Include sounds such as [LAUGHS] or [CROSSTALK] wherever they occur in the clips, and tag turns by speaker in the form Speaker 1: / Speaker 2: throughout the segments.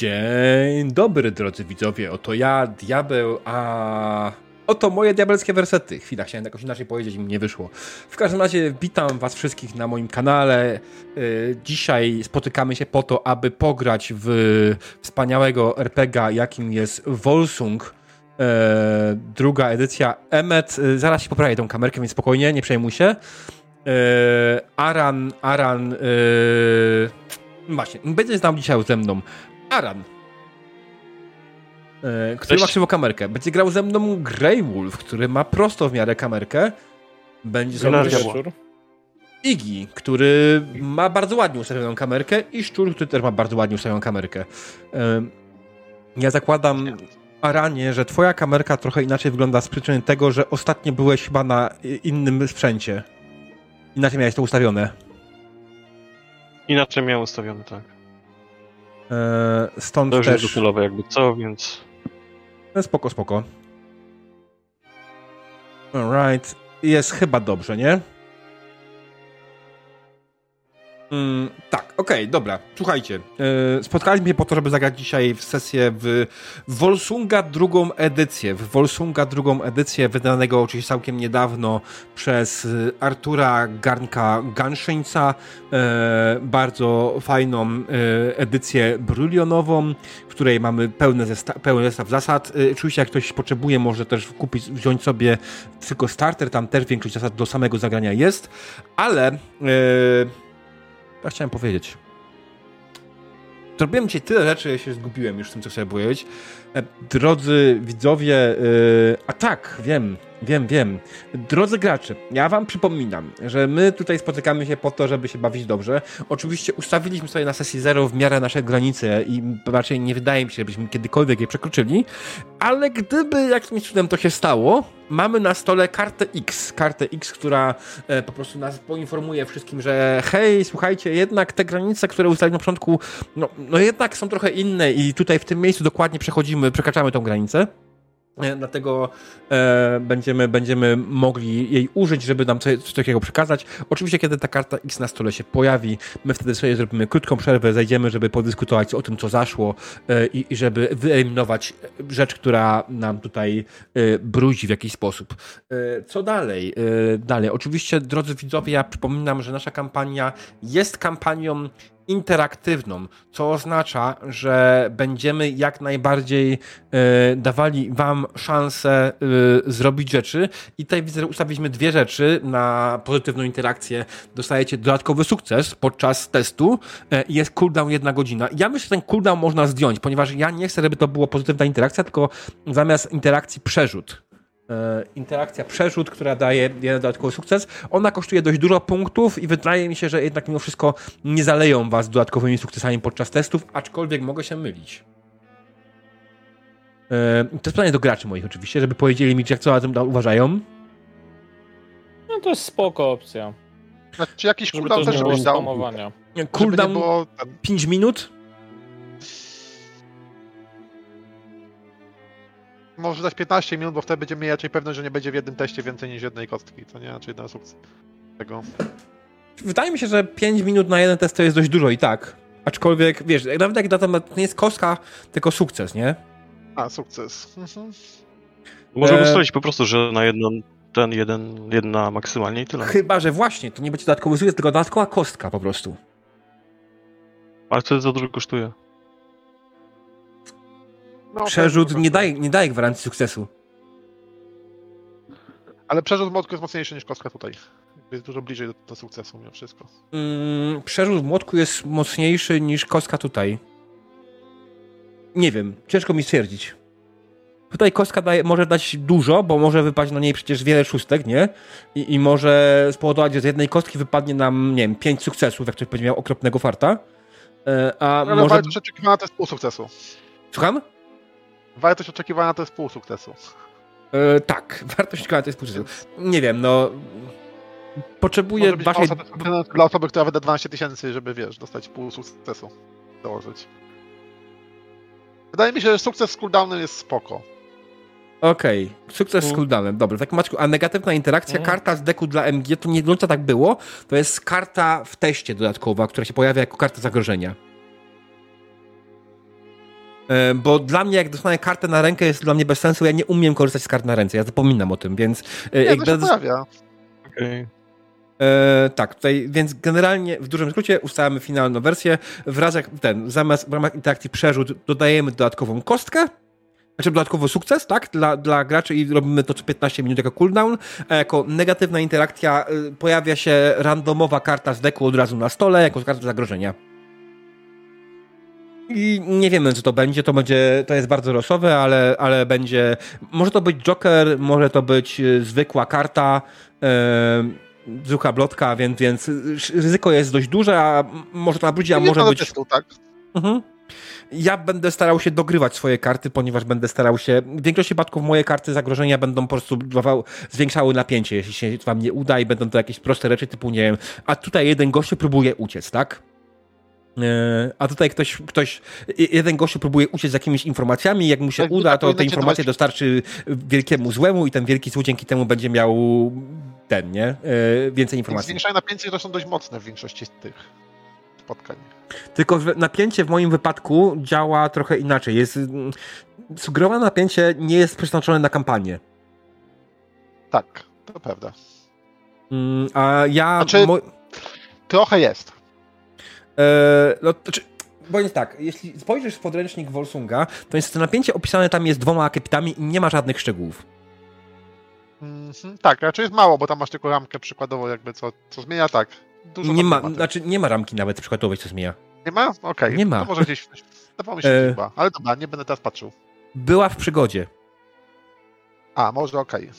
Speaker 1: Dzień dobry, drodzy widzowie. Oto ja, diabeł, a oto moje diabelskie wersety. Chwila, chciałem jakoś inaczej powiedzieć i mi nie wyszło. W każdym razie witam was wszystkich na moim kanale. Y, dzisiaj spotykamy się po to, aby pograć w wspaniałego RPGa, jakim jest Volsung. E, druga edycja Emmet. Y, zaraz się poprawię tą kamerkę, więc spokojnie, nie przejmuj się. Aran, Aran... Właśnie, będzie znał dzisiaj ze mną Aran, e, który Cześć. ma krzywą kamerkę. Będzie grał ze mną Grey Wolf, który ma prosto w miarę kamerkę. Będzie ze mną Iggy, który ma bardzo ładnie ustawioną kamerkę i Szczur, który też ma bardzo ładnie ustawioną kamerkę. E, ja zakładam, Aranie, że twoja kamerka trochę inaczej wygląda z przyczyny tego, że ostatnio byłeś chyba na innym sprzęcie. Inaczej miałeś to ustawione.
Speaker 2: Inaczej miałem ustawione, tak.
Speaker 1: E, stąd
Speaker 2: to
Speaker 1: już też...
Speaker 2: docelowe jakby co, więc...
Speaker 1: No spoko, spoko. Alright. Jest chyba dobrze, nie? Mm, tak, okej, okay, dobra. Słuchajcie, yy, spotkaliśmy się po to, żeby zagrać dzisiaj w sesję w Volsunga drugą edycję. W Volsunga drugą edycję, wydanego oczywiście całkiem niedawno przez y, Artura Garnka Ganszyńca. Yy, bardzo fajną yy, edycję brulionową, w której mamy pełny, zesta pełny zestaw zasad. Oczywiście jak ktoś potrzebuje, może też kupić, wziąć sobie tylko starter, tam też większość zasad do samego zagrania jest, ale... Yy, ja chciałem powiedzieć. Zrobiłem dzisiaj tyle rzeczy, ja się zgubiłem już w tym, co chciałem powiedzieć. E, drodzy widzowie, yy, a tak, wiem, wiem, wiem. Drodzy gracze, ja wam przypominam, że my tutaj spotykamy się po to, żeby się bawić dobrze. Oczywiście ustawiliśmy sobie na sesji zero w miarę nasze granice i raczej nie wydaje mi się, żebyśmy kiedykolwiek je przekroczyli, ale gdyby jakimś cudem to się stało, mamy na stole kartę X. Kartę X, która e, po prostu nas poinformuje wszystkim, że hej, słuchajcie, jednak te granice, które ustaliliśmy na początku, no, no jednak są trochę inne i tutaj w tym miejscu dokładnie przechodzimy, przekraczamy tą granicę. E, dlatego e, będziemy, będziemy mogli jej użyć, żeby nam coś, coś, takiego przekazać. Oczywiście, kiedy ta karta X na stole się pojawi, my wtedy sobie zrobimy krótką przerwę, zajdziemy, żeby podyskutować o tym, co zaszło e, i, żeby wyeliminować rzecz, która nam tutaj e, bruzi w jakiś sposób. E, co dalej? E, dalej. Oczywiście, drodzy widzowie, ja przypominam, że nasza kampania jest kampanią interaktywną, co oznacza, że będziemy jak najbardziej y, dawali Wam szansę y, zrobić rzeczy. I tutaj widzę, ustawiliśmy dwie rzeczy na pozytywną interakcję. Dostajecie dodatkowy sukces podczas testu y, jest cooldown jedna godzina. Ja myślę, że ten cooldown można zdjąć, ponieważ ja nie chcę, żeby to było pozytywna interakcja, tylko zamiast interakcji przerzut. E, interakcja przerzut, która daje jeden dodatkowy sukces. Ona kosztuje dość dużo punktów i wydaje mi się, że jednak mimo wszystko nie zaleją was dodatkowymi sukcesami podczas testów, aczkolwiek mogę się mylić. E, to jest pytanie do graczy moich oczywiście, żeby powiedzieli mi, jak co o tym uważają.
Speaker 3: No to jest spoko opcja.
Speaker 4: Znaczy jakiś cooldown też żebyś dał.
Speaker 1: Cooldown było... 5 minut?
Speaker 4: Może dać 15 minut, bo wtedy będziemy mieli raczej pewność, że nie będzie w jednym teście więcej niż jednej kostki, co nie? Raczej jeden sukces tego.
Speaker 1: Wydaje mi się, że 5 minut na jeden test to jest dość dużo i tak. Aczkolwiek, wiesz, nawet jak to nie jest kostka, tylko sukces, nie?
Speaker 4: A, sukces. Mhm.
Speaker 2: Możemy e... ustalić po prostu, że na jedną, ten jeden, jedna maksymalnie i tyle.
Speaker 1: Chyba, że właśnie, to nie będzie dodatkowy sukces, tylko dodatkowa kostka po prostu.
Speaker 2: Ale wtedy za dużo kosztuje.
Speaker 1: No, przerzut nie daje, nie daje gwarancji sukcesu.
Speaker 4: Ale przerzut w młotku jest mocniejszy niż kostka tutaj. Jest dużo bliżej do, do sukcesu mimo wszystko.
Speaker 1: Mm, przerzut w młotku jest mocniejszy niż kostka tutaj. Nie wiem, ciężko mi stwierdzić. Tutaj kostka daje, może dać dużo, bo może wypaść na niej przecież wiele szóstek, nie? I, I, może spowodować, że z jednej kostki wypadnie nam, nie wiem, pięć sukcesów, jak ktoś będzie miał okropnego farta. E, a
Speaker 4: Ale może... wartość oczekiwana to jest pół sukcesu.
Speaker 1: Słucham?
Speaker 4: Wartość oczekiwana to jest pół sukcesu.
Speaker 1: E, tak, [LAUGHS] wartość oczekiwana to jest pół sukcesu. Nie wiem, no... Potrzebuję waszej...
Speaker 4: Dla osoby, która wyda 12 tysięcy, żeby, wiesz, dostać pół sukcesu. Dołożyć. Wydaje mi się, że sukces z cooldownem jest spoko.
Speaker 1: Okej, okay. sukces z mm. cooldownem, dobrze. Tak Maćku, a negatywna interakcja, mm. karta z deku dla MG, to nie do końca tak było, to jest karta w teście dodatkowa, która się pojawia jako karta zagrożenia. E, Bo dla mnie, jak dostanę kartę na rękę, jest dla mnie bez sensu. Ja nie umiem korzystać z kart na ręce. Ja zapominam o tym, więc. e,
Speaker 4: Nie,
Speaker 1: jak
Speaker 4: to się.
Speaker 2: Okej.
Speaker 1: E, tak, tutaj, więc generalnie w dużym skrócie ustalamy finalną wersję. W razach ten, zamiast w ramach interakcji przerzut dodajemy dodatkową kostkę, znaczy dodatkowy sukces, tak, dla, dla graczy i robimy to co 15 minut jako cooldown, a jako negatywna interakcja y, pojawia się randomowa karta z deku od razu na stole, jako karta zagrożenia. I nie wiemy, co to będzie. To będzie, to jest bardzo losowe, ale, ale będzie. Może to być Joker, może to być y, zwykła karta. Yy, zwykła blotka, więc, więc ryzyko jest dość duże, a może to nabrudzić, a może być.
Speaker 4: testu, tak?
Speaker 1: Mhm. Ja będę starał się dogrywać swoje karty, ponieważ będę starał się. W większości przypadków moje karty zagrożenia będą po prostu dawał- zwiększały napięcie, jeśli się wam nie uda, i będą to jakieś proste rzeczy typu, nie wiem, a tutaj jeden gościu próbuje uciec, tak? E, A tutaj ktoś, ktoś, jeden gościu próbuje uciec z jakimiś informacjami, jak mu się
Speaker 4: Tak,
Speaker 1: uda,
Speaker 4: tak
Speaker 1: to te
Speaker 4: się
Speaker 1: informacje dostarczy wielkiemu złemu i ten wielki zły dzięki temu będzie miał ten, nie? E, Więcej
Speaker 4: Więc
Speaker 1: informacji.
Speaker 4: zwiększanie napięcia to są dość mocne w większości tych spotkań.
Speaker 1: Tylko napięcie w moim wypadku działa trochę inaczej. Jest mm, sugerowane napięcie nie jest przeznaczone na kampanię.
Speaker 4: Tak, to prawda.
Speaker 1: Mm, A ja.
Speaker 4: Znaczy-
Speaker 1: mo-
Speaker 4: Trochę jest.
Speaker 1: E, no, znaczy, Powiem tak, jeśli spojrzysz w podręcznik Wolsunga, to jest to napięcie opisane tam jest dwoma akapitami i nie ma żadnych szczegółów.
Speaker 4: Mhm, tak, raczej jest mało, bo tam masz tylko ramkę przykładowo, jakby co, co zmienia, tak. Dużo
Speaker 1: Nie ma, znaczy nie ma ramki nawet przykładowej, co zmienia.
Speaker 4: Nie ma? Okej.
Speaker 1: Nie ma.
Speaker 4: To może gdzieś. Mi się,
Speaker 1: E.
Speaker 4: chyba. Ale dobra, nie będę teraz patrzył.
Speaker 1: Była w przygodzie.
Speaker 4: A, może okej.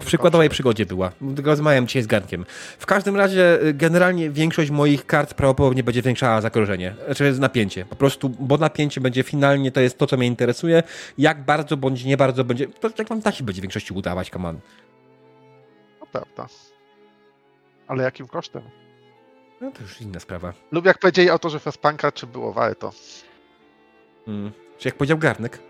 Speaker 1: W przykładowej przygodzie była. Rozmawiam dzisiaj z Garnkiem. W każdym razie, y, generalnie większość moich kart prawdopodobnie będzie zwiększała zagrożenie. Znaczy napięcie. Po prostu, bo napięcie będzie finalnie, to jest to, co mnie interesuje. Jak bardzo bądź nie bardzo będzie. To jak wam taki będzie w większości udawać, on.
Speaker 4: To prawda. Ale jakim kosztem?
Speaker 1: No to już inna sprawa.
Speaker 4: Lub jak powiedzieli autorzy Frostpunka, czy było warto?
Speaker 1: Mm. Czy jak powiedział Garnek?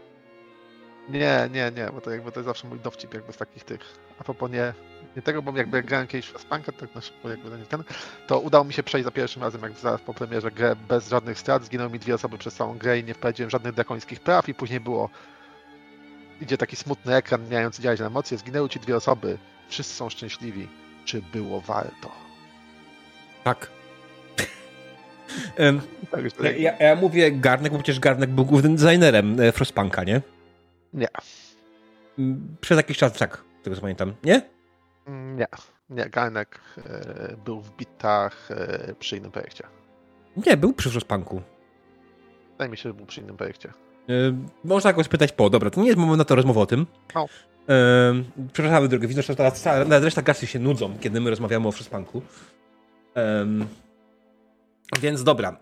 Speaker 4: Nie, nie, nie, bo to jakby to jest zawsze mój dowcip jakby z takich tych. A propos nie, nie tego, bo jakby jak grałem kiedyś w Frostpunka, tak na szybko jakby nie ten, to udało mi się przejść za pierwszym razem, jak zaraz po premierze grę bez żadnych strat, zginęły mi dwie osoby przez całą grę i nie wprowadziłem żadnych drakońskich praw i później było idzie taki smutny ekran, mający działać na emocje, zginęły ci dwie osoby, wszyscy są szczęśliwi. Czy było warto?
Speaker 1: Tak. [LAUGHS]
Speaker 4: Tak,
Speaker 1: ja, ja mówię Garnek, bo przecież Garnek był głównym designerem e, Frostpunka, nie?
Speaker 4: Nie.
Speaker 1: Mm, Przez jakiś czas tak, z tego co pamiętam. Nie?
Speaker 4: Mm, Nie, nie, Garnek e, był w bitach e, przy innym projekcie.
Speaker 1: Nie, był przy Frostpunku.
Speaker 4: Wydaje mi się, że był przy innym projekcie.
Speaker 1: Yy, można go spytać po. Dobra, to nie jest moment na to rozmowy o tym.
Speaker 4: O.
Speaker 1: Yy, przepraszamy, drogie widzę, że teraz nawet reszta gasy się nudzą, kiedy my rozmawiamy o Frostpunku. Więc dobra.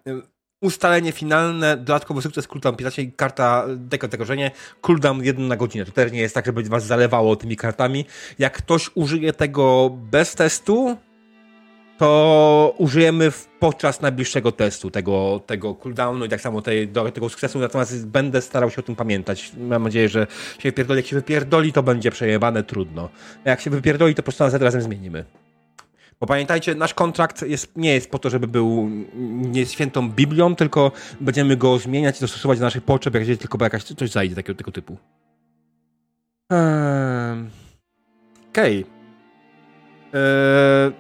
Speaker 1: Ustalenie finalne, dodatkowy sukces, cooldown 15, karta deko zagrożenie, cooldown 1 na godzinę. To też nie jest tak, żeby was zalewało tymi kartami. Jak ktoś użyje tego bez testu, to użyjemy podczas najbliższego testu tego, tego cooldownu i tak samo tej, do, tego sukcesu, natomiast będę starał się o tym pamiętać. Mam nadzieję, że się wypierdoli. Jak się wypierdoli, to będzie przejebane, trudno. Jak się wypierdoli, to po prostu nas razem zmienimy. Bo pamiętajcie, nasz kontrakt jest, nie jest po to, żeby był nie świętą Biblią, tylko będziemy go zmieniać i dostosować do naszych potrzeb, jak gdzieś tylko jakaś coś zajdzie takiego, tego typu. Ehm. Okej. Eee,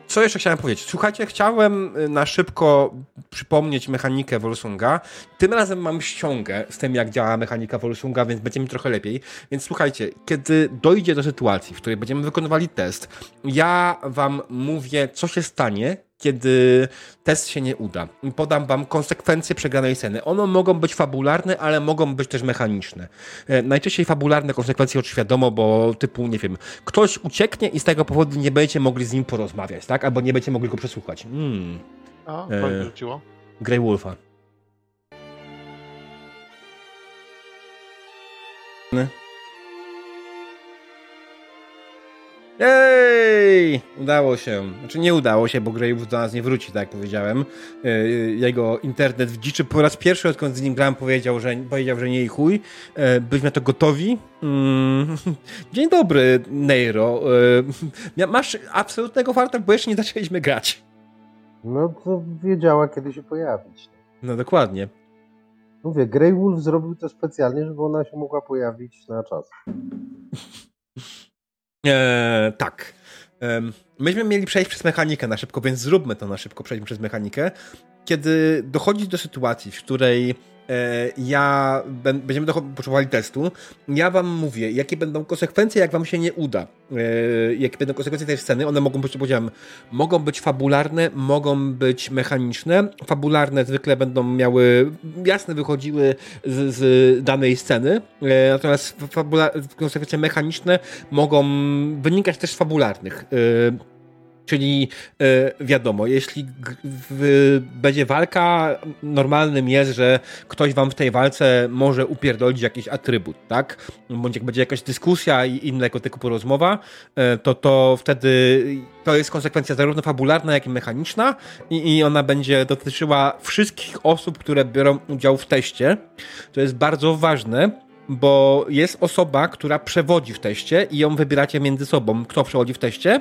Speaker 1: Co jeszcze chciałem powiedzieć? Słuchajcie, chciałem y, na szybko przypomnieć mechanikę Wolsunga. Tym razem mam ściągę z tym, jak działa mechanika Wolsunga, więc będzie mi trochę lepiej. Więc słuchajcie, kiedy dojdzie do sytuacji, w której będziemy wykonywali test, ja wam mówię, co się stanie, kiedy test się nie uda. Podam wam konsekwencje przegranej sceny. One mogą być fabularne, ale mogą być też mechaniczne. E, Najczęściej fabularne konsekwencje już wiadomo, bo typu, nie wiem, ktoś ucieknie i z tego powodu nie będziecie mogli z nim porozmawiać, tak? Albo nie będziecie mogli go przesłuchać. Hmm,
Speaker 4: A,
Speaker 1: E.
Speaker 4: rzuciło.
Speaker 1: Grey Wolfa. Ej! Udało się. Znaczy nie udało się, bo Grey Wolf do nas nie wróci, tak jak powiedziałem. Yy, Jego internet w dziczy po raz pierwszy, odkąd z nim grałem, powiedział, że, powiedział, że nie i chuj. Yy, Byliśmy na to gotowi. Mm. [LAUGHS] Dzień dobry, Neiro. Yy, Masz absolutnego farta, bo jeszcze nie zaczęliśmy grać.
Speaker 5: No to wiedziała, kiedy się pojawić.
Speaker 1: No dokładnie.
Speaker 5: Mówię, Grey Wolf zrobił to specjalnie, żeby ona się mogła pojawić na czas. [LAUGHS]
Speaker 1: Eee, tak. Ehm, myśmy mieli przejść przez mechanikę na szybko, więc zróbmy to na szybko, przejdźmy przez mechanikę. Kiedy dochodzi do sytuacji, w której ja będziemy potrzebowali testu. Ja wam mówię, jakie będą konsekwencje, jak wam się nie uda. E, jakie będą konsekwencje tej sceny. One mogą być, powiedziałem, mogą być fabularne, mogą być mechaniczne. Fabularne zwykle będą miały, jasne wychodziły z, z danej sceny, e, natomiast konsekwencje mechaniczne mogą wynikać też z fabularnych. Czyli e, wiadomo, jeśli w, będzie walka, normalnym jest, że ktoś wam w tej walce może upierdolić jakiś atrybut, tak? Bądź jak będzie jakaś dyskusja i innego typu rozmowa, e, to to wtedy to jest konsekwencja zarówno fabularna, jak i mechaniczna i, i ona będzie dotyczyła wszystkich osób, które biorą udział w teście. To jest bardzo ważne, bo jest osoba, która przewodzi w teście i ją wybieracie między sobą, kto przewodzi w teście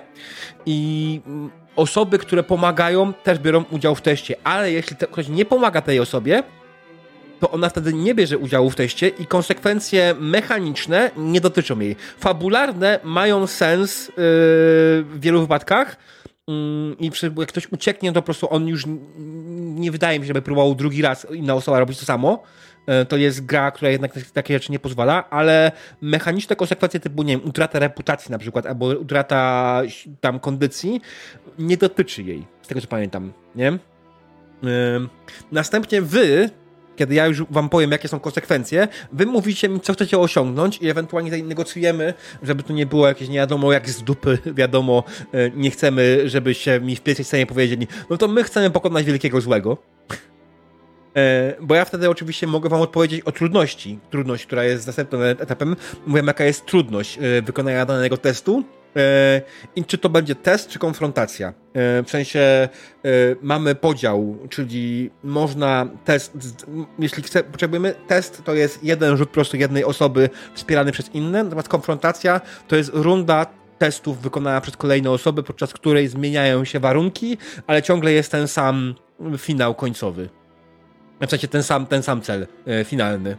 Speaker 1: i mm, osoby, które pomagają też biorą udział w teście, ale jeśli ktoś nie pomaga tej osobie, to ona wtedy nie bierze udziału w teście i konsekwencje mechaniczne nie dotyczą jej. Fabularne mają sens yy, w wielu wypadkach, yy, i jak ktoś ucieknie, to po prostu on już nie wydaje mi się, żeby próbował drugi raz inna osoba robić to samo. E, to jest gra, która jednak takie rzeczy nie pozwala, ale mechaniczne konsekwencje typu, nie wiem, utrata reputacji na przykład, albo utrata tam kondycji nie dotyczy jej, z tego co pamiętam, nie? Następnie wy, kiedy ja już wam powiem, jakie są konsekwencje, wy mówicie mi, co chcecie osiągnąć i ewentualnie negocjujemy, żeby to nie było jakieś nie wiadomo jak z dupy, [LAUGHS] wiadomo, e, nie chcemy, żebyście mi w pierwszej scenie powiedzieli, no to my chcemy pokonać wielkiego złego. E, bo ja wtedy oczywiście mogę wam odpowiedzieć o trudności. Trudność, która jest następnym etapem. Mówię, jaka jest trudność e, wykonania danego testu. E, I czy to będzie test, czy konfrontacja? W sensie mamy podział, czyli można test, jeśli chce, potrzebujemy test, to jest jeden rzut prostu jednej osoby wspierany przez inne, natomiast konfrontacja to jest runda testów wykonana przez kolejne osoby, podczas której zmieniają się warunki, ale ciągle jest ten sam finał końcowy. W sensie ten sam, ten sam cel e, finalny.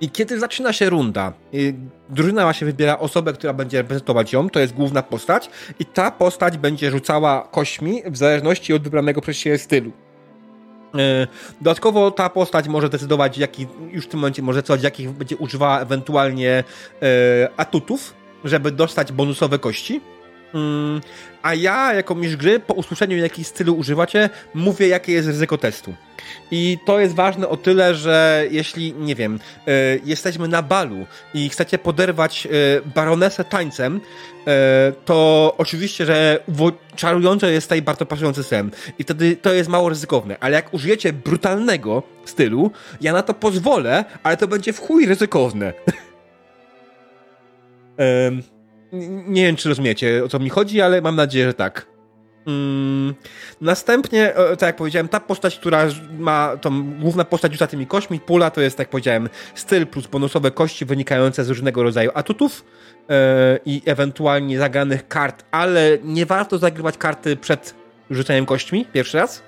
Speaker 1: I kiedy zaczyna się runda, drużyna właśnie wybiera osobę, która będzie reprezentować ją, to jest główna postać, i ta postać będzie rzucała kośćmi w zależności od wybranego przez siebie stylu. E, dodatkowo ta postać może decydować, jaki, już w tym momencie może decydować, jakich będzie używała ewentualnie e, atutów, żeby dostać bonusowe kości. Mm, a ja, jako mistrz gry, po usłyszeniu, jaki stylu używacie, mówię, jakie jest ryzyko testu. I to jest ważne o tyle, że jeśli, nie wiem, y, jesteśmy na balu i chcecie poderwać y, baronesę tańcem, y, to oczywiście, że czarujące jest tutaj bardzo pasujący sen. I wtedy to jest mało ryzykowne. Ale jak użyjecie brutalnego stylu, ja na to pozwolę, ale to będzie w chuj ryzykowne. [LAUGHS] Nie wiem, czy rozumiecie, o co mi chodzi, ale mam nadzieję, że tak. Mm. Następnie, tak jak powiedziałem, ta postać, która ma tą główna postać rzuca tymi kośćmi, pula to jest, tak jak powiedziałem, styl plus bonusowe kości wynikające z różnego rodzaju atutów yy, i ewentualnie zagranych kart, ale nie warto zagrywać karty przed rzuceniem kośćmi, pierwszy raz.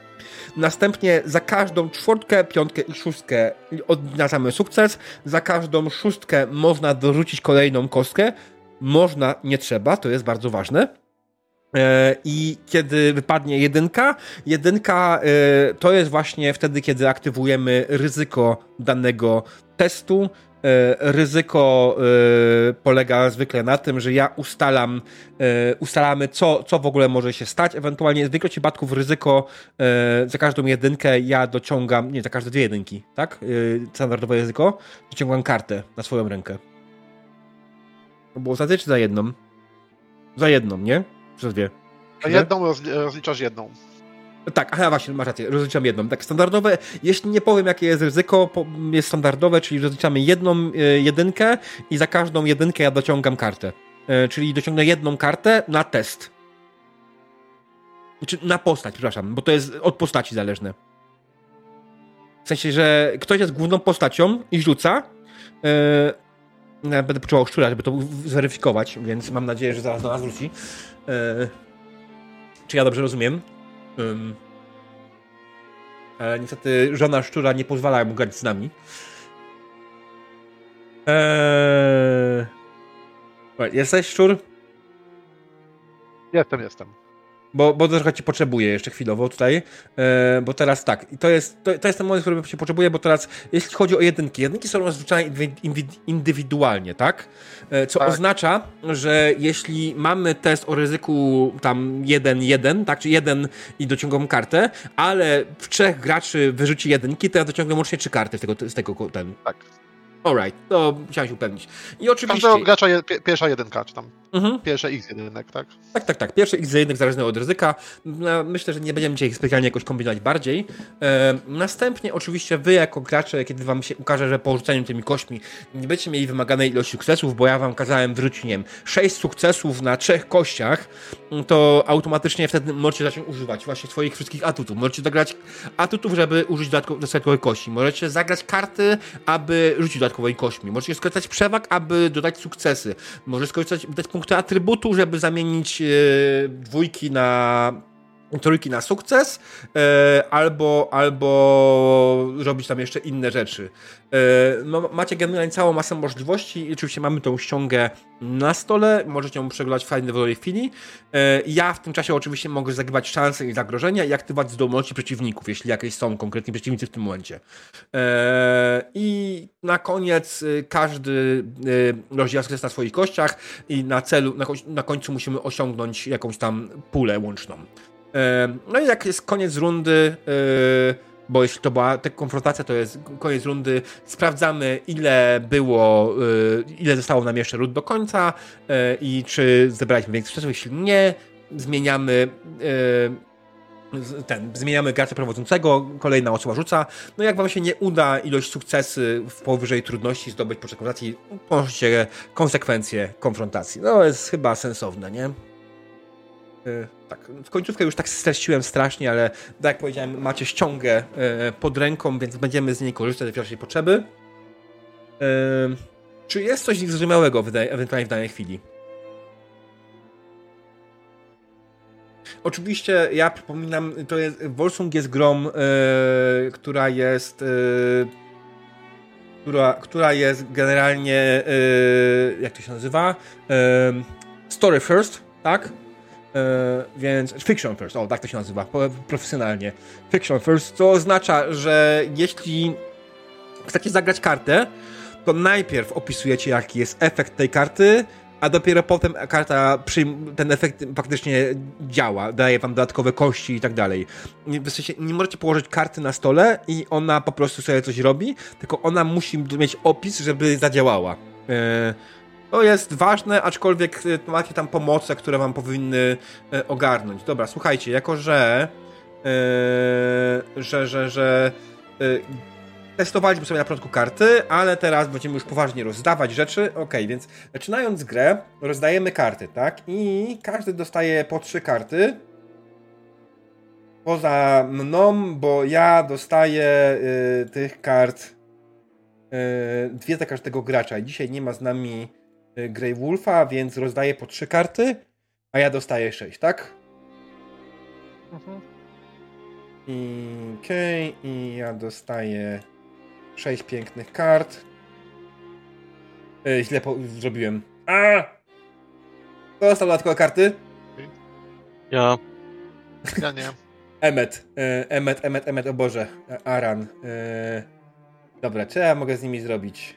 Speaker 1: Następnie za każdą czwórtkę, piątkę i szóstkę odznaczamy sukces. Za każdą szóstkę można dorzucić kolejną kostkę, można, nie trzeba, to jest bardzo ważne. E, I kiedy wypadnie jedynka, jedynka e, to jest właśnie wtedy, kiedy aktywujemy ryzyko danego testu. E, ryzyko polega zwykle na tym, że ja ustalam, ustalamy, co, co w ogóle może się stać. Ewentualnie w większości przypadków ryzyko za każdą jedynkę ja dociągam, nie, za każde dwie jedynki, tak? Standardowe ryzyko, dociągam kartę na swoją rękę. Było za dwie czy za jedną? Za jedną, nie? Przez dwie.
Speaker 4: Za jedną rozliczasz jedną.
Speaker 1: Tak, aha, właśnie, masz rację, rozliczam jedną. Tak, standardowe, jeśli nie powiem, jakie jest ryzyko, jest standardowe, czyli rozliczamy jedną e, jedynkę i za każdą jedynkę ja dociągam kartę. E, czyli dociągnę jedną kartę na test. Znaczy, na postać, przepraszam, bo to jest od postaci zależne. W sensie, że ktoś jest główną postacią i rzuca, e, Będę potrzebował szczura, żeby to zweryfikować, więc mam nadzieję, że zaraz do nas wróci. E, czy ja dobrze rozumiem? Um, ale niestety żona szczura nie pozwala mu grać z nami. Eee... Jesteś szczur?
Speaker 4: Jestem, jestem.
Speaker 1: Bo, bo trochę cię potrzebuję jeszcze chwilowo tutaj, e, bo teraz tak, i to jest, to, to jest ten moment, w którym się potrzebuję, bo teraz jeśli chodzi o jedynki, jedynki są rozliczane indywidualnie, tak? E, co
Speaker 4: Tak.
Speaker 1: oznacza, że jeśli mamy test o ryzyku tam 1-1, tak, czy 1 i dociągam kartę, ale w trzech graczy wyrzuci jedynki, to ja dociągam łącznie trzy karty z tego, z tego ten.
Speaker 4: Tak.
Speaker 1: Alright, to chciałem się upewnić. I oczywiście...
Speaker 4: Każdego gracza je, pi- pierwsza jedynka, czy tam
Speaker 1: Mhm.
Speaker 4: pierwsze x jedynek, tak?
Speaker 1: Tak, tak, tak. Pierwszy X za zależny od ryzyka. No, Myślę, że nie będziemy dzisiaj specjalnie jakoś kombinować bardziej. E, następnie oczywiście wy jako gracze, kiedy wam się ukaże, że po rzuceniu tymi kośćmi nie będziecie mieli wymaganej ilości sukcesów, bo ja wam kazałem wyrzucić, nie wiem, 6 sukcesów na trzech kościach, to automatycznie wtedy możecie zacząć używać właśnie swoich wszystkich atutów. Możecie zagrać atutów, żeby użyć dodatko- dodatkowej kości. Możecie zagrać karty, aby rzucić dodatkowej kośćmi. Możecie skorzystać przewag, aby dodać sukcesy. Możecie skorzystać, dać punkty atrybutu, żeby zamienić e, dwójki na trójki na sukces, e, albo, albo robić tam jeszcze inne rzeczy. E, no, macie generalnie całą masę możliwości i oczywiście mamy tą ściągę na stole, możecie ją przeglądać w fajnej wolnej chwili. E, ja w tym czasie oczywiście mogę zagrywać szanse i zagrożenia i aktywować zdolności przeciwników, jeśli jakieś są konkretni przeciwnicy w tym momencie. I na koniec każdy rozdziela sukces na swoich kościach i na celu, na końcu musimy osiągnąć jakąś tam pulę łączną. E, No i jak jest koniec rundy, e, bo jeśli to była ta konfrontacja, to jest koniec rundy, sprawdzamy ile było, e, ile zostało nam jeszcze rund do końca i czy zebraliśmy więcej sukcesów. Jeśli nie, zmieniamy ten, zmieniamy gracza prowadzącego, kolejna osoba rzuca. No jak wam się nie uda ilość sukcesy w powyżej trudności zdobyć podczas konfrontacji, ponosicie konsekwencje konfrontacji. No jest chyba sensowne, nie? E, Tak, końcówkę już tak streściłem strasznie, ale tak jak powiedziałem, macie ściągę e, pod ręką, więc będziemy z niej korzystać w pierwszej potrzeby. E, Czy jest coś daj- ewentualnie w danej chwili? Oczywiście ja przypominam, to jest Volsung jest grą, e, która jest e, która, która jest generalnie e, jak to się nazywa? Story first, tak? E, więc fiction first, o tak to się nazywa profesjonalnie. Fiction first, co oznacza, że jeśli chcecie zagrać kartę, to najpierw opisujecie jaki jest efekt tej karty, a dopiero potem karta, ten efekt faktycznie działa, daje wam dodatkowe kości i tak dalej. W sensie, nie możecie położyć karty na stole i ona po prostu sobie coś robi, tylko ona musi mieć opis, żeby zadziałała. E, to jest ważne, aczkolwiek e, macie tam pomoce, które wam powinny e, ogarnąć. Dobra, słuchajcie, jako że e, że, że, że e, testowaliśmy sobie na początku karty, ale teraz będziemy już poważnie rozdawać rzeczy. Ok, więc zaczynając grę, rozdajemy karty, tak? I każdy dostaje po trzy karty. Poza mną, bo ja dostaję y, tych kart y, dwie za każdego gracza. Dzisiaj nie ma z nami y, Grey Wolfa, więc rozdaję po trzy karty, a ja dostaję sześć, tak? I okej, i ja dostaję sześć pięknych kart. E, źle po- zrobiłem. A! Kto dostał dodatkowe karty?
Speaker 2: Ja.
Speaker 4: Ja nie. [LAUGHS]
Speaker 1: Emmet. E, Emmet, Emmet, Emmet, o Boże. Aran. E, dobra, co ja mogę z nimi zrobić?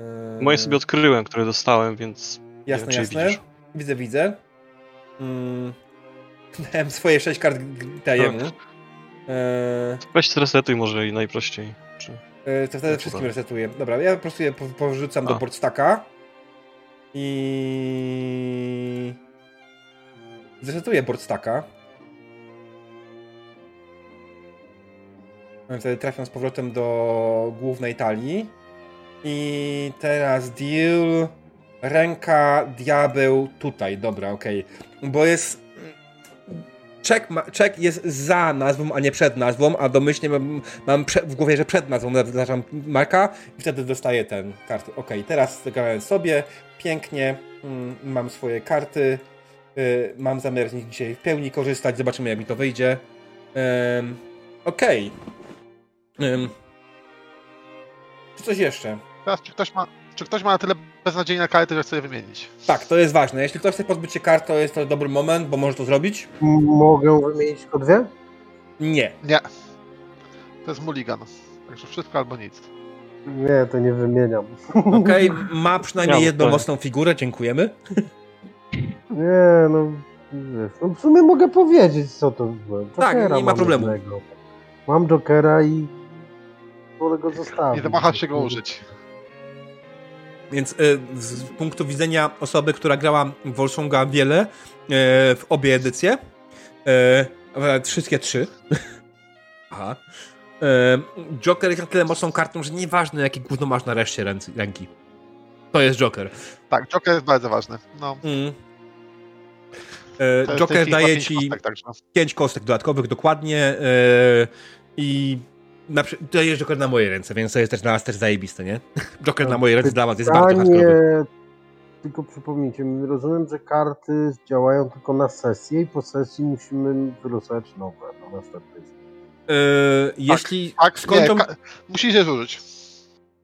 Speaker 1: E,
Speaker 2: Moje sobie odkryłem, które dostałem, więc.
Speaker 1: Jasne,
Speaker 2: wiem,
Speaker 1: jasne.
Speaker 2: widzisz.
Speaker 1: Widzę, widzę. Mm. Dałem swoje sześć kart g- tajemu.
Speaker 2: Tak.
Speaker 1: E,
Speaker 2: Weź zresetuj może i najprościej. Czy...
Speaker 1: E, To wtedy
Speaker 2: No,
Speaker 1: wszystkim resetuję. Dobra, ja po prostu je po- porzucam do portstaka. I... Zresetuję portstaka. Wtedy trafiam z powrotem do głównej talii. I teraz deal... Ręka, diabeł, tutaj. Dobra, okej. Bo jest... Czek, ma, czek jest za nazwą, a nie przed nazwą, a domyślnie mam, mam prze, w głowie, że przed nazwą zaznaczam marka i wtedy dostaję ten karty. Ok, teraz zagrałem sobie, pięknie, mm, mam swoje karty, y, mam zamiar z nich dzisiaj w pełni korzystać, zobaczymy jak mi to wyjdzie. Em, Okej. Em, Czy coś jeszcze?
Speaker 4: Teraz, czy ktoś ma, czy ktoś ma na tyle beznadziejne karty, że chce je wymienić?
Speaker 1: Tak, to jest ważne. Jeśli ktoś chce pozbyć się kart, to jest to dobry moment, bo może to zrobić.
Speaker 5: Mogę wymienić tylko dwie?
Speaker 1: Nie.
Speaker 4: Nie. To jest mulligan. Także wszystko albo nic.
Speaker 5: Nie, to nie wymieniam.
Speaker 1: Okej, [LAUGHS] ma przynajmniej
Speaker 3: Ja,
Speaker 1: jedną mocną figurę, dziękujemy.
Speaker 5: Nie, no, wiesz, no w sumie mogę powiedzieć, co to było.
Speaker 1: Tak, nie ma problemu.
Speaker 5: jednego. Mam Jokera i wolę go zostawić.
Speaker 4: Nie zamachasz się go użyć.
Speaker 1: Więc y, z punktu widzenia osoby, która grała w Wolsunga wiele y, w obie edycje, y, wszystkie trzy. [LAUGHS] Aha. Joker jest na tyle mocną kartą, że nieważne jakie gówno masz na reszcie ręki. To jest Joker.
Speaker 4: Tak, Joker jest bardzo ważny. No,
Speaker 1: Mm. Joker daje ci
Speaker 4: kostek, także.
Speaker 1: pięć kostek dodatkowych dokładnie i na, jest Joker na moje ręce, więc to jest też dla nas też zajebiste, nie? [LAUGHS] Joker na moje ręce dla was jest bardzo
Speaker 5: Pytanie,
Speaker 1: hardkorowy.
Speaker 5: tylko przypomnijcie mi, rozumiem, że karty działają tylko na sesję i po sesji musimy wylosować nowe na następnej.
Speaker 1: Y, jeśli
Speaker 4: Tak,
Speaker 1: skończą,
Speaker 4: nie, ka- musisz je zużyć.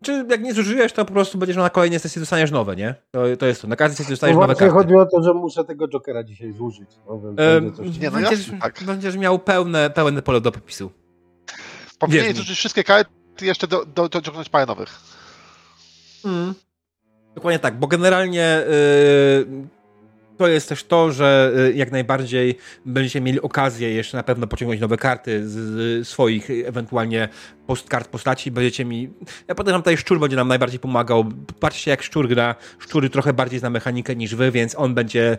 Speaker 1: czy jak nie zużyjesz, to po prostu będziesz na kolejnej sesji dostaniesz nowe, nie? To, to jest to. Na każdej sesji
Speaker 5: No
Speaker 1: dostaniesz nowe
Speaker 5: właśnie
Speaker 1: karty.
Speaker 5: chodzi o to, że muszę tego Jokera dzisiaj zużyć. No.
Speaker 4: Nie, no
Speaker 1: będziesz,
Speaker 4: tak.
Speaker 1: będziesz miał pełne, pełne pole do popisu. Mi.
Speaker 4: zużyć wszystkie karty jeszcze do, do, dociągnąć parę nowych.
Speaker 1: Mm. Dokładnie tak, bo generalnie y, to jest też to, że y, jak najbardziej będziecie mieli okazję jeszcze na pewno pociągnąć nowe karty z, z swoich ewentualnie post, kart postaci. Będziecie mi. Ja podejrzewam, tutaj szczur będzie nam najbardziej pomagał. Patrzcie, jak szczur gra. Szczury trochę bardziej zna mechanikę niż wy, więc on będzie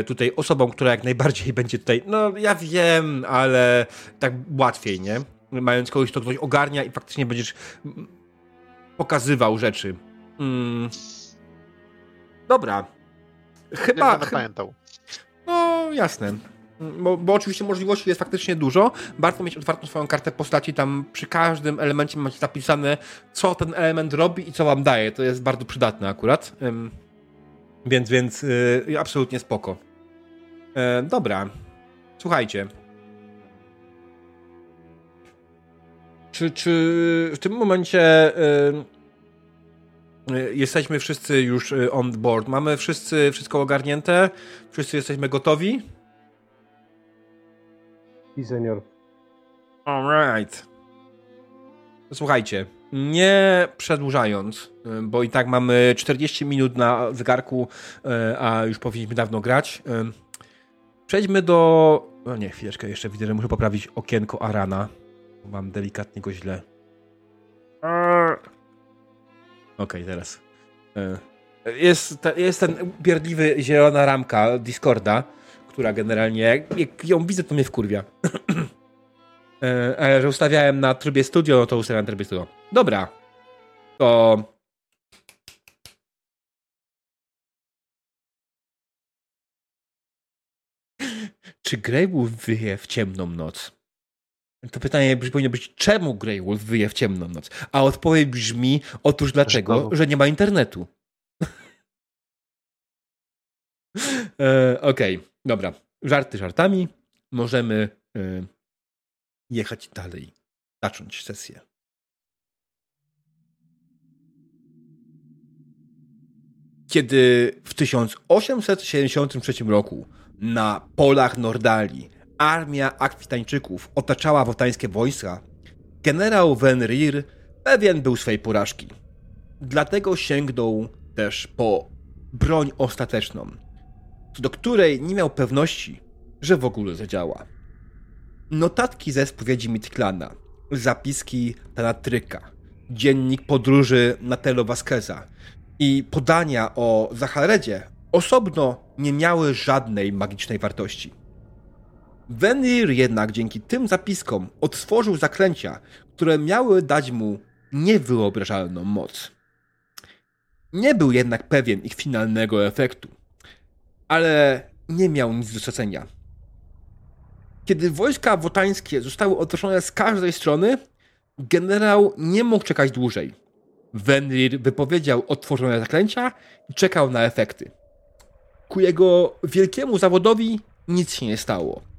Speaker 1: y, tutaj osobą, która jak najbardziej będzie tutaj. No, ja wiem, ale tak łatwiej, nie? Mając kogoś, kto ktoś ogarnia i faktycznie będziesz pokazywał rzeczy. Mm. Dobra. Chyba.
Speaker 4: pamiętał.
Speaker 1: No, jasne. Bo, bo oczywiście możliwości jest faktycznie dużo. Warto mieć otwartą swoją kartę postaci. Tam przy każdym elemencie macie zapisane, co ten element robi i co wam daje. To jest bardzo przydatne akurat. Ym, więc, więc yy, absolutnie spoko. E, dobra. Słuchajcie. Czy, czy w tym momencie y, y, jesteśmy wszyscy już y, on board? Mamy wszyscy wszystko ogarnięte? Wszyscy jesteśmy gotowi?
Speaker 5: I senior.
Speaker 1: Alright. Słuchajcie, nie przedłużając, bo i tak mamy 40 minut na zegarku, a już powinniśmy dawno grać. Przejdźmy do. No nie, chwileczkę, jeszcze widzę, że muszę poprawić okienko Arana. Mam delikatnie go źle. Eee. Okej, teraz. Y, Jest, jest ten upierdliwy zielona ramka Discorda, która generalnie, jak, jak ją widzę, to mnie wkurwia. [CLEARS THROAT] E, Ale że ustawiałem na trybie studio, no to ustawiałem na trybie studio. Dobra. To. [LAUGHS] Czy Greywolf wyje w ciemną noc? To pytanie powinno być, czemu Greywolf wyje w ciemną noc? A odpowiedź brzmi, otóż dlatego, że nie ma internetu. [LAUGHS] e, Okej, dobra. Żarty żartami. Możemy e, jechać dalej, zacząć sesję. Kiedy w 1873 roku na polach Nordalii armia akwitańczyków otaczała wotańskie wojska, generał Wenrir pewien był swej porażki. Dlatego sięgnął też po broń ostateczną, do której nie miał pewności, że w ogóle zadziała. Notatki ze spowiedzi Mitklana, zapiski Tanatryka, dziennik podróży Natelo Vasqueza i podania o Zacharedzie osobno nie miały żadnej magicznej wartości. Venir jednak dzięki tym zapiskom odtworzył zaklęcia, które miały dać mu niewyobrażalną moc. Nie był jednak pewien ich finalnego efektu, ale nie miał nic do stracenia. Kiedy wojska wotańskie zostały otoczone z każdej strony, generał nie mógł czekać dłużej. Wenrir wypowiedział otworzone zaklęcia i czekał na efekty. Ku jego wielkiemu zawodowi nic się nie stało.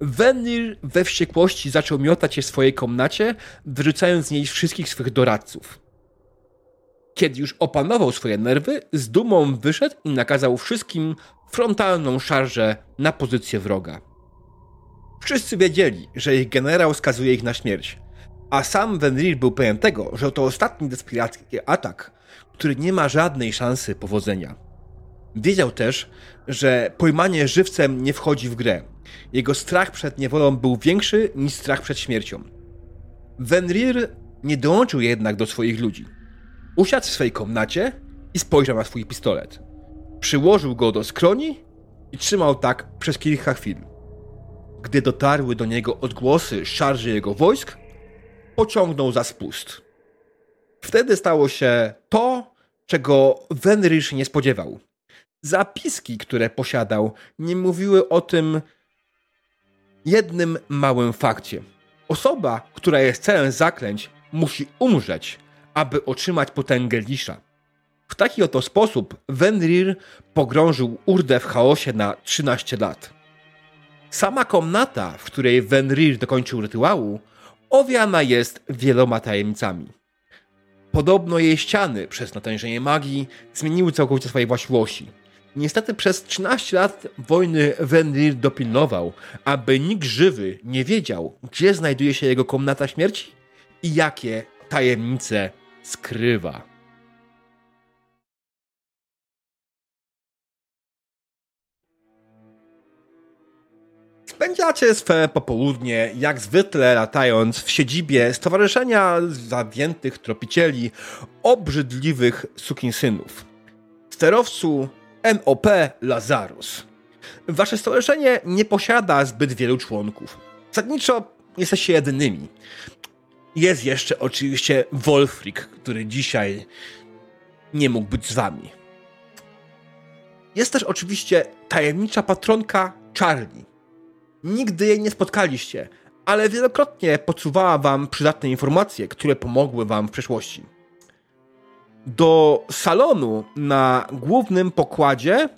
Speaker 1: Wenir we wściekłości zaczął miotać się w swojej komnacie, wyrzucając z niej wszystkich swych doradców. Kiedy już opanował swoje nerwy, z dumą wyszedł i nakazał wszystkim frontalną szarżę na pozycję wroga. Wszyscy wiedzieli, że ich generał skazuje ich na śmierć, a sam Wenrir był pewien tego, że to ostatni desperacki atak, który nie ma żadnej szansy powodzenia. Wiedział też, że pojmanie żywcem nie wchodzi w grę. Jego strach przed niewolą był większy niż strach przed śmiercią. Wenrir nie dołączył jednak do swoich ludzi. Usiadł w swojej komnacie i spojrzał na swój pistolet. Przyłożył go do skroni i trzymał tak przez kilka chwil. Gdy dotarły do niego odgłosy szarży jego wojsk, pociągnął za spust. Wtedy stało się to, czego Wenrysz nie spodziewał. Zapiski, które posiadał, nie mówiły o tym jednym małym fakcie. Osoba, która jest celem zaklęć, musi umrzeć, aby otrzymać potęgę Lisza. W taki oto sposób Wenrir pogrążył Urdę w chaosie na 13 lat. Sama komnata, w której Wenrir dokończył rytuału, owiana jest wieloma tajemnicami. Podobno jej ściany przez natężenie magii zmieniły całkowicie swoje właściwości. Niestety przez 13 lat wojny Wenrir dopilnował, aby nikt żywy nie wiedział, gdzie znajduje się jego komnata śmierci i jakie tajemnice skrywa. Spędzacie swe popołudnie, jak zwykle latając w siedzibie Stowarzyszenia Zawiętych Tropicieli Obrzydliwych Sukinsynów. Sterowcu NOP Lazarus. Wasze stowarzyszenie nie posiada zbyt wielu członków. Zasadniczo jesteście jedynymi. Jest jeszcze oczywiście Wolfrik, który dzisiaj nie mógł być z wami. Jest też oczywiście tajemnicza patronka Charlie. Nigdy jej nie spotkaliście, ale wielokrotnie podsuwała wam przydatne informacje, które pomogły wam w przeszłości. Do salonu na głównym pokładzie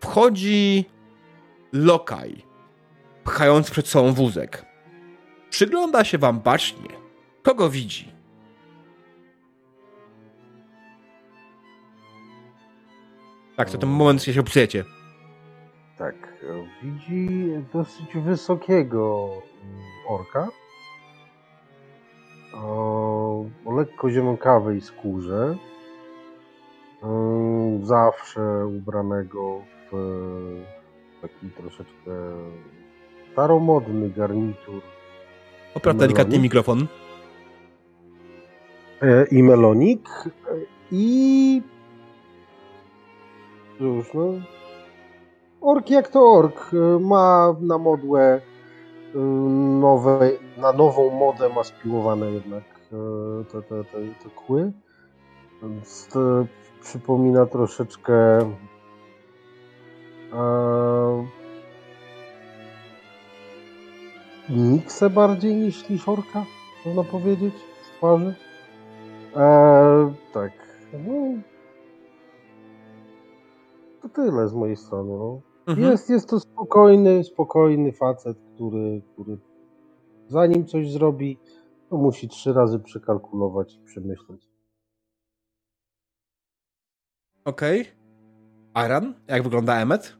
Speaker 1: wchodzi lokaj, pchając przed sobą wózek. Przygląda się wam bacznie. Kogo widzi? Tak, to ten moment, kiedy się opisujecie.
Speaker 5: Tak, widzi dosyć wysokiego orka o, o lekko ziemokawej skórze, ym, zawsze ubranego w taki troszeczkę staromodny garnitur.
Speaker 1: Opraw delikatnie mikrofon.
Speaker 5: e, i melonik. E, i cóż, no. Ork jak to ork. E, ma na modłę e, nowe, na nową modę ma spiłowane jednak e, te, te, te, te kły więc to przypomina troszeczkę e, Niksę bardziej niż, niż orka, można powiedzieć, z twarzy. E, tak. No, to tyle z mojej strony. No.
Speaker 1: Mhm.
Speaker 5: Jest, jest to spokojny, spokojny facet, który, który zanim coś zrobi, to musi trzy razy przekalkulować i przemyśleć.
Speaker 1: Okej. Aran, jak wygląda Emmet?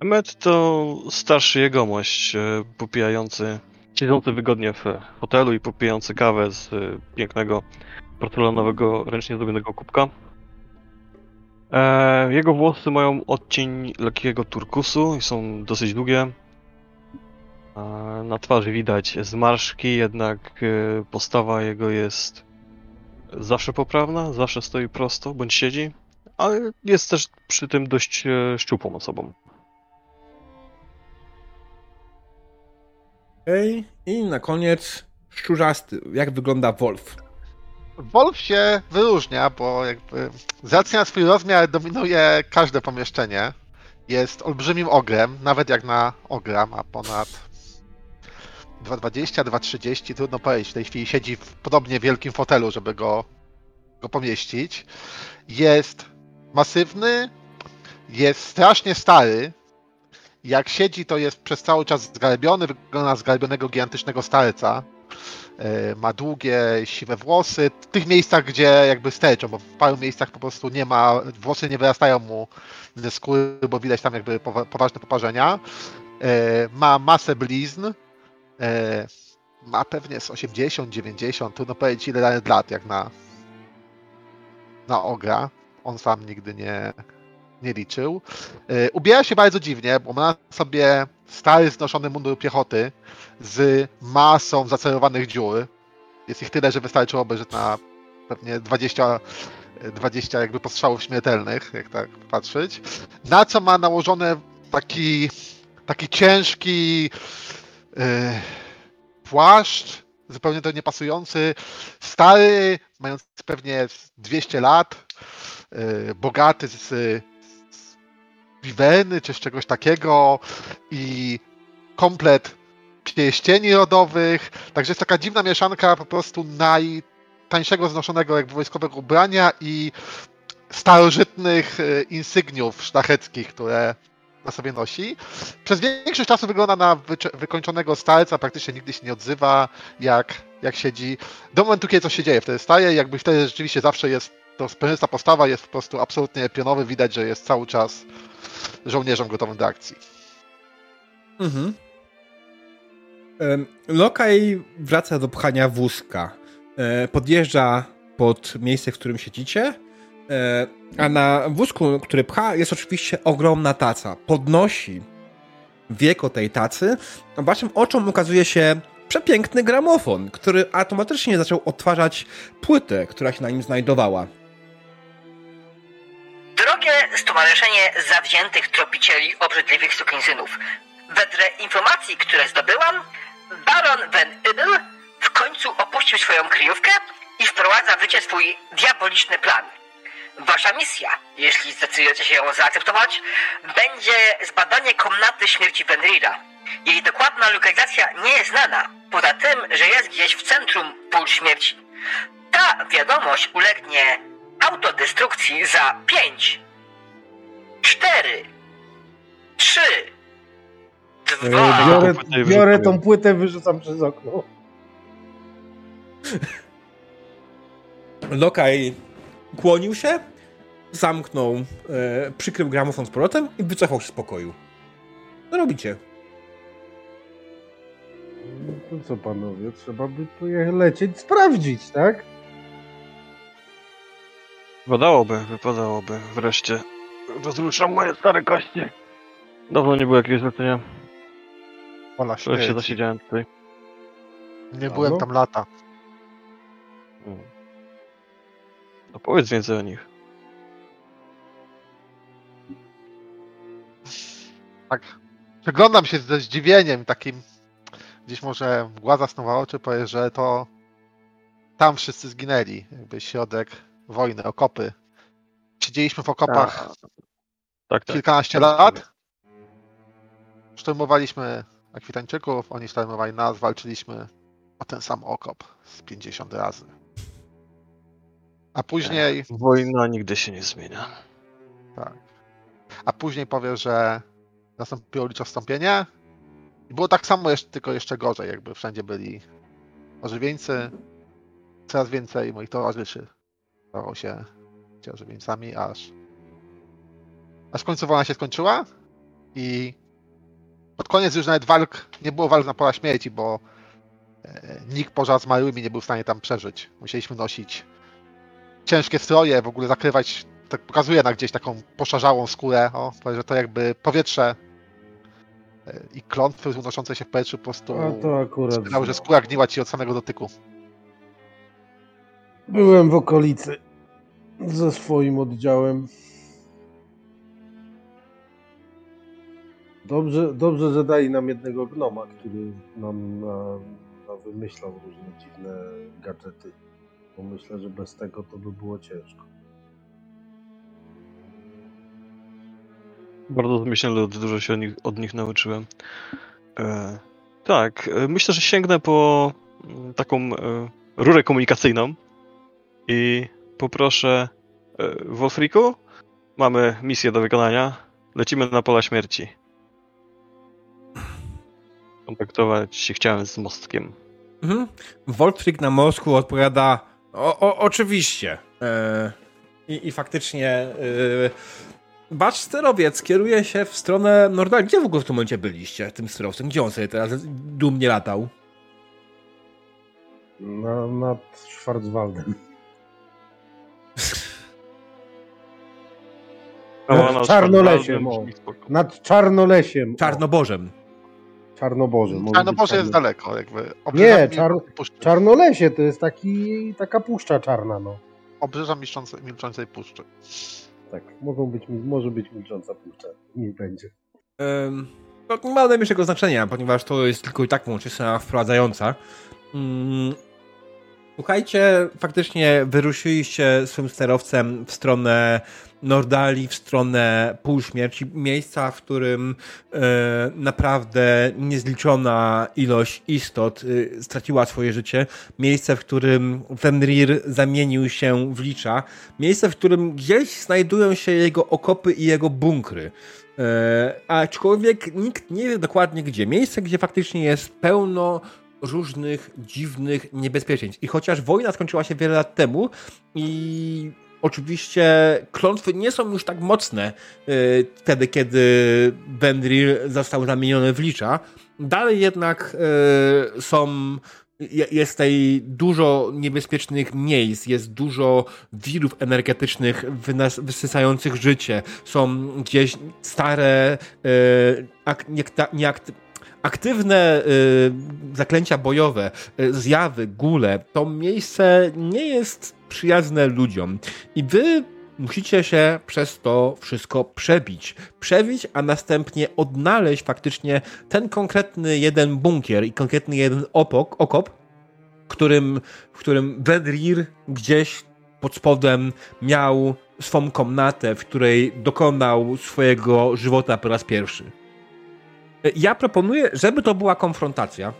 Speaker 2: Emmet to starszy jegomość, e, popijający, siedzący wygodnie w hotelu i popijający kawę z e, pięknego porcelanowego, ręcznie zrobionego kubka. E, Jego włosy mają odcień lekkiego turkusu i są dosyć długie. E, Na twarzy widać zmarszki, jednak e, postawa jego jest zawsze poprawna, zawsze stoi prosto bądź siedzi, ale jest też przy tym dość e, szczupłą osobą.
Speaker 1: Okej. I na koniec szczurzasty. Jak wygląda Wolf?
Speaker 4: Wolf się wyróżnia, bo jakby z racji na swój rozmiar dominuje każde pomieszczenie. Jest olbrzymim ogrem, nawet jak na ogra ma ponad 2,20, 2,30, trudno powiedzieć. W tej chwili siedzi w podobnie wielkim fotelu, żeby go, go pomieścić. Jest masywny, jest strasznie stary, Jak siedzi, to jest przez cały czas zgarbiony, wygląda na zgarbionego gigantycznego starca. E, Ma długie, siwe włosy. W tych miejscach, gdzie jakby sterczą, bo w paru miejscach po prostu nie ma, włosy nie wyrastają mu ze skóry, bo widać tam jakby powa- poważne poparzenia. E, Ma masę blizn. E, Ma pewnie z 80, 90, trudno powiedzieć ile lat, jak na, na ogra. On sam nigdy nie, nie liczył. E, Ubiera się bardzo dziwnie, bo ma sobie stary, znoszony mundur piechoty z masą zacerowanych dziur. Jest ich tyle, że wystarczyłoby, że na pewnie 20, 20 jakby postrzałów śmiertelnych, jak tak patrzeć. Na co ma nałożony taki, taki ciężki yy, płaszcz, zupełnie do niepasujący, stary, mający pewnie 200 lat, yy, bogaty z, z wiwerny czy z czegoś takiego i komplet pierścieni rodowych. Także jest taka dziwna mieszanka po prostu najtańszego znoszonego jakby wojskowego ubrania i starożytnych e, insygniów szlacheckich, które na sobie nosi. Przez większość czasu wygląda na wykończonego starca, praktycznie nigdy się nie odzywa, jak, jak siedzi. Do momentu, kiedy coś się dzieje, wtedy staje jakby wtedy rzeczywiście zawsze jest to sprężysta postawa, jest po prostu absolutnie pionowy, widać, że jest cały czas żołnierzem gotowym do akcji.
Speaker 1: Mhm. Lokaj wraca do pchania wózka. E, Podjeżdża pod miejsce, w którym siedzicie. E, A na wózku, który pcha, jest oczywiście ogromna taca. Podnosi wieko tej tacy. a Waszym oczom ukazuje się przepiękny gramofon, który automatycznie zaczął odtwarzać płytę, która się na nim znajdowała.
Speaker 6: Drogie stowarzyszenie zawziętych tropicieli obrzydliwych sukinsynów. Wedle informacji, które zdobyłam, baron Van Idel w końcu opuścił swoją kryjówkę i wprowadza w życie swój diaboliczny plan. Wasza misja, jeśli zdecydujecie się ją zaakceptować, będzie zbadanie komnaty śmierci Venrira. Jej dokładna lokalizacja nie jest znana, poza tym, że jest gdzieś w centrum pól śmierci. Ta wiadomość ulegnie autodestrukcji za 5, 4, 3, 2,
Speaker 5: E, Biorę, biorę tą płytę, wyrzucam przez okno. [LAUGHS]
Speaker 1: Lokaj kłonił się, zamknął, e, przykrył gramofon z powrotem i wycofał się z pokoju. Co robicie?
Speaker 5: No to co panowie, trzeba by pojechać lecieć, sprawdzić, tak?
Speaker 2: Wypadałoby, wypadałoby. Wreszcie rozruszam moje stare kości. Dawno nie było jakiegoś zlecenia.
Speaker 4: Ola
Speaker 2: Wreszcie
Speaker 4: śmierci.
Speaker 2: zasiedziałem tutaj.
Speaker 4: Nie byłem tam lata.
Speaker 2: Mm. No powiedz więcej o nich.
Speaker 4: Tak. Przeglądam się ze zdziwieniem takim, gdzieś może mgła zasnuwa oczy, powie, że to tam wszyscy zginęli. Jakby środek wojny, okopy. Siedzieliśmy w okopach
Speaker 2: Tak, tak.
Speaker 4: kilkanaście lat. Szturmowaliśmy akwitańczyków, oni szturmowali nas, walczyliśmy o ten sam okop z 50 razy. A później,
Speaker 2: Wojna nigdy się nie zmienia.
Speaker 4: tak. A później powie, że nastąpiło liczostąpienie i było tak samo, jeszcze, tylko jeszcze gorzej, jakby wszędzie byli ożywieńcy. Coraz więcej moich towarzyszy stało się ożywieńcami, aż aż w końcu wojna się skończyła i pod koniec już nawet walk, nie było walk na pola śmierci, bo e, nikt poza zmarłymi nie był w stanie tam przeżyć. Musieliśmy nosić ciężkie stroje, w ogóle zakrywać, tak pokazuje na gdzieś taką poszarzałą skórę, o, że to jakby powietrze e, i klątwy unoszące się w powietrzu po prostu
Speaker 5: A to akurat.
Speaker 4: sprawiały, że skóra gniła ci od samego dotyku.
Speaker 5: Byłem w okolicy ze swoim oddziałem. Dobrze, dobrze, że dali nam jednego gnoma, który nam na, na wymyślał różne dziwne gadżety. Bo myślę, że bez tego to by było ciężko.
Speaker 2: Bardzo zmyślny lud, dużo się od nich, od nich nauczyłem. E, tak, e, myślę, że sięgnę po mm, taką e, rurę komunikacyjną i poproszę e, Wolfriku, mamy misję do wykonania, lecimy na pola śmierci. skontaktować się chciałem z mostkiem.
Speaker 1: Mhm. Wolfrik na mostku odpowiada o, o, oczywiście. E, i, I faktycznie e, wasz sterowiec kieruje się w stronę Nordali. Gdzie w ogóle w tym momencie byliście, tym sterowcem? Gdzie on sobie teraz dumnie latał?
Speaker 5: Na, nad Schwarzwaldem.
Speaker 2: No,
Speaker 5: w Czarnolesiem, o. Nad Czarnolesiem.
Speaker 1: Czarnobożem.
Speaker 5: Czarnoboże. może
Speaker 4: A no
Speaker 5: być
Speaker 4: Boże jest daleko, jakby.
Speaker 5: Nie,
Speaker 4: Obrzeża
Speaker 5: czar,
Speaker 4: puszczy.
Speaker 5: Czarnolesie to jest taki, taka puszcza czarna, no.
Speaker 4: Obrzeża milczącej, milczącej puszczy.
Speaker 5: Tak, mogą być, może być milcząca puszcza. Nie będzie.
Speaker 1: Ym, to nie ma najmniejszego znaczenia, ponieważ to jest tylko i tak scena wprowadzająca. Ym, Słuchajcie, faktycznie wyruszyliście swym sterowcem w stronę Nordali, w stronę półśmierci, miejsca, w którym e, naprawdę niezliczona ilość istot e, straciła swoje życie, miejsce, w którym Fenrir zamienił się w licza, miejsce, w którym gdzieś znajdują się jego okopy i jego bunkry. E, aczkolwiek nikt nie wie dokładnie gdzie. Miejsce, gdzie faktycznie jest pełno różnych dziwnych niebezpieczeństw. I chociaż wojna skończyła się wiele lat temu i oczywiście klątwy nie są już tak mocne y, wtedy, kiedy Benrir został zamieniony w licza, dalej jednak y, są je- jest tutaj dużo niebezpiecznych miejsc, jest dużo wirów energetycznych wysysających życie. Są gdzieś stare, y, niekta- nieakt- aktywne y, zaklęcia bojowe, y, zjawy, gule. To miejsce nie jest przyjazne ludziom. I wy musicie się przez to wszystko przebić. Przebić, a następnie odnaleźć faktycznie ten konkretny jeden bunkier i konkretny jeden opok, okop, którym, w którym Vedrir gdzieś pod spodem miał swą komnatę, w której dokonał swojego żywota po raz pierwszy. Ja proponuję, żeby to była konfrontacja.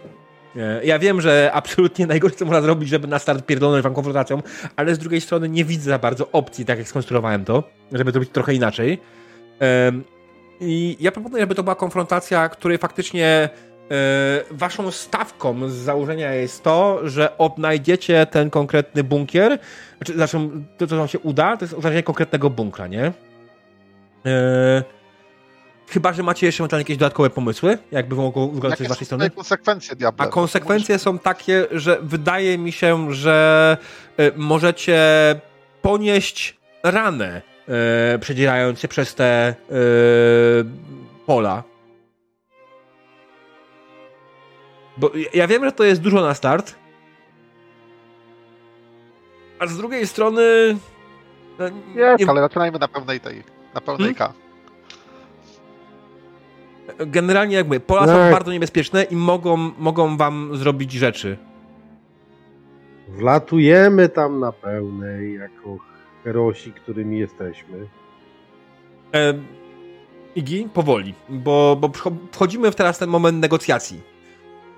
Speaker 1: E, Ja wiem, że absolutnie najgorsze, co można zrobić, żeby na start pierdolnąć wam konfrontacją, ale z drugiej strony nie widzę za bardzo opcji, tak jak skonstruowałem to, żeby zrobić trochę inaczej. Em, I ja proponuję, żeby to była konfrontacja, której faktycznie e, waszą stawką z założenia jest to, że odnajdziecie ten konkretny bunkier, znaczy, znaczy to, co wam się uda, to jest odnalezienie konkretnego bunkra, nie? E, Chyba, że macie jeszcze ewentualnie jakieś dodatkowe pomysły, jakby mogło wyglądać
Speaker 4: Jakie
Speaker 1: z waszej strony?
Speaker 4: konsekwencje?
Speaker 1: A konsekwencje są takie, że wydaje mi się, że y, możecie ponieść ranę, y, przedzierając się przez te y, pola. Bo ja- wiem, że to jest dużo na start. A z drugiej strony. no,
Speaker 4: Jest,
Speaker 1: nie-
Speaker 4: ale zaczynajmy na pełnej tej, na pełnej
Speaker 1: Hmm?
Speaker 4: K.
Speaker 1: Generalnie, jak mówię, pola są
Speaker 5: Tak.
Speaker 1: bardzo niebezpieczne i mogą, mogą wam zrobić rzeczy.
Speaker 5: Wlatujemy tam na pełnej, jako herosi, którymi jesteśmy.
Speaker 1: E, Igi, powoli, bo, bo wcho- wchodzimy w teraz ten moment negocjacji.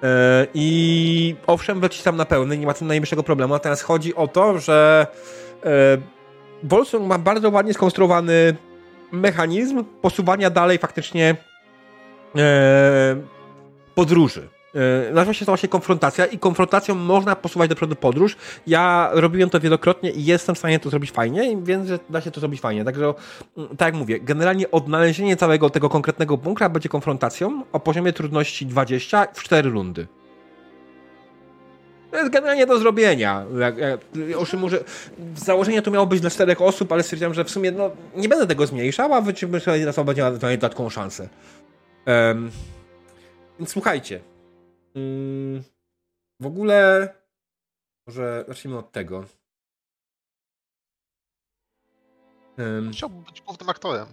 Speaker 1: E, I owszem, wlecieć tam na pełny, nie ma tym najmniejszego problemu, natomiast chodzi o to, że e, ma bardzo ładnie skonstruowany mechanizm posuwania dalej faktycznie podróży. E, Nazywa się to właśnie konfrontacja i konfrontacją można posuwać do przodu podróż. Ja robiłem to wielokrotnie i jestem w stanie to zrobić fajnie i wiem, że da się to zrobić fajnie. Także, mm, tak jak mówię, generalnie odnalezienie całego tego konkretnego bunkra będzie konfrontacją o poziomie trudności 20 w 4 rundy. To jest generalnie do zrobienia. Owszem, może w założeniu to miało być dla czterech osób, ale stwierdziłem, że w sumie no, nie będę tego zmniejszał, a wy czy myślę, że jedna osoba będzie dodatkową szansę. Em, więc słuchajcie. Mm, w ogóle może zacznijmy od tego. Em,
Speaker 4: Chciałbym być głównym aktorem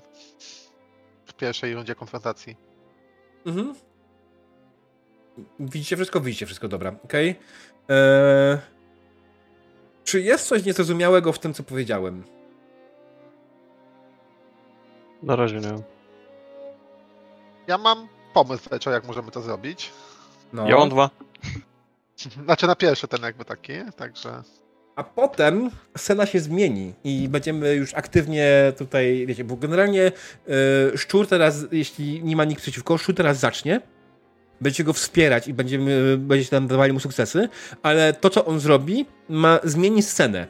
Speaker 4: w pierwszej rundzie konfrontacji.
Speaker 1: Mhm. Widzicie wszystko? Widzicie wszystko, dobra. Okej. Eee, Czy jest coś niezrozumiałego w tym, co powiedziałem?
Speaker 2: Na razie nie.
Speaker 4: Ja mam pomysł, Leczo, jak możemy to zrobić.
Speaker 1: No.
Speaker 2: Ja mam dwa. [LAUGHS]
Speaker 4: Znaczy na pierwszy ten jakby taki, także...
Speaker 1: A potem scena się zmieni i będziemy już aktywnie tutaj, wiecie, bo generalnie e, szczur teraz, jeśli nie ma nikt przeciwko, szczur teraz zacznie. będziecie go wspierać i będziemy, będziecie tam dawali mu sukcesy, ale to, co on zrobi, ma zmieni scenę.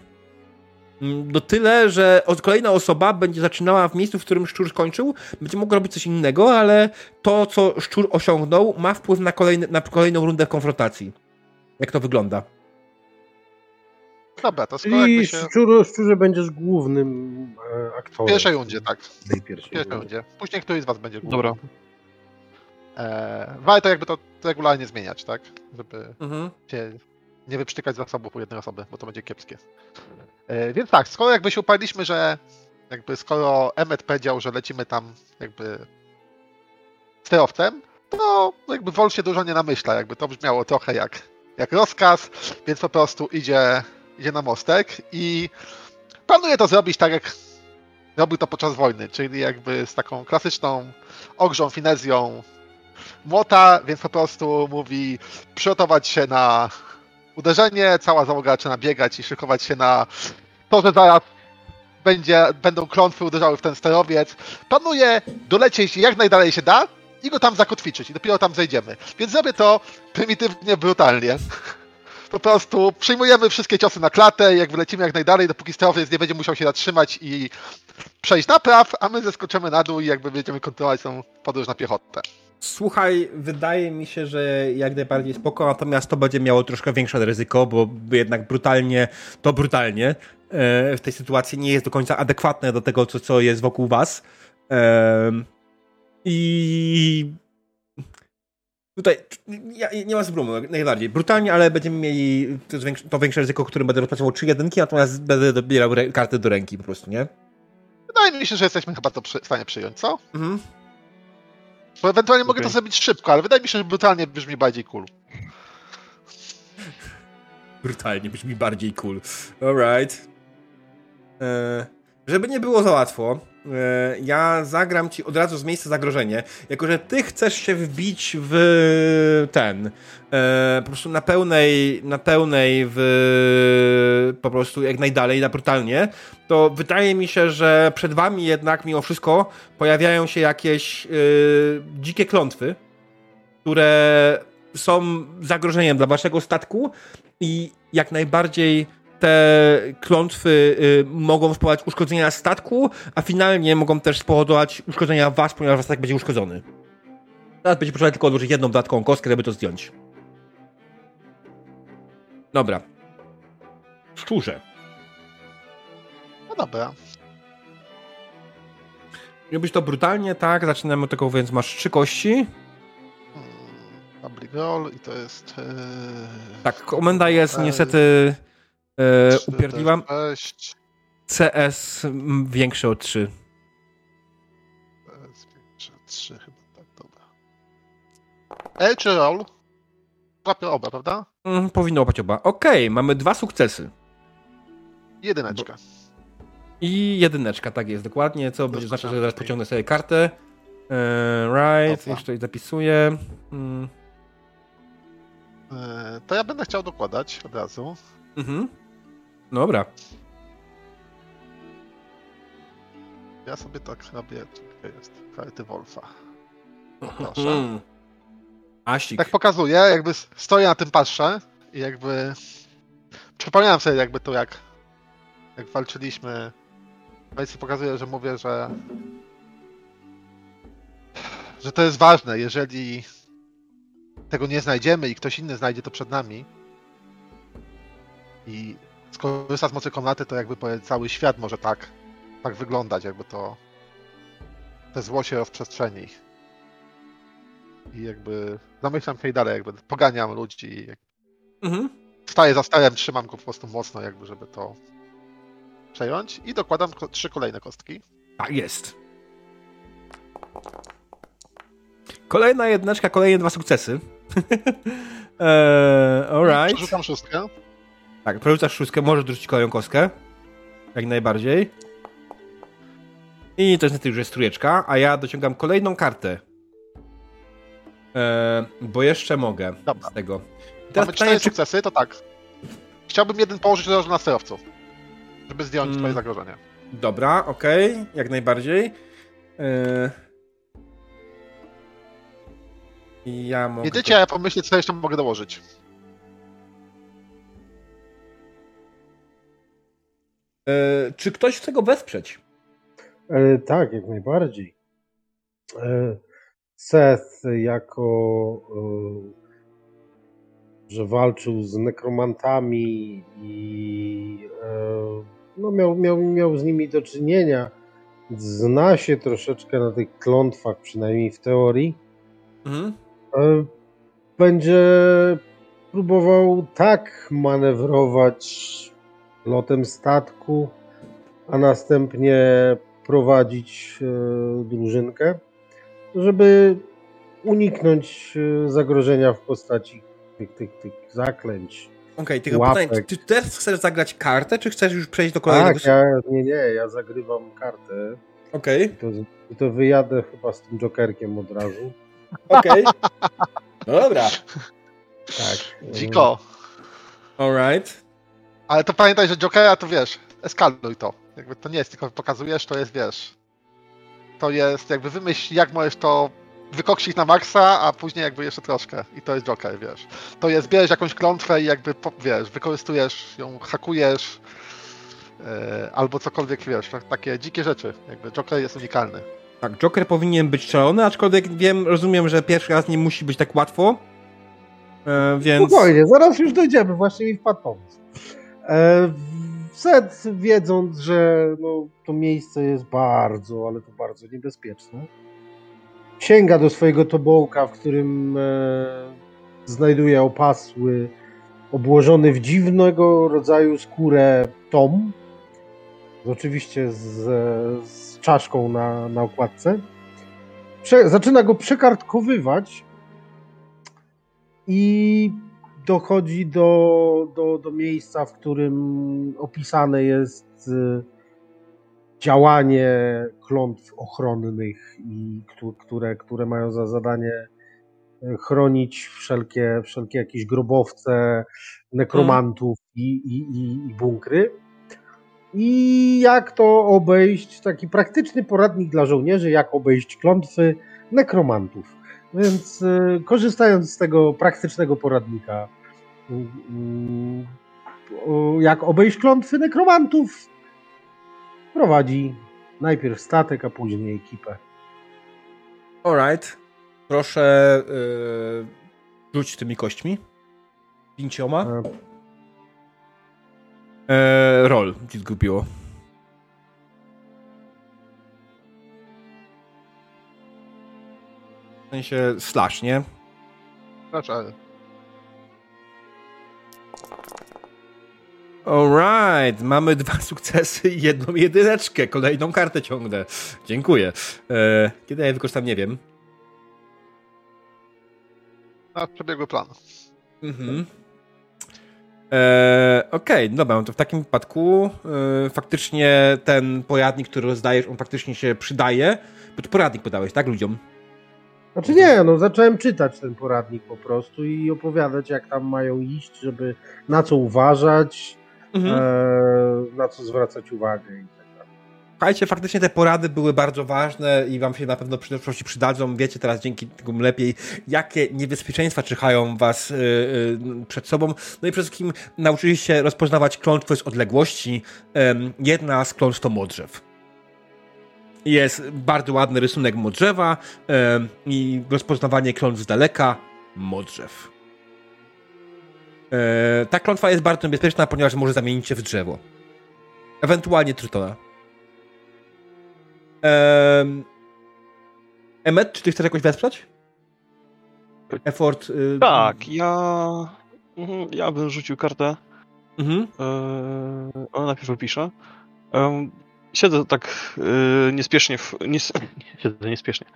Speaker 1: Do tyle, że kolejna osoba będzie zaczynała w miejscu, w którym szczur skończył, będzie mogła robić coś innego, ale to, co szczur osiągnął, ma wpływ na, kolejny, na kolejną rundę konfrontacji. Jak to wygląda?
Speaker 4: Dobra, to skoro jakby
Speaker 5: I
Speaker 4: się...
Speaker 5: szczur, szczurze będziesz głównym e,
Speaker 4: W
Speaker 5: aktorem.
Speaker 4: pierwszej rundzie, tak.
Speaker 5: W tej
Speaker 4: W
Speaker 5: pierwszej rundzie.
Speaker 4: rundzie. Później któryś z was będzie główny.
Speaker 2: Dobra.
Speaker 4: E, warto jakby to regularnie zmieniać, tak? Żeby
Speaker 1: Mhm.
Speaker 4: się nie wyprztykać zasobów u jednej osoby, bo to będzie kiepskie. E, więc tak, skoro jakby się uparliśmy, że jakby skoro Emmet powiedział, że lecimy tam jakby sterowcem, to jakby Wol się dużo nie namyśla, jakby to brzmiało trochę jak, jak rozkaz, więc po prostu idzie, idzie na mostek i planuje to zrobić tak jak robił to podczas wojny, czyli jakby z taką klasyczną ogrzą, finezją młota, więc po prostu mówi przygotować się na uderzenie, cała załoga zaczyna biegać i szykować się na to, że zaraz będzie, będą klątwy uderzały w ten sterowiec. Planuje dolecieć jak najdalej się da i go tam zakotwiczyć i dopiero tam zejdziemy. Więc zrobię to prymitywnie, brutalnie. [LAUGHS] Po prostu przyjmujemy wszystkie ciosy na klatę, jak wylecimy jak najdalej, dopóki sterowiec nie będzie musiał się zatrzymać i przejść napraw, a my zeskoczymy na dół i jakby będziemy kontynuować tą podróż na piechotę.
Speaker 1: Słuchaj, wydaje mi się, że jak najbardziej spoko, natomiast to będzie miało troszkę większe ryzyko, bo jednak brutalnie, to brutalnie e, w tej sytuacji nie jest do końca adekwatne do tego, co, co jest wokół was. Em, I tutaj ja, nie ma zbrumu, najbardziej. Brutalnie, ale będziemy mieli to, zwiększ- to większe ryzyko, którym będę rozpracował trzy jedynki, natomiast będę dobierał karty do ręki po prostu, nie?
Speaker 4: Wydaje mi się, że jesteśmy chyba to przy, w stanie przyjąć, co?
Speaker 1: Mhm.
Speaker 4: Bo ewentualnie mogę
Speaker 2: Okej.
Speaker 4: to zrobić szybko, ale wydaje mi się, że brutalnie brzmi bardziej cool.
Speaker 1: Brutalnie brzmi bardziej cool. Alright. E, żeby nie było za łatwo, ja zagram ci od razu z miejsca zagrożenie. Jako, że ty chcesz się wbić w ten. E, po prostu na pełnej, na pełnej w po prostu jak najdalej, na brutalnie, to wydaje mi się, że przed wami jednak mimo wszystko pojawiają się jakieś e, dzikie klątwy, które są zagrożeniem dla waszego statku i jak najbardziej te klątwy y, mogą spowodować uszkodzenia statku, a finalnie mogą też spowodować uszkodzenia was, ponieważ was tak będzie uszkodzony. Teraz będzie potrzeba tylko odłożyć jedną dodatkową kostkę, żeby to zdjąć. Dobra. Szczurze.
Speaker 4: No dobra.
Speaker 1: Robisz to brutalnie, tak? Zaczynamy od tego, więc masz trzy kości.
Speaker 4: Hmm, Public roll i to jest... Yy,
Speaker 1: Tak, komenda jest niestety e,
Speaker 4: sześć,
Speaker 1: CS większe od 3.
Speaker 4: to jest większe, Trzy chyba, tak, dobra. E czy roll? Łapię oba, prawda?
Speaker 1: Mm, powinno łapać oba. Okej, mamy dwa sukcesy.
Speaker 4: Jedyneczka.
Speaker 1: I jedyneczka, tak jest, dokładnie, co będzie znaczy, że zaraz pociągnę sobie kartę. Eee, right,
Speaker 4: Dobra.
Speaker 1: jeszcze zapisuję. Mm,
Speaker 4: E, to ja będę chciał dokładać od razu.
Speaker 1: mhm. Dobra.
Speaker 4: Ja sobie tak robię, tutaj jest karty Wolfa. Proszę.
Speaker 1: Asik.
Speaker 4: Tak pokazuję, jakby stoję na tym patrzę i jakby przypomniałem sobie jakby to jak jak walczyliśmy. Więc pokazuję, że mówię, że że to jest ważne, jeżeli tego nie znajdziemy i ktoś inny znajdzie to przed nami i skorzysta z mocy komnaty, to jakby cały świat może tak tak wyglądać, jakby to te zło się rozprzestrzeni. I jakby zamyślam się i dalej, jakby poganiam ludzi
Speaker 1: Mhm.
Speaker 4: staję za starem, trzymam go po prostu mocno, jakby, żeby to przejąć i dokładam trzy kolejne kostki.
Speaker 1: Tak jest. Kolejna jedyneczka, kolejne dwa sukcesy. [LAUGHS] eee, alright.
Speaker 4: Przerzucam szóstkę.
Speaker 1: Tak, przerzucasz szóstkę, możesz dorzucić kolejną kostkę. Jak najbardziej. I to jest niestety już jest trójeczka, a ja dociągam kolejną kartę. Eee, bo jeszcze mogę
Speaker 4: Dobra.
Speaker 1: z tego. I
Speaker 4: Mamy cztery
Speaker 1: pytanie, czy...
Speaker 4: sukcesy, to tak. Chciałbym jeden położyć od razu na sterowców, żeby zdjąć
Speaker 1: Mm.
Speaker 4: twoje zagrożenie.
Speaker 1: Dobra, okej, jak najbardziej. Eee... Ja mogę...
Speaker 4: Jedziecie, a ja pomyślę, co jeszcze mogę dołożyć.
Speaker 1: Czy ktoś chce go wesprzeć?
Speaker 5: E, tak, jak najbardziej. E, Seth jako, e, że walczył z nekromantami i e, no miał, miał, miał z nimi do czynienia, zna się troszeczkę na tych klątwach, przynajmniej w teorii,
Speaker 1: Mhm.
Speaker 5: e, będzie próbował tak manewrować lotem statku, a następnie prowadzić e, drużynkę, żeby uniknąć e, zagrożenia w postaci tych, tych, tych zaklęć.
Speaker 1: Okej, tylko
Speaker 5: Łapek.
Speaker 1: pytanie, czy też chcesz zagrać kartę, czy chcesz już przejść do kolejnego?
Speaker 5: Tak, ja, nie, nie, ja zagrywam kartę
Speaker 1: Okej,
Speaker 5: i to, i to wyjadę chyba z tym jokerkiem od razu.
Speaker 1: okej. No [LAUGHS] dobra.
Speaker 5: Tak.
Speaker 4: Dziko.
Speaker 1: Alright.
Speaker 4: Ale to pamiętaj, że Jokera to wiesz, eskaluj to. Jakby to nie jest tylko pokazujesz, to jest wiesz. To jest jakby wymyśl, jak możesz to wykoksić na maksa, a później jakby jeszcze troszkę. I to jest Joker, wiesz. To jest, bierzesz jakąś klątwę i jakby, po- wiesz, wykorzystujesz ją, hakujesz, e, albo cokolwiek, wiesz, tak- takie dzikie rzeczy. Jakby Joker jest unikalny.
Speaker 1: Tak, Joker powinien być szalony, aczkolwiek wiem, rozumiem, że pierwszy raz nie musi być tak łatwo. E, więc.
Speaker 5: Spokojnie, zaraz już dojdziemy, właśnie mi wpadł pomysł. E, Set, wiedząc, że no, to miejsce jest bardzo, ale to bardzo niebezpieczne, sięga do swojego tobołka, w którym e, znajduje opasły obłożony w dziwnego rodzaju skórę tom, oczywiście z, z czaszką na, na okładce. Prze, zaczyna go przekartkowywać i dochodzi do, do, do miejsca, w którym opisane jest y, działanie klątw ochronnych, i któ- które, które mają za zadanie y, chronić wszelkie, wszelkie jakieś grobowce, nekromantów i, i, i, i bunkry. I jak to obejść, taki praktyczny poradnik dla żołnierzy, jak obejść klątwy nekromantów. Więc y, korzystając z tego praktycznego poradnika, jak obejść klątwy nekromantów, prowadzi najpierw statek, a później ekipę.
Speaker 1: Alright. Proszę yy, rzuć tymi kośćmi. Pięcioma.
Speaker 5: E,
Speaker 1: roll ci zgubiło. W sensie slash, nie?
Speaker 4: Znaczy, ale
Speaker 1: Alright, mamy dwa [LAUGHS] sukcesy i jedną jedyneczkę. Kolejną kartę ciągnę. Dziękuję. E, kiedy ja wykorzystam, nie wiem.
Speaker 4: no, przebiegły plan.
Speaker 1: Mhm. E, Okej, dobra, no to w takim wypadku e, faktycznie ten poradnik, który rozdajesz, on faktycznie się przydaje. Bo poradnik podałeś, tak, ludziom?
Speaker 5: Znaczy nie, no zacząłem czytać ten poradnik po prostu i opowiadać, jak tam mają iść, żeby na co uważać,
Speaker 1: Mhm.
Speaker 5: e, na co zwracać uwagę i tak dalej.
Speaker 1: Słuchajcie, faktycznie te porady były bardzo ważne i wam się na pewno w przyszłości przydadzą. Wiecie teraz dzięki temu lepiej, jakie niebezpieczeństwa czyhają was y, y, przed sobą. No i przede wszystkim nauczyliście się rozpoznawać klątwy z odległości. Jedna z klątw to modrzew. Jest bardzo ładny rysunek modrzewa i rozpoznawanie klątw z daleka modrzew. E, ta klątwa jest bardzo niebezpieczna, ponieważ może zamienić się w drzewo. Ewentualnie trytona. Emmet, czy ty chcesz jakoś wesprzeć? Effort. Y,
Speaker 2: Tak, ja. Mhm, Ja bym rzucił kartę.
Speaker 1: Mhm.
Speaker 2: Eee, ale najpierw opiszę. Siedzę tak e, niespiesznie. W, nies, nie, siedzę niespiesznie.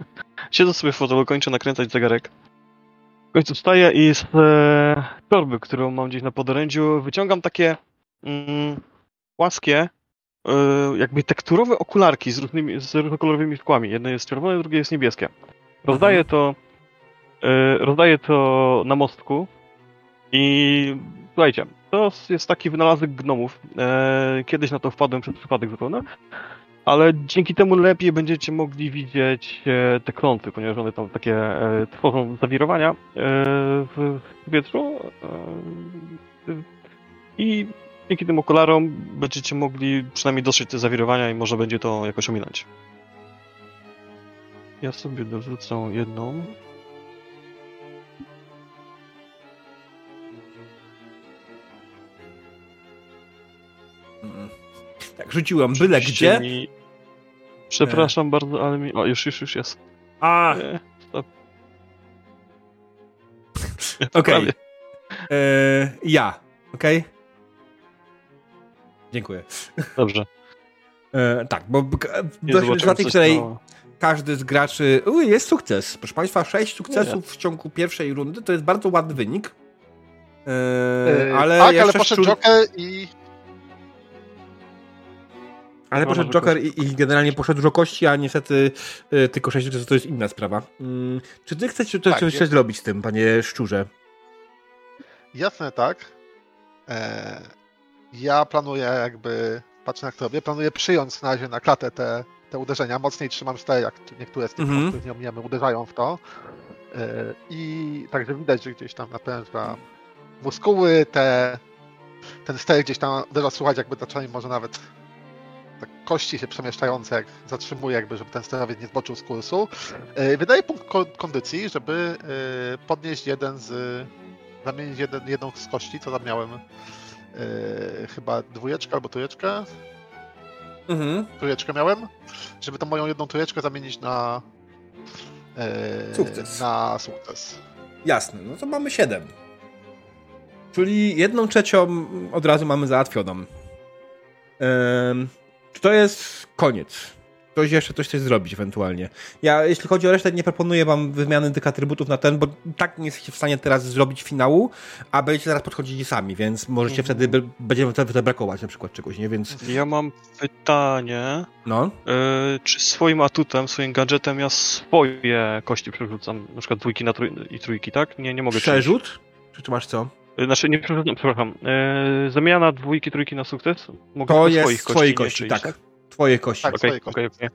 Speaker 2: [LAUGHS] siedzę sobie w fotelu, kończę nakręcać zegarek. W końcu wstaję i z e, torby, którą mam gdzieś na podorędziu, wyciągam takie mm, płaskie, e, jakby tekturowe okularki z, różnymi, z różnokolorowymi szkłami. Jedno jest czerwone, drugie jest niebieskie. Rozdaję to, e, rozdaję to na mostku i słuchajcie, to jest taki wynalazek gnomów. E, kiedyś na to wpadłem przez przypadek zupełnie. Ale dzięki temu lepiej będziecie mogli widzieć e, te klątwy, ponieważ one tam takie e, tworzą zawirowania w powietrzu. E, I dzięki tym okularom będziecie mogli przynajmniej dostrzec te zawirowania i może będzie to jakoś ominąć. Ja sobie dorzucę jedną.
Speaker 1: Tak, rzuciłem byle gdzie.
Speaker 2: Mi... Przepraszam bardzo, ale mi... O, już, już, już jest.
Speaker 1: A,
Speaker 2: stop. [LAUGHS]
Speaker 1: Okej.
Speaker 2: Prawie.
Speaker 1: e, ja, okej? Dziękuję.
Speaker 2: Dobrze.
Speaker 1: E, tak, bo b- k-
Speaker 2: Nie
Speaker 1: doszliśmy do
Speaker 2: zobaczyłem,
Speaker 1: sytuacji,
Speaker 2: co
Speaker 1: w której każdy z graczy... Uj, jest sukces. Proszę Państwa, sześć sukcesów w ciągu pierwszej rundy, to jest bardzo ładny wynik. E, ale
Speaker 4: tak, ale
Speaker 1: jeszcze
Speaker 4: poszedł
Speaker 1: szczur-
Speaker 4: Joker i
Speaker 1: Ale poszedł Joker i, i generalnie poszedł dużo kości, a niestety y, tylko 6 sukcesów to jest inna sprawa. Mm, czy ty chcesz coś
Speaker 4: Tak,
Speaker 1: zrobić z tym, panie szczurze?
Speaker 4: jasne tak. E, ja planuję jakby, patrzę jak to robię, planuję przyjąć na razie na klatę te, te uderzenia. Mocniej trzymam stare, jak niektóre z tych, mm których nie omijamy, uderzają w to. E, I także widać, że gdzieś tam napręża muskuły, te, ten ster gdzieś tam uderza, słuchać jakby czasami może nawet kości się przemieszczające, jak zatrzymuje jakby, żeby ten sterowiec nie zboczył z kursu. E, Wydaje punkt ko- kondycji, żeby e, podnieść jeden z zamienić jeden, jedną z kości, co tam miałem. e, chyba dwójeczkę albo trójeczkę.
Speaker 1: Mhm.
Speaker 4: Trójeczkę miałem, żeby tą moją jedną trójeczkę zamienić na.
Speaker 1: Sukces.
Speaker 4: Na sukces.
Speaker 1: Jasne, no to mamy 7. Czyli jedną trzecią od razu mamy załatwioną. Ym, czy to jest koniec? Ktoś jeszcze coś chce zrobić ewentualnie. Ja, jeśli chodzi o resztę, nie proponuję wam wymiany tych atrybutów na ten, bo tak nie jesteście w stanie teraz zrobić finału, a będziecie zaraz podchodzili sami, więc możecie
Speaker 4: Mhm.
Speaker 1: wtedy, be- będziemy wtedy brakować na przykład czegoś, nie? Więc
Speaker 2: Ja mam pytanie.
Speaker 1: no.
Speaker 2: E, czy swoim atutem, swoim gadżetem ja swoje kości przerzucam? Na przykład dwójki na trój- i trójki, tak? Nie, nie mogę.
Speaker 1: Przerzut? Czy, czy masz co?
Speaker 2: E, Znaczy, nie przerzucam, przepraszam. E, zamiana dwójki, trójki na sukces? Mogę
Speaker 1: To jest twoje kości,
Speaker 2: czyjś,
Speaker 1: tak. Twoje kości.
Speaker 4: Tak.
Speaker 2: Okej,
Speaker 4: swoje kości.
Speaker 2: okej, okej.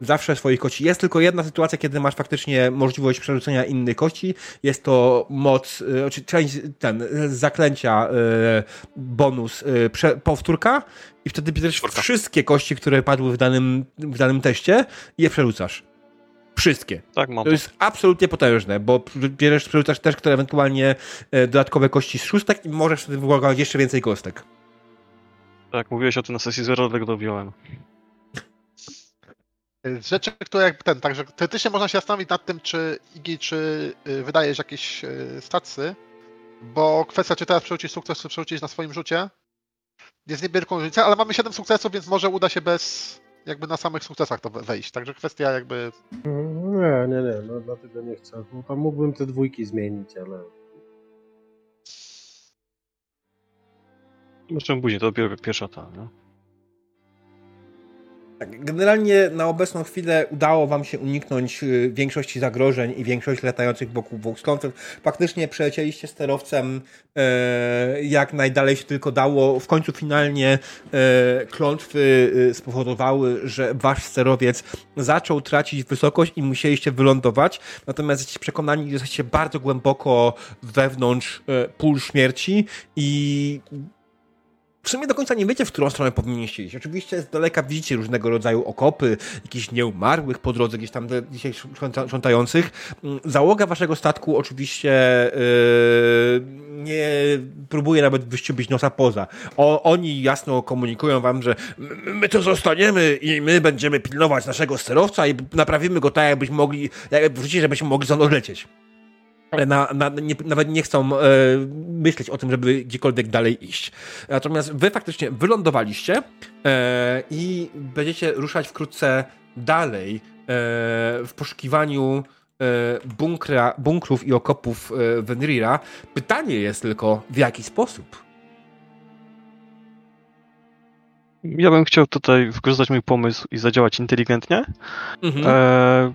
Speaker 1: Zawsze swoich kości. Jest tylko jedna sytuacja, kiedy masz faktycznie możliwość przerzucenia innych kości. Jest to moc, y, czy część ten, y, zaklęcia y, bonus y, powtórka i wtedy bierzesz wszystkie kości, które padły w danym, w danym teście i je przerzucasz. Wszystkie.
Speaker 2: Tak, mam.
Speaker 1: To jest absolutnie potężne, bo bierzesz, przerzucasz też które ewentualnie y, dodatkowe kości z szóstek i możesz wtedy wyłogować jeszcze więcej kostek.
Speaker 2: Tak, mówiłeś o tym na sesji zero, dlatego to wziąłem.
Speaker 4: Z rzeczy, które jakby ten, także teoretycznie można się zastanowić nad tym, czy Igi, czy y, wydajesz jakieś y, statsy, bo kwestia, czy teraz przerzucić sukces, czy przerzucić na swoim rzucie, jest niewielką różnicą, ale mamy 7 sukcesów, więc może uda się bez, jakby na samych sukcesach to we- wejść. Także kwestia jakby,
Speaker 5: Nie, nie, nie, no dlatego nie chcę. No, tam mógłbym te dwójki zmienić, ale...
Speaker 2: Zresztą później, to dopiero pierwsza ta, no.
Speaker 1: Tak, generalnie na obecną chwilę udało wam się uniknąć y, większości zagrożeń i większości latających wokół Volkskonflikt. Faktycznie przelecieliście sterowcem e, jak najdalej się tylko dało. W końcu finalnie e, klątwy e, spowodowały, że wasz sterowiec zaczął tracić wysokość i musieliście wylądować. Natomiast jesteście przekonani, że jesteście bardzo głęboko wewnątrz e, pól śmierci i w sumie do końca nie wiecie, w którą stronę powinniście iść. Oczywiście z daleka widzicie różnego rodzaju okopy, jakichś nieumarłych po drodze, gdzieś tam dzisiaj szcząta- szczątających. Mm, Załoga waszego statku oczywiście yy, nie próbuje nawet wyściubić nosa poza. O, oni jasno komunikują wam, że my, to zostaniemy i my będziemy pilnować naszego sterowca i naprawimy go tak, jakbyśmy mogli, jak wrócić, żebyśmy mogli za mną lecieć. Ale na, na, nie, nawet nie chcą e, myśleć o tym, żeby gdziekolwiek dalej iść. Natomiast wy faktycznie wylądowaliście e, i będziecie ruszać wkrótce dalej e, w poszukiwaniu e, bunkra, bunkrów i okopów e, Venrira. Pytanie jest tylko, w jaki sposób?
Speaker 2: Ja bym chciał tutaj wykorzystać mój pomysł i zadziałać inteligentnie.
Speaker 1: Mhm.
Speaker 2: E,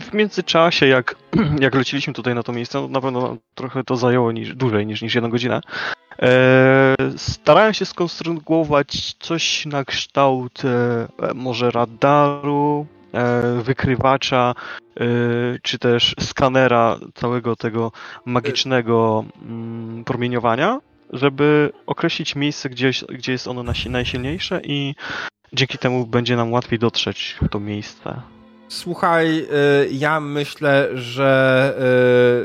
Speaker 2: w międzyczasie, jak, [CLEARS THROAT] jak leciliśmy tutaj na to miejsce, no na pewno trochę to zajęło niż, dłużej niż, niż jedną godzinę. E, starałem się skonstruować coś na kształt e, może radaru, e, wykrywacza, e, czy też skanera całego tego magicznego mm, promieniowania, żeby określić miejsce, gdzie, gdzie jest ono najsilniejsze i dzięki temu będzie nam łatwiej dotrzeć w to miejsce.
Speaker 1: Słuchaj, y, ja myślę, że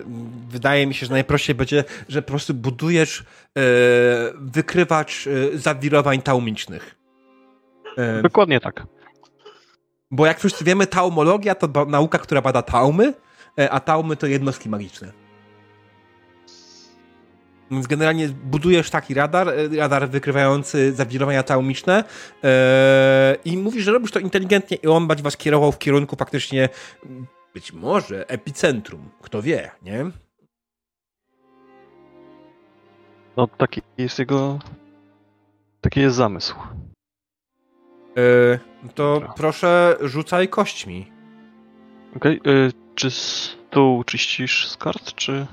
Speaker 1: y, wydaje mi się, że najprościej będzie, że po prostu budujesz y, wykrywacz zawirowań taumicznych.
Speaker 2: Dokładnie tak.
Speaker 1: Bo jak wszyscy wiemy, taumologia to nauka, która bada taumy, a taumy to jednostki magiczne. Więc generalnie budujesz taki radar, e, radar wykrywający zawirowania taumiczne e, i mówisz, że robisz to inteligentnie i on będzie was kierował w kierunku faktycznie m, być może epicentrum. Kto wie, nie?
Speaker 2: No taki jest jego... Taki jest zamysł.
Speaker 1: E, to
Speaker 2: Dobra.
Speaker 1: proszę rzucaj kośćmi.
Speaker 2: Okej, y, czy stół czyścisz z kart, czy...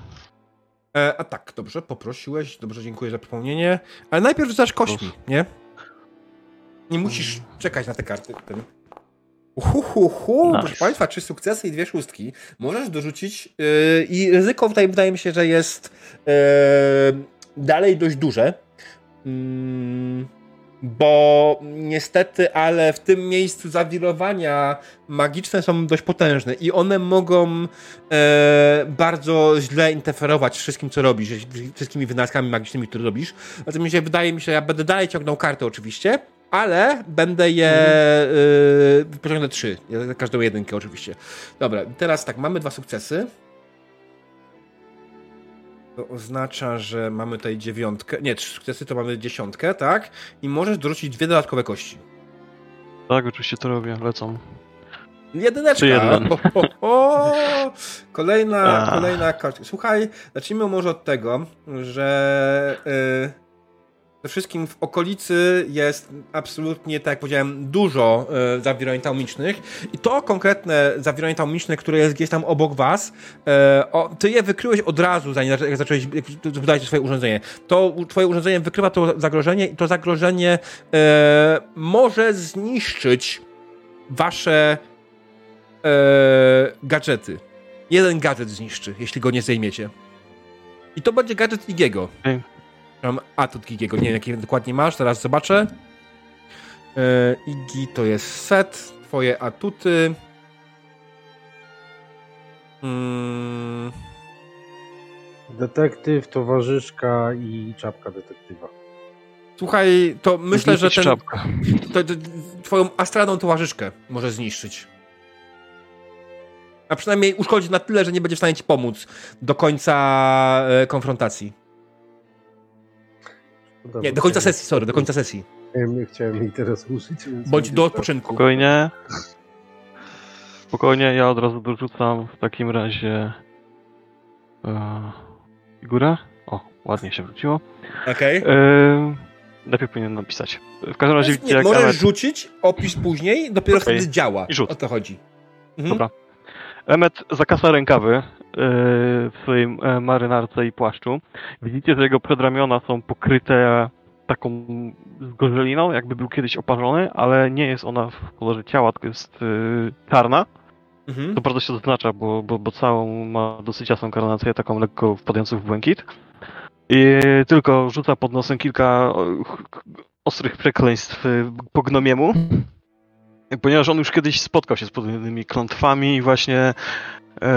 Speaker 1: E, a tak, dobrze, poprosiłeś, dobrze, dziękuję za przypomnienie. Ale najpierw rzucasz kośćmi, nie? Nie musisz czekać na te karty. Ten. Uhuhuhu,
Speaker 2: Nice.
Speaker 1: proszę Państwa, trzy sukcesy i dwie szóstki. Możesz dorzucić yy, i ryzyko tutaj wydaje mi się, że jest yy, dalej dość duże. Mm, bo niestety, ale w tym miejscu zawirowania magiczne są dość potężne i one mogą e, bardzo źle interferować wszystkim, co robisz, wszystkimi wynalazkami magicznymi, które robisz. Mi się wydaje mi się, ja będę dalej ciągnął karty oczywiście, ale będę je y, pociągnę trzy. Ja każdą jedynkę oczywiście. Dobra, teraz tak, mamy dwa sukcesy. To oznacza, że mamy tutaj dziewiątkę. Nie, trzy sukcesy to mamy dziesiątkę, tak? I możesz dorzucić dwie dodatkowe kości.
Speaker 2: Tak, oczywiście to robię, lecą.
Speaker 1: Jedyneczka.
Speaker 2: Jeden?
Speaker 1: Ho, ho, ho. Kolejna,
Speaker 2: A.
Speaker 1: kolejna kartka. Słuchaj, zacznijmy może od tego, że yy, przede wszystkim w okolicy jest absolutnie, tak jak powiedziałem, dużo zawirowań taumicznych i to konkretne zawirowanie taumiczne, które jest gdzieś tam obok was, yy, o, ty je wykryłeś od razu, zanim jak zacząłeś jak swoje urządzenie. To twoje urządzenie wykrywa to zagrożenie i to zagrożenie yy, może zniszczyć wasze e, gadżety. Jeden gadżet zniszczy, jeśli go nie zdejmiecie. I to będzie gadżet Igiego.
Speaker 2: Okej.
Speaker 1: Mam atut Igiego, nie wiem jaki dokładnie masz, zaraz zobaczę. E, Igi to jest set, twoje atuty. Mm,
Speaker 5: Detektyw, towarzyszka i czapka detektywa.
Speaker 1: słuchaj, to myślę, że ten,
Speaker 2: czapkę.
Speaker 1: to, to, twoją astralną towarzyszkę może zniszczyć. A przynajmniej uszkodzi na tyle, że nie będzie w stanie ci pomóc do końca e, konfrontacji.
Speaker 5: Dobra,
Speaker 1: Nie, do końca sesji, sorry, do końca sesji.
Speaker 5: Chciałem, chciałem jej teraz. Więc
Speaker 1: Bądź do odpoczynku.
Speaker 2: Spokojnie. Spokojnie, ja od razu dorzucam w takim razie e, figurę. O, ładnie się wróciło.
Speaker 1: Okej.
Speaker 2: E, lepiej powinien napisać. W każdym razie
Speaker 1: Nie,
Speaker 2: jak
Speaker 1: możesz
Speaker 2: Emmet,
Speaker 1: rzucić, opisz później, dopiero
Speaker 2: Okej.
Speaker 1: wtedy działa.
Speaker 2: I rzut.
Speaker 1: O to chodzi. Mhm.
Speaker 2: Dobra. Emmet zakasa rękawy e, w swojej e, marynarce i płaszczu. Widzicie, że jego przedramiona są pokryte taką zgorzeliną, jakby był kiedyś oparzony, ale nie jest ona w kolorze ciała, tylko jest e, czarna.
Speaker 1: Mhm.
Speaker 2: To bardzo się zaznacza, bo, bo, bo całą ma dosyć jasną karnację, taką lekko wpadającą w błękit. I tylko rzuca pod nosem kilka ostrych przekleństw po gnomiemu. Ponieważ on już kiedyś spotkał się z podobnymi klątwami i właśnie e,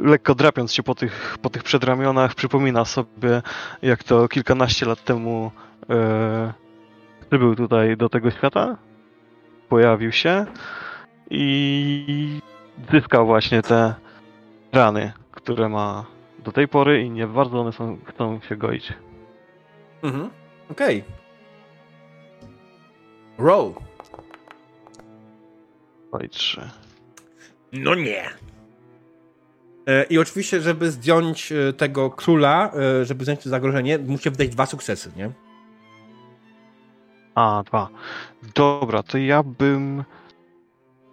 Speaker 2: lekko drapiąc się po tych, po tych przedramionach przypomina sobie, jak to kilkanaście lat temu e, przybył tutaj do tego świata, pojawił się i zyskał właśnie te rany, które ma do tej pory i nie bardzo one są, chcą się goić.
Speaker 1: Mhm. Okej. Roll.
Speaker 2: Dwa i trzy.
Speaker 1: No nie. E, I oczywiście, żeby zdjąć e, tego króla, e, żeby zdjąć to zagrożenie, musicie wydać dwa sukcesy, nie?
Speaker 2: A, dwa. Dobra, to ja bym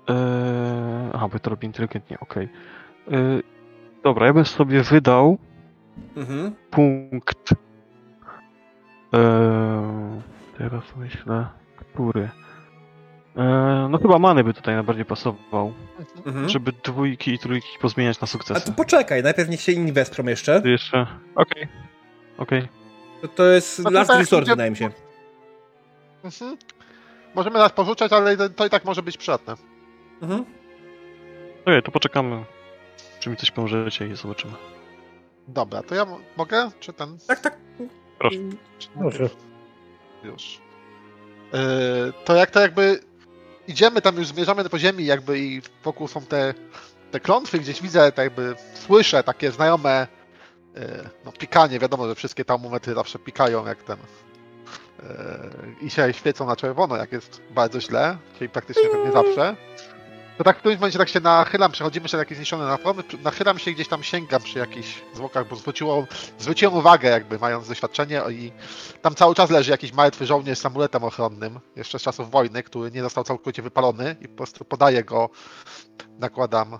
Speaker 2: Eee, aha, bo to robi inteligentnie, okej. Eee, dobra, ja bym sobie wydał
Speaker 1: Mhm.
Speaker 2: punkt. Eee, teraz myślę, który. Eee, no chyba many by tutaj najbardziej pasował,
Speaker 1: Mhm.
Speaker 2: żeby dwójki i trójki pozmieniać na
Speaker 1: A
Speaker 2: sukcesy.
Speaker 1: to poczekaj, najpierw niech się inni wesprą jeszcze.
Speaker 2: Jeszcze. Okej. Okej.
Speaker 1: To, to jest
Speaker 4: No
Speaker 1: last resort, wydaje mi się.
Speaker 4: Mhm. Możemy nas porzucać, ale to- i tak może być przydatne.
Speaker 1: Mhm.
Speaker 2: Okej, to poczekamy. Czy mi coś pomożecie i zobaczymy.
Speaker 4: Dobra, to ja mogę? Czy ten?
Speaker 1: Tak, tak.
Speaker 2: Proszę.
Speaker 5: Proszę.
Speaker 4: Już. Yy, to jak to jakby idziemy tam, już zmierzamy po ziemi jakby i wokół są te, te klątwy, gdzieś widzę, tak jakby słyszę takie znajome yy, no pikanie, wiadomo, że wszystkie termometry zawsze pikają jak ten yy, i się świecą na czerwono, jak jest bardzo źle, czyli praktycznie pewnie zawsze. To tak w którymś momencie tak się nachylam, przechodzimy się takie zniszczone na formy, nachylam się gdzieś tam sięgam przy jakichś zwłokach, bo zwróciło, zwróciłem uwagę jakby, mając doświadczenie i tam cały czas leży jakiś martwy żołnierz z amuletem ochronnym, jeszcze z czasów wojny, który nie został całkowicie wypalony i po prostu podaję go, nakładam e,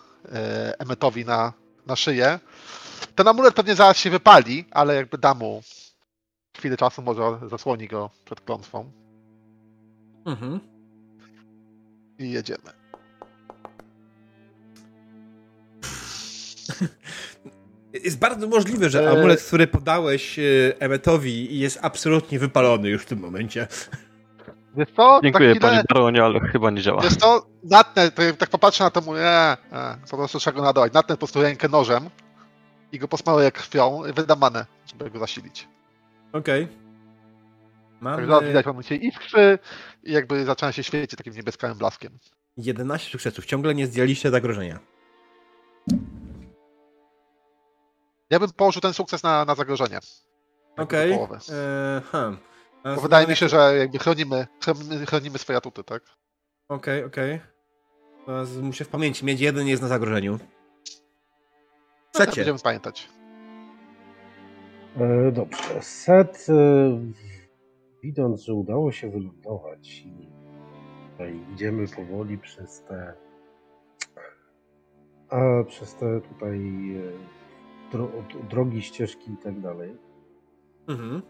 Speaker 4: Emmetowi na, na szyję. Ten amulet pewnie zaraz się wypali, ale jakby dam mu chwilę czasu, może zasłoni go przed klątwą
Speaker 1: Mhm.
Speaker 4: i jedziemy.
Speaker 1: Jest bardzo możliwe, że
Speaker 4: Eee.
Speaker 1: amulet, który podałeś e, Emmetowi jest absolutnie wypalony już w tym momencie.
Speaker 4: Wiesz co?
Speaker 2: Dziękuję
Speaker 4: tak
Speaker 2: panie Baronie, ale chyba nie działa.
Speaker 4: Wiesz co? Natnę, to jak tak popatrzę na to, mówię, e, e, po prostu trzeba go nadołać. Natnę po prostu rękę nożem i go posmaruję krwią i wydam manę, żeby go zasilić.
Speaker 1: Okej.
Speaker 4: Tak zaraz
Speaker 1: Mamy
Speaker 4: widać, on się iskrzy i jakby zaczyna się świecić takim niebieskałym blaskiem.
Speaker 1: 11 sukcesów. Ciągle nie zdjęliście zagrożenia.
Speaker 4: Ja bym położył ten sukces na, na zagrożenie.
Speaker 1: Okej.
Speaker 4: połowy.
Speaker 1: Eee, hmm.
Speaker 4: Bo wydaje mi się, że jakby chronimy, chronimy, chronimy swoje atuty, tak?
Speaker 1: Okej, okej. Teraz Muszę w pamięci mieć jeden jest na zagrożeniu.
Speaker 4: No,
Speaker 1: Secie.
Speaker 4: będziemy pamiętać.
Speaker 5: E, dobrze. Set, e, widząc, że udało się wylądować i tutaj idziemy powoli przez te a, przez te tutaj e, dro, drogi, ścieżki i tak dalej,
Speaker 1: Mhm.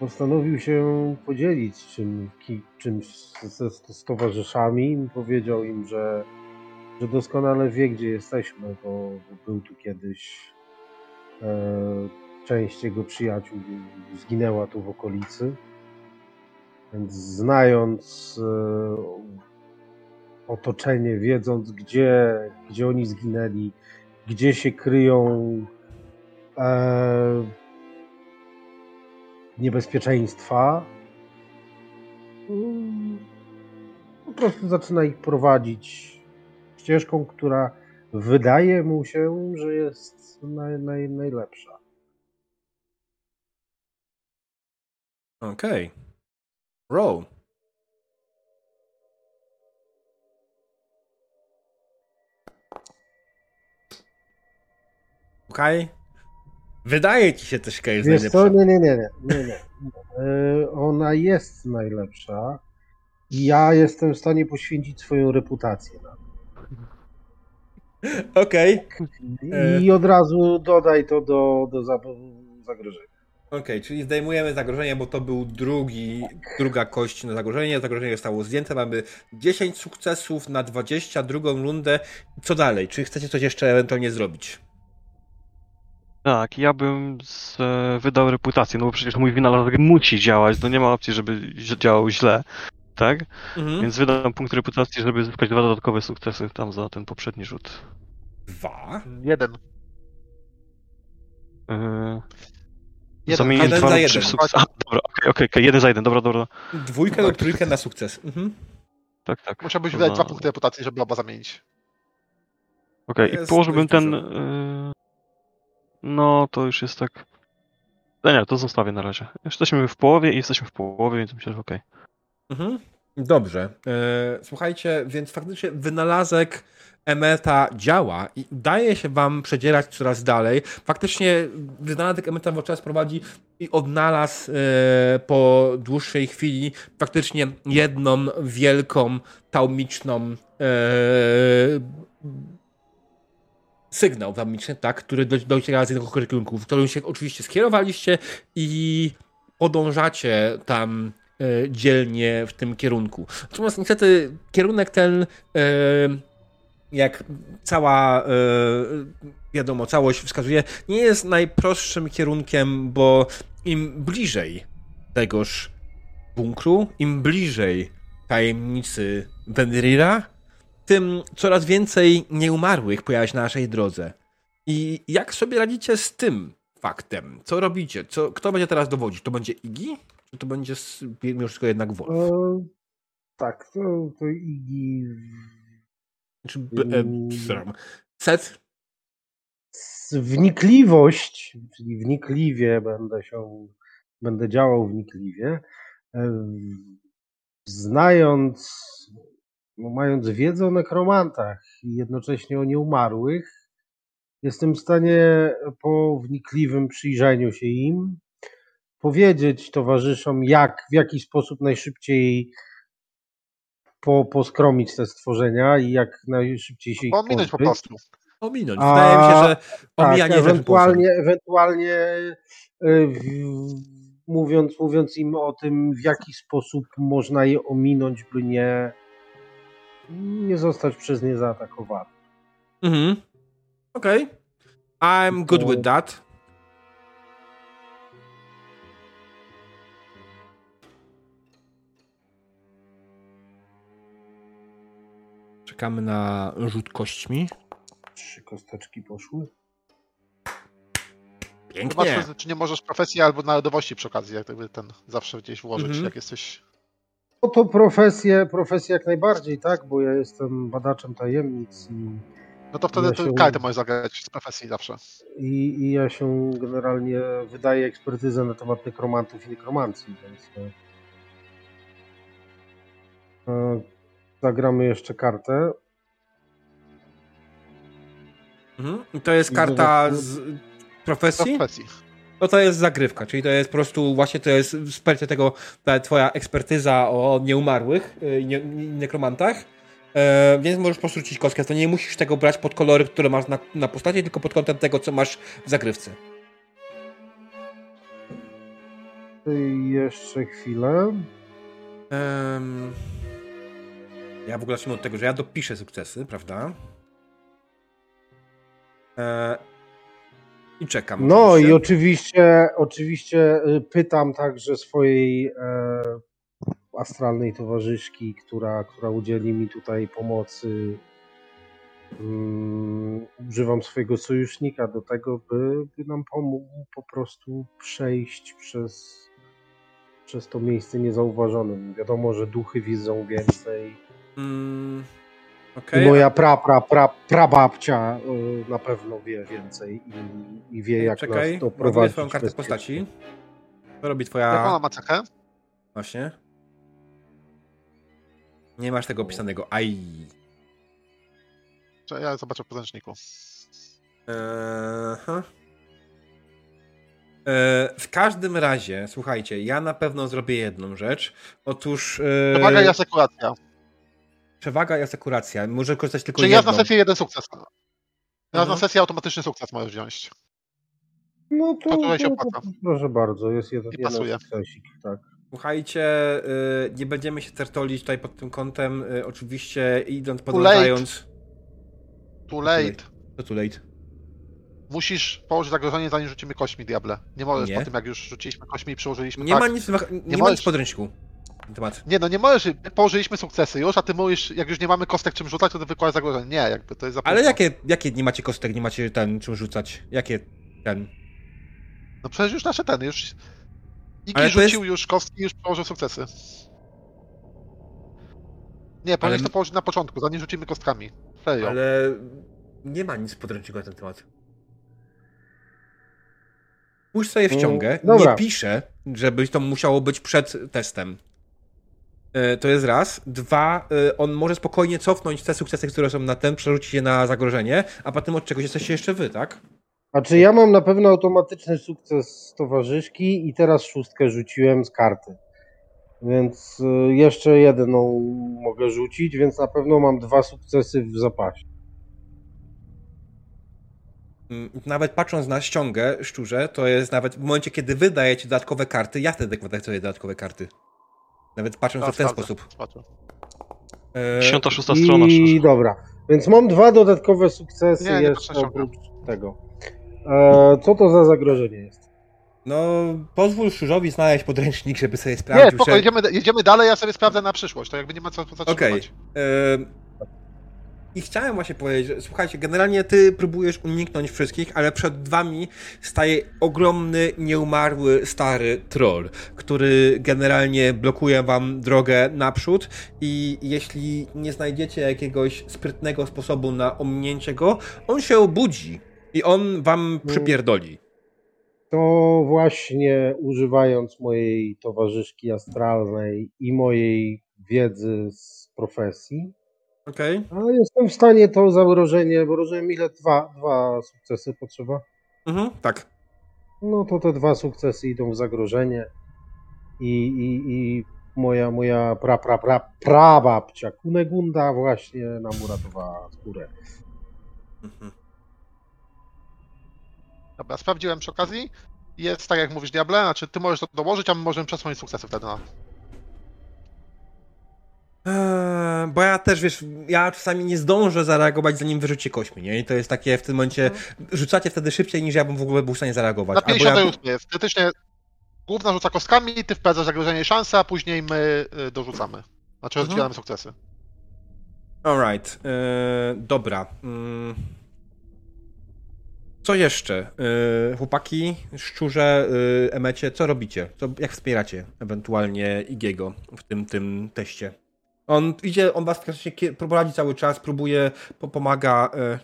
Speaker 5: postanowił się podzielić czym, czymś ze, z towarzyszami. Powiedział im, że, że doskonale wie, gdzie jesteśmy, bo, bo był tu kiedyś e, część jego przyjaciół zginęła tu w okolicy. Więc znając e, otoczenie, wiedząc gdzie, gdzie oni zginęli, gdzie się kryją e, niebezpieczeństwa, po prostu zaczyna ich prowadzić ścieżką, która wydaje mu się, że jest naj, naj, najlepsza.
Speaker 1: Okej. Roll. Okej. Wydaje ci się też Kay jest najlepsza.
Speaker 5: co? Nie, nie, nie, nie, nie, nie. E, Ona jest najlepsza i ja jestem w stanie poświęcić swoją reputację na to.
Speaker 1: Okej. E.
Speaker 5: I od razu dodaj to do, do za- zagrożenia.
Speaker 1: Okej, czyli zdejmujemy zagrożenie, bo to był drugi, druga kość na zagrożenie. Zagrożenie zostało zdjęte. Mamy 10 sukcesów na 22 rundę. Co dalej? Czy chcecie coś jeszcze ewentualnie zrobić?
Speaker 2: Tak, ja bym z, e, wydał reputację, no bo przecież mój wynalazek musi działać, no nie ma opcji, żeby działał źle, tak?
Speaker 1: Mhm.
Speaker 2: Więc wydam punkt reputacji, żeby zyskać dwa dodatkowe sukcesy tam za ten poprzedni rzut.
Speaker 1: Dwa.
Speaker 4: Jeden.
Speaker 2: Yy,
Speaker 4: Jeden.
Speaker 2: zamienić
Speaker 1: Jeden
Speaker 2: dwa
Speaker 1: za jeden.
Speaker 2: trzy sukcesy. A, dobra, okej, okej, okej, jeden za jeden, dobra, dobra.
Speaker 1: Dwójkę lub trójkę na sukces. Mhm.
Speaker 2: Tak, tak.
Speaker 4: Musiałbyś wydać dwa punkty reputacji, żeby oba zamienić.
Speaker 2: Okej,
Speaker 1: Jest
Speaker 2: i położyłbym ten. No, to już jest tak. No nie, to zostawię na razie. Jesteśmy w połowie i jesteśmy w połowie, więc myślę, że okej.
Speaker 1: Mhm. Dobrze. E, słuchajcie, więc faktycznie wynalazek Emeta działa i udaje się wam przedzierać coraz dalej. Faktycznie wynalazek Emeta czas prowadzi i odnalazł e, po dłuższej chwili faktycznie jedną wielką, taumiczną e, sygnał taumiczny, tak, który do, dociera z jednego kierunku, w którym się oczywiście skierowaliście i podążacie tam e, dzielnie w tym kierunku. Natomiast niestety kierunek ten, e, jak cała, e, wiadomo, całość wskazuje, nie jest najprostszym kierunkiem, bo im bliżej tegoż bunkru, im bliżej tajemnicy Venrira, tym coraz więcej nieumarłych pojawia się na naszej drodze. I jak sobie radzicie z tym faktem? Co robicie? Co, kto będzie teraz dowodzić? To będzie Igi? Czy to będzie mimo wszystko jednak Wolf?
Speaker 5: E, tak, to, to Igi
Speaker 1: Czy, e. Set?
Speaker 5: wnikliwość, czyli wnikliwie będę się, będę działał wnikliwie, e, znając, mając wiedzę o nekromantach i jednocześnie o nieumarłych, jestem w stanie po wnikliwym przyjrzeniu się im powiedzieć towarzyszom, jak, w jaki sposób najszybciej po, poskromić te stworzenia i jak najszybciej się ich
Speaker 4: Pominąć po prostu.
Speaker 1: Ominąć. Wydaje mi się, że
Speaker 5: Tak,
Speaker 1: omijanie rzeczy
Speaker 5: ewentualnie, ewentualnie e, w, mówiąc, mówiąc im o tym, w jaki sposób można je ominąć, by nie, nie zostać przez nie zaatakowany.
Speaker 1: Mhm. Okej. I'm good with that. Czekamy na rzut kośćmi.
Speaker 5: Trzy kosteczki poszły.
Speaker 1: Pięknie.
Speaker 4: Zobacz, czy nie możesz profesji albo narodowości przy okazji, jak gdyby ten zawsze gdzieś włożyć,
Speaker 1: Mhm.
Speaker 4: jak jesteś.
Speaker 5: No to profesję, profesję jak najbardziej, tak, bo ja jestem badaczem tajemnic i,
Speaker 4: No to wtedy
Speaker 5: Ja się-
Speaker 4: kartę możesz zagrać z profesji zawsze.
Speaker 5: i, i ja się generalnie wydaję ekspertyzę na temat nekromantów i nekromancji, więc e, e, zagramy jeszcze kartę.
Speaker 1: Mhm. I to jest
Speaker 5: I
Speaker 1: karta z profesji?
Speaker 4: profesji.
Speaker 1: No to jest zagrywka, czyli to jest po prostu właśnie to jest wsparcie tego, ta twoja ekspertyza o nieumarłych y, i nie, nekromantach. E, więc możesz po prostu rzucić kostkę. To nie musisz tego brać pod kolory, które masz na, na postaci, tylko pod kątem tego, co masz w zagrywce.
Speaker 5: I jeszcze chwilę.
Speaker 1: Em, ja w ogóle zacznę od tego, że ja dopiszę sukcesy, prawda? E, I czekam.
Speaker 5: No
Speaker 1: oczywiście.
Speaker 5: i oczywiście, oczywiście y, pytam także swojej e, astralnej towarzyszki, która, która udzieli mi tutaj pomocy. Mm, używam swojego sojusznika do tego, by, by nam pomógł po prostu przejść przez, przez to miejsce niezauważonym. Wiadomo, że duchy widzą więcej.
Speaker 1: Mm,
Speaker 5: I
Speaker 1: Okej,
Speaker 5: moja pra, pra, pra, prababcia y, na pewno wie więcej i, i wie, jak
Speaker 1: czekaj,
Speaker 5: nas to prowadzić
Speaker 1: twoją kartę postaci. Co robi
Speaker 4: Jak
Speaker 1: twoja...
Speaker 4: ona ma cechę?
Speaker 1: Właśnie. Nie masz tego opisanego. Aj.
Speaker 4: Ja zobaczę w podręczniku.
Speaker 1: Aha. E, w każdym razie, słuchajcie, ja na pewno zrobię jedną rzecz. Otóż. E,
Speaker 4: Przewaga i asekuracja.
Speaker 1: Przewaga i asekuracja. Może korzystać tylko
Speaker 4: Czyli raz
Speaker 1: jedną.
Speaker 4: na sesję jeden sukces. Raz
Speaker 1: Mhm.
Speaker 4: na sesję automatyczny sukces możesz wziąć.
Speaker 5: No to,
Speaker 4: To tutaj się
Speaker 5: to,
Speaker 4: opłaca.
Speaker 5: to proszę bardzo, jest jeden,
Speaker 4: I
Speaker 5: jeden
Speaker 4: pasuje.
Speaker 5: sukcesik, tak.
Speaker 1: Słuchajcie, e, nie będziemy się tertolić tutaj pod tym kątem. E, oczywiście idąc, podążając.
Speaker 4: Too late.
Speaker 1: To too late.
Speaker 4: Musisz położyć zagrożenie, zanim rzucimy kośmi, diable. Nie możesz
Speaker 1: Nie.
Speaker 4: po tym, jak już rzuciliśmy kośmi i przyłożyliśmy
Speaker 1: Nie
Speaker 4: tak.
Speaker 1: ma nic, nie, nie ma nic w podręczniku. Temat.
Speaker 4: Nie, no nie możesz. Położyliśmy sukcesy już, a ty mówisz, jak już nie mamy kostek czym rzucać, to ty wykładasz zagrożenie. Nie, jakby to jest za
Speaker 1: Ale jakie, jakie nie macie kostek, nie macie ten, czym rzucać? Jakie ten?
Speaker 4: No przecież już nasze ten, już... Iki
Speaker 1: Ale
Speaker 4: rzucił już kostki, już położył sukcesy. Nie, powinieneś
Speaker 1: Ale-
Speaker 4: to położyć na początku, zanim rzucimy kostkami. Serio.
Speaker 1: Ale nie ma nic w podręczniku na ten temat. Pójść sobie w
Speaker 5: Mm, dobra.
Speaker 1: Nie pisze, żeby to musiało być przed testem. E, To jest raz. Dwa, e, on może spokojnie cofnąć te sukcesy, które są na ten, przerzucić je na zagrożenie, a potem od czegoś jesteście jeszcze wy, tak?
Speaker 5: A czy ja mam na pewno automatyczny sukces z towarzyszki i teraz szóstkę rzuciłem z karty. Więc y, jeszcze jedną mogę rzucić, więc na pewno mam dwa sukcesy w zapasie.
Speaker 1: Mm, Nawet patrząc na ściągę, szczurze, to jest nawet w momencie, kiedy wy dajecie dodatkowe karty, ja wtedy kwitakuję dodatkowe karty. Nawet patrząc
Speaker 4: A,
Speaker 1: w ten
Speaker 4: sprawdzę,
Speaker 1: sposób.
Speaker 4: sprawdzę.
Speaker 1: E,
Speaker 2: 56 strona,
Speaker 5: I
Speaker 2: szczerze.
Speaker 5: dobra, więc mam dwa dodatkowe sukcesy
Speaker 4: Nie, nie
Speaker 5: jeszcze
Speaker 4: patrzę,
Speaker 5: oprócz tego. E, co to za zagrożenie jest?
Speaker 1: No, pozwól szczurzowi znaleźć podręcznik, żeby sobie
Speaker 4: Nie,
Speaker 1: sprawdził.
Speaker 4: spoko,
Speaker 1: że-
Speaker 4: jedziemy, jedziemy dalej, ja sobie sprawdzę na przyszłość, to jakby nie ma co
Speaker 1: Okej.
Speaker 4: zatrzymywać.
Speaker 1: Em, I chciałem właśnie powiedzieć, że słuchajcie, generalnie ty próbujesz uniknąć wszystkich, ale przed wami staje ogromny, nieumarły, stary troll, który generalnie blokuje wam drogę naprzód i jeśli nie znajdziecie jakiegoś sprytnego sposobu na ominięcie go, on się obudzi i on wam przypierdoli.
Speaker 5: To właśnie używając mojej towarzyszki astralnej i mojej wiedzy z profesji,
Speaker 1: Okej?
Speaker 5: a jestem w stanie to zagrożenie, bo rozumiem ile dwa, dwa sukcesy potrzeba.
Speaker 1: Mhm, tak.
Speaker 5: No to te dwa sukcesy idą w zagrożenie i, i, i moja, moja pra, pra, pra, prababcia Kunegunda właśnie nam uratowała skórę.
Speaker 1: Mhm.
Speaker 4: Dobra, sprawdziłem przy okazji. Jest tak jak mówisz Diable, znaczy ty możesz to dołożyć, a my możemy przesunąć sukcesy wtedy na.
Speaker 1: Eee, bo ja też, wiesz, ja czasami nie zdążę zareagować, zanim wyrzucicie kośmi, nie? I to jest takie w tym momencie, rzucacie wtedy szybciej, niż ja bym w ogóle był w stanie zareagować.
Speaker 4: Na
Speaker 1: Albo
Speaker 4: 58 jest. Teoretycznie główna rzuca kostkami, ty wprowadzasz zagrożenie i szansę, a później my y, dorzucamy. Znaczy
Speaker 1: Mhm.
Speaker 4: rozdzielamy sukcesy.
Speaker 1: Alright, eee, dobra. Mm. Co jeszcze? Eee, chłopaki, szczurze, eee, emecie, co robicie? Co, jak wspieracie ewentualnie Igiego w tym, tym teście? On idzie, on was kie- prowadzi cały czas, próbuje, po, pomaga. E,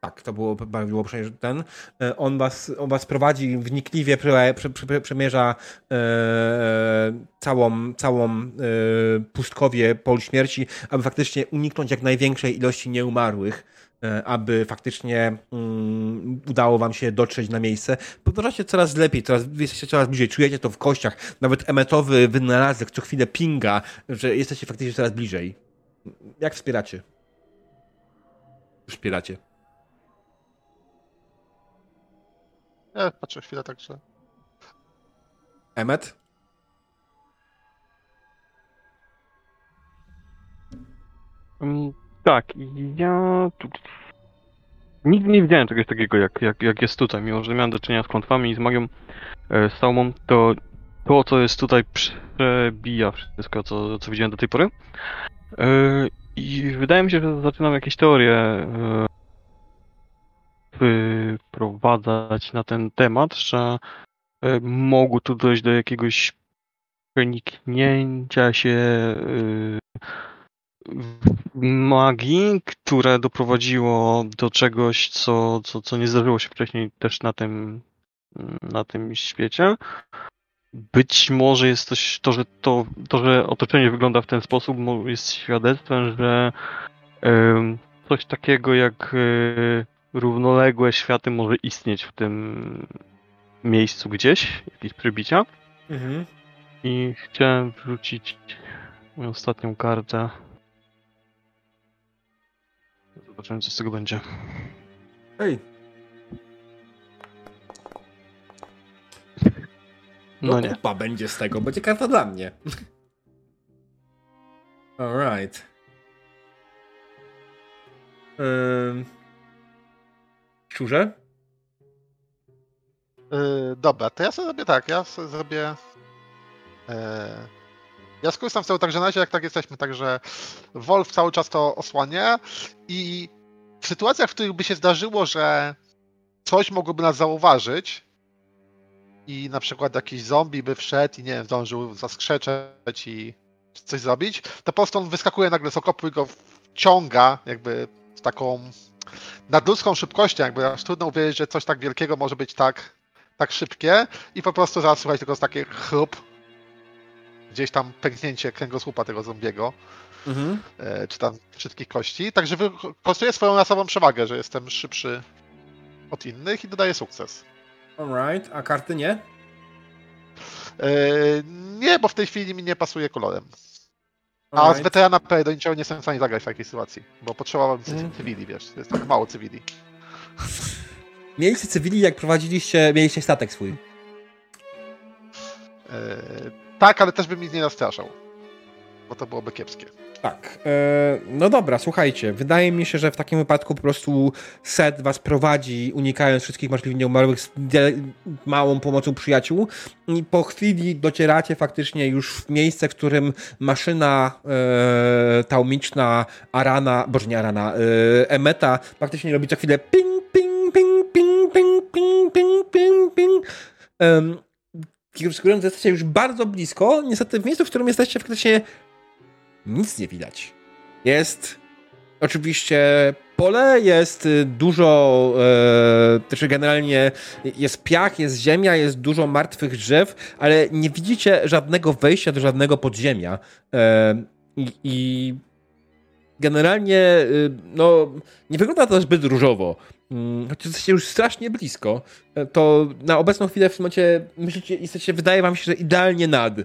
Speaker 1: tak, to było, było przecież ten. E, on, was, on was prowadzi wnikliwie, prze, przemierza e, całą, całą e, pustkowie pol śmierci, aby faktycznie uniknąć jak największej ilości nieumarłych. E, Aby faktycznie mm, udało wam się dotrzeć na miejsce. Podążacie coraz lepiej, coraz, jesteście coraz bliżej, czujecie to w kościach. Nawet emetowy wynalazek co chwilę pinga, że jesteście faktycznie coraz bliżej. Jak wspieracie? Wspieracie.
Speaker 4: Ja patrzę chwilę tak, że.
Speaker 1: Emet?
Speaker 2: Mm, Tak, ja tu... Nigdy nie widziałem czegoś takiego, jak, jak, jak jest tutaj. Mimo, że miałem do czynienia z klątwami i z magią e, Saumą, to to, co jest tutaj, przebija wszystko, co, co widziałem do tej pory. E, I wydaje mi się, że zaczynam jakieś teorie e, wyprowadzać na ten temat, że e, mogło tu dojść do jakiegoś przeniknięcia się e, magii, które doprowadziło do czegoś, co, co, co nie zdarzyło się wcześniej też na tym, na tym świecie. Być może jest coś, to, że to, to, że otoczenie wygląda w ten sposób, jest świadectwem, że coś takiego jak e, równoległe światy może istnieć w tym miejscu gdzieś, jakieś przybicia.
Speaker 1: Mhm.
Speaker 2: I chciałem wrzucić moją ostatnią kartę. Zobaczymy, co z tego będzie.
Speaker 1: Hej,
Speaker 2: No
Speaker 1: no
Speaker 2: nie.
Speaker 1: kupa będzie z tego, będzie karta dla mnie. [LAUGHS] Alright. Ym... Szczurze?
Speaker 4: Yy, dobra, to ja sobie zrobię tak, ja sobie zrobię. Yy, ja skorzystam z tego także na razie, jak tak jesteśmy, także Wolf cały czas to osłania. I w sytuacjach, w których by się zdarzyło, że coś mogłoby nas zauważyć i na przykład jakiś zombie by wszedł i nie wiem, zdążył zaskrzeczeć i coś zrobić, to po prostu on wyskakuje nagle z okopu i go wciąga jakby z taką nadludzką szybkością, jakby aż trudno uwierzyć, że coś tak wielkiego może być tak tak szybkie. I po prostu zaraz słuchać tylko z takich chrup gdzieś tam pęknięcie kręgosłupa tego zombiego,
Speaker 1: Mhm.
Speaker 4: e, czy tam wszystkich kości. Także wykorzystuję swoją rasową przewagę, że jestem szybszy od innych i dodaję sukces.
Speaker 1: Alright, a karty nie?
Speaker 4: E, nie, bo w tej chwili mi nie pasuje kolorem. A z weterana P do niczego nie jestem w stanie zagrać w takiej sytuacji, bo potrzebowałbym
Speaker 1: Mhm.
Speaker 4: cywili, wiesz, jest tak mało cywili. [LAUGHS]
Speaker 1: Mieliście cywili, jak prowadziliście, mieliście statek swój.
Speaker 4: E, tak, ale też bym nic nie nastraszał, bo to byłoby kiepskie.
Speaker 1: Tak. E, no dobra, słuchajcie. Wydaje mi się, że w takim wypadku po prostu set was prowadzi, unikając wszystkich możliwych nieumarłych z małą pomocą przyjaciół. I po chwili docieracie faktycznie już w miejsce, w którym maszyna e, taumiczna Arana, boże nie Arana, e, Emeta faktycznie robi co chwilę ping, ping, ping, ping, ping, ping, ping, ping, ping. Z którym jesteście już bardzo blisko. Niestety w miejscu, w którym jesteście faktycznie nic nie widać. Jest oczywiście pole, jest y, dużo, e, też generalnie jest piach, jest ziemia, jest dużo martwych drzew, ale nie widzicie żadnego wejścia do żadnego podziemia. E, i, I generalnie y, no, nie wygląda to zbyt różowo. Mm, Choć jesteście już strasznie blisko, e, to na obecną chwilę w tym momencie myślicie, jesteście, wydaje wam się, że idealnie nad e,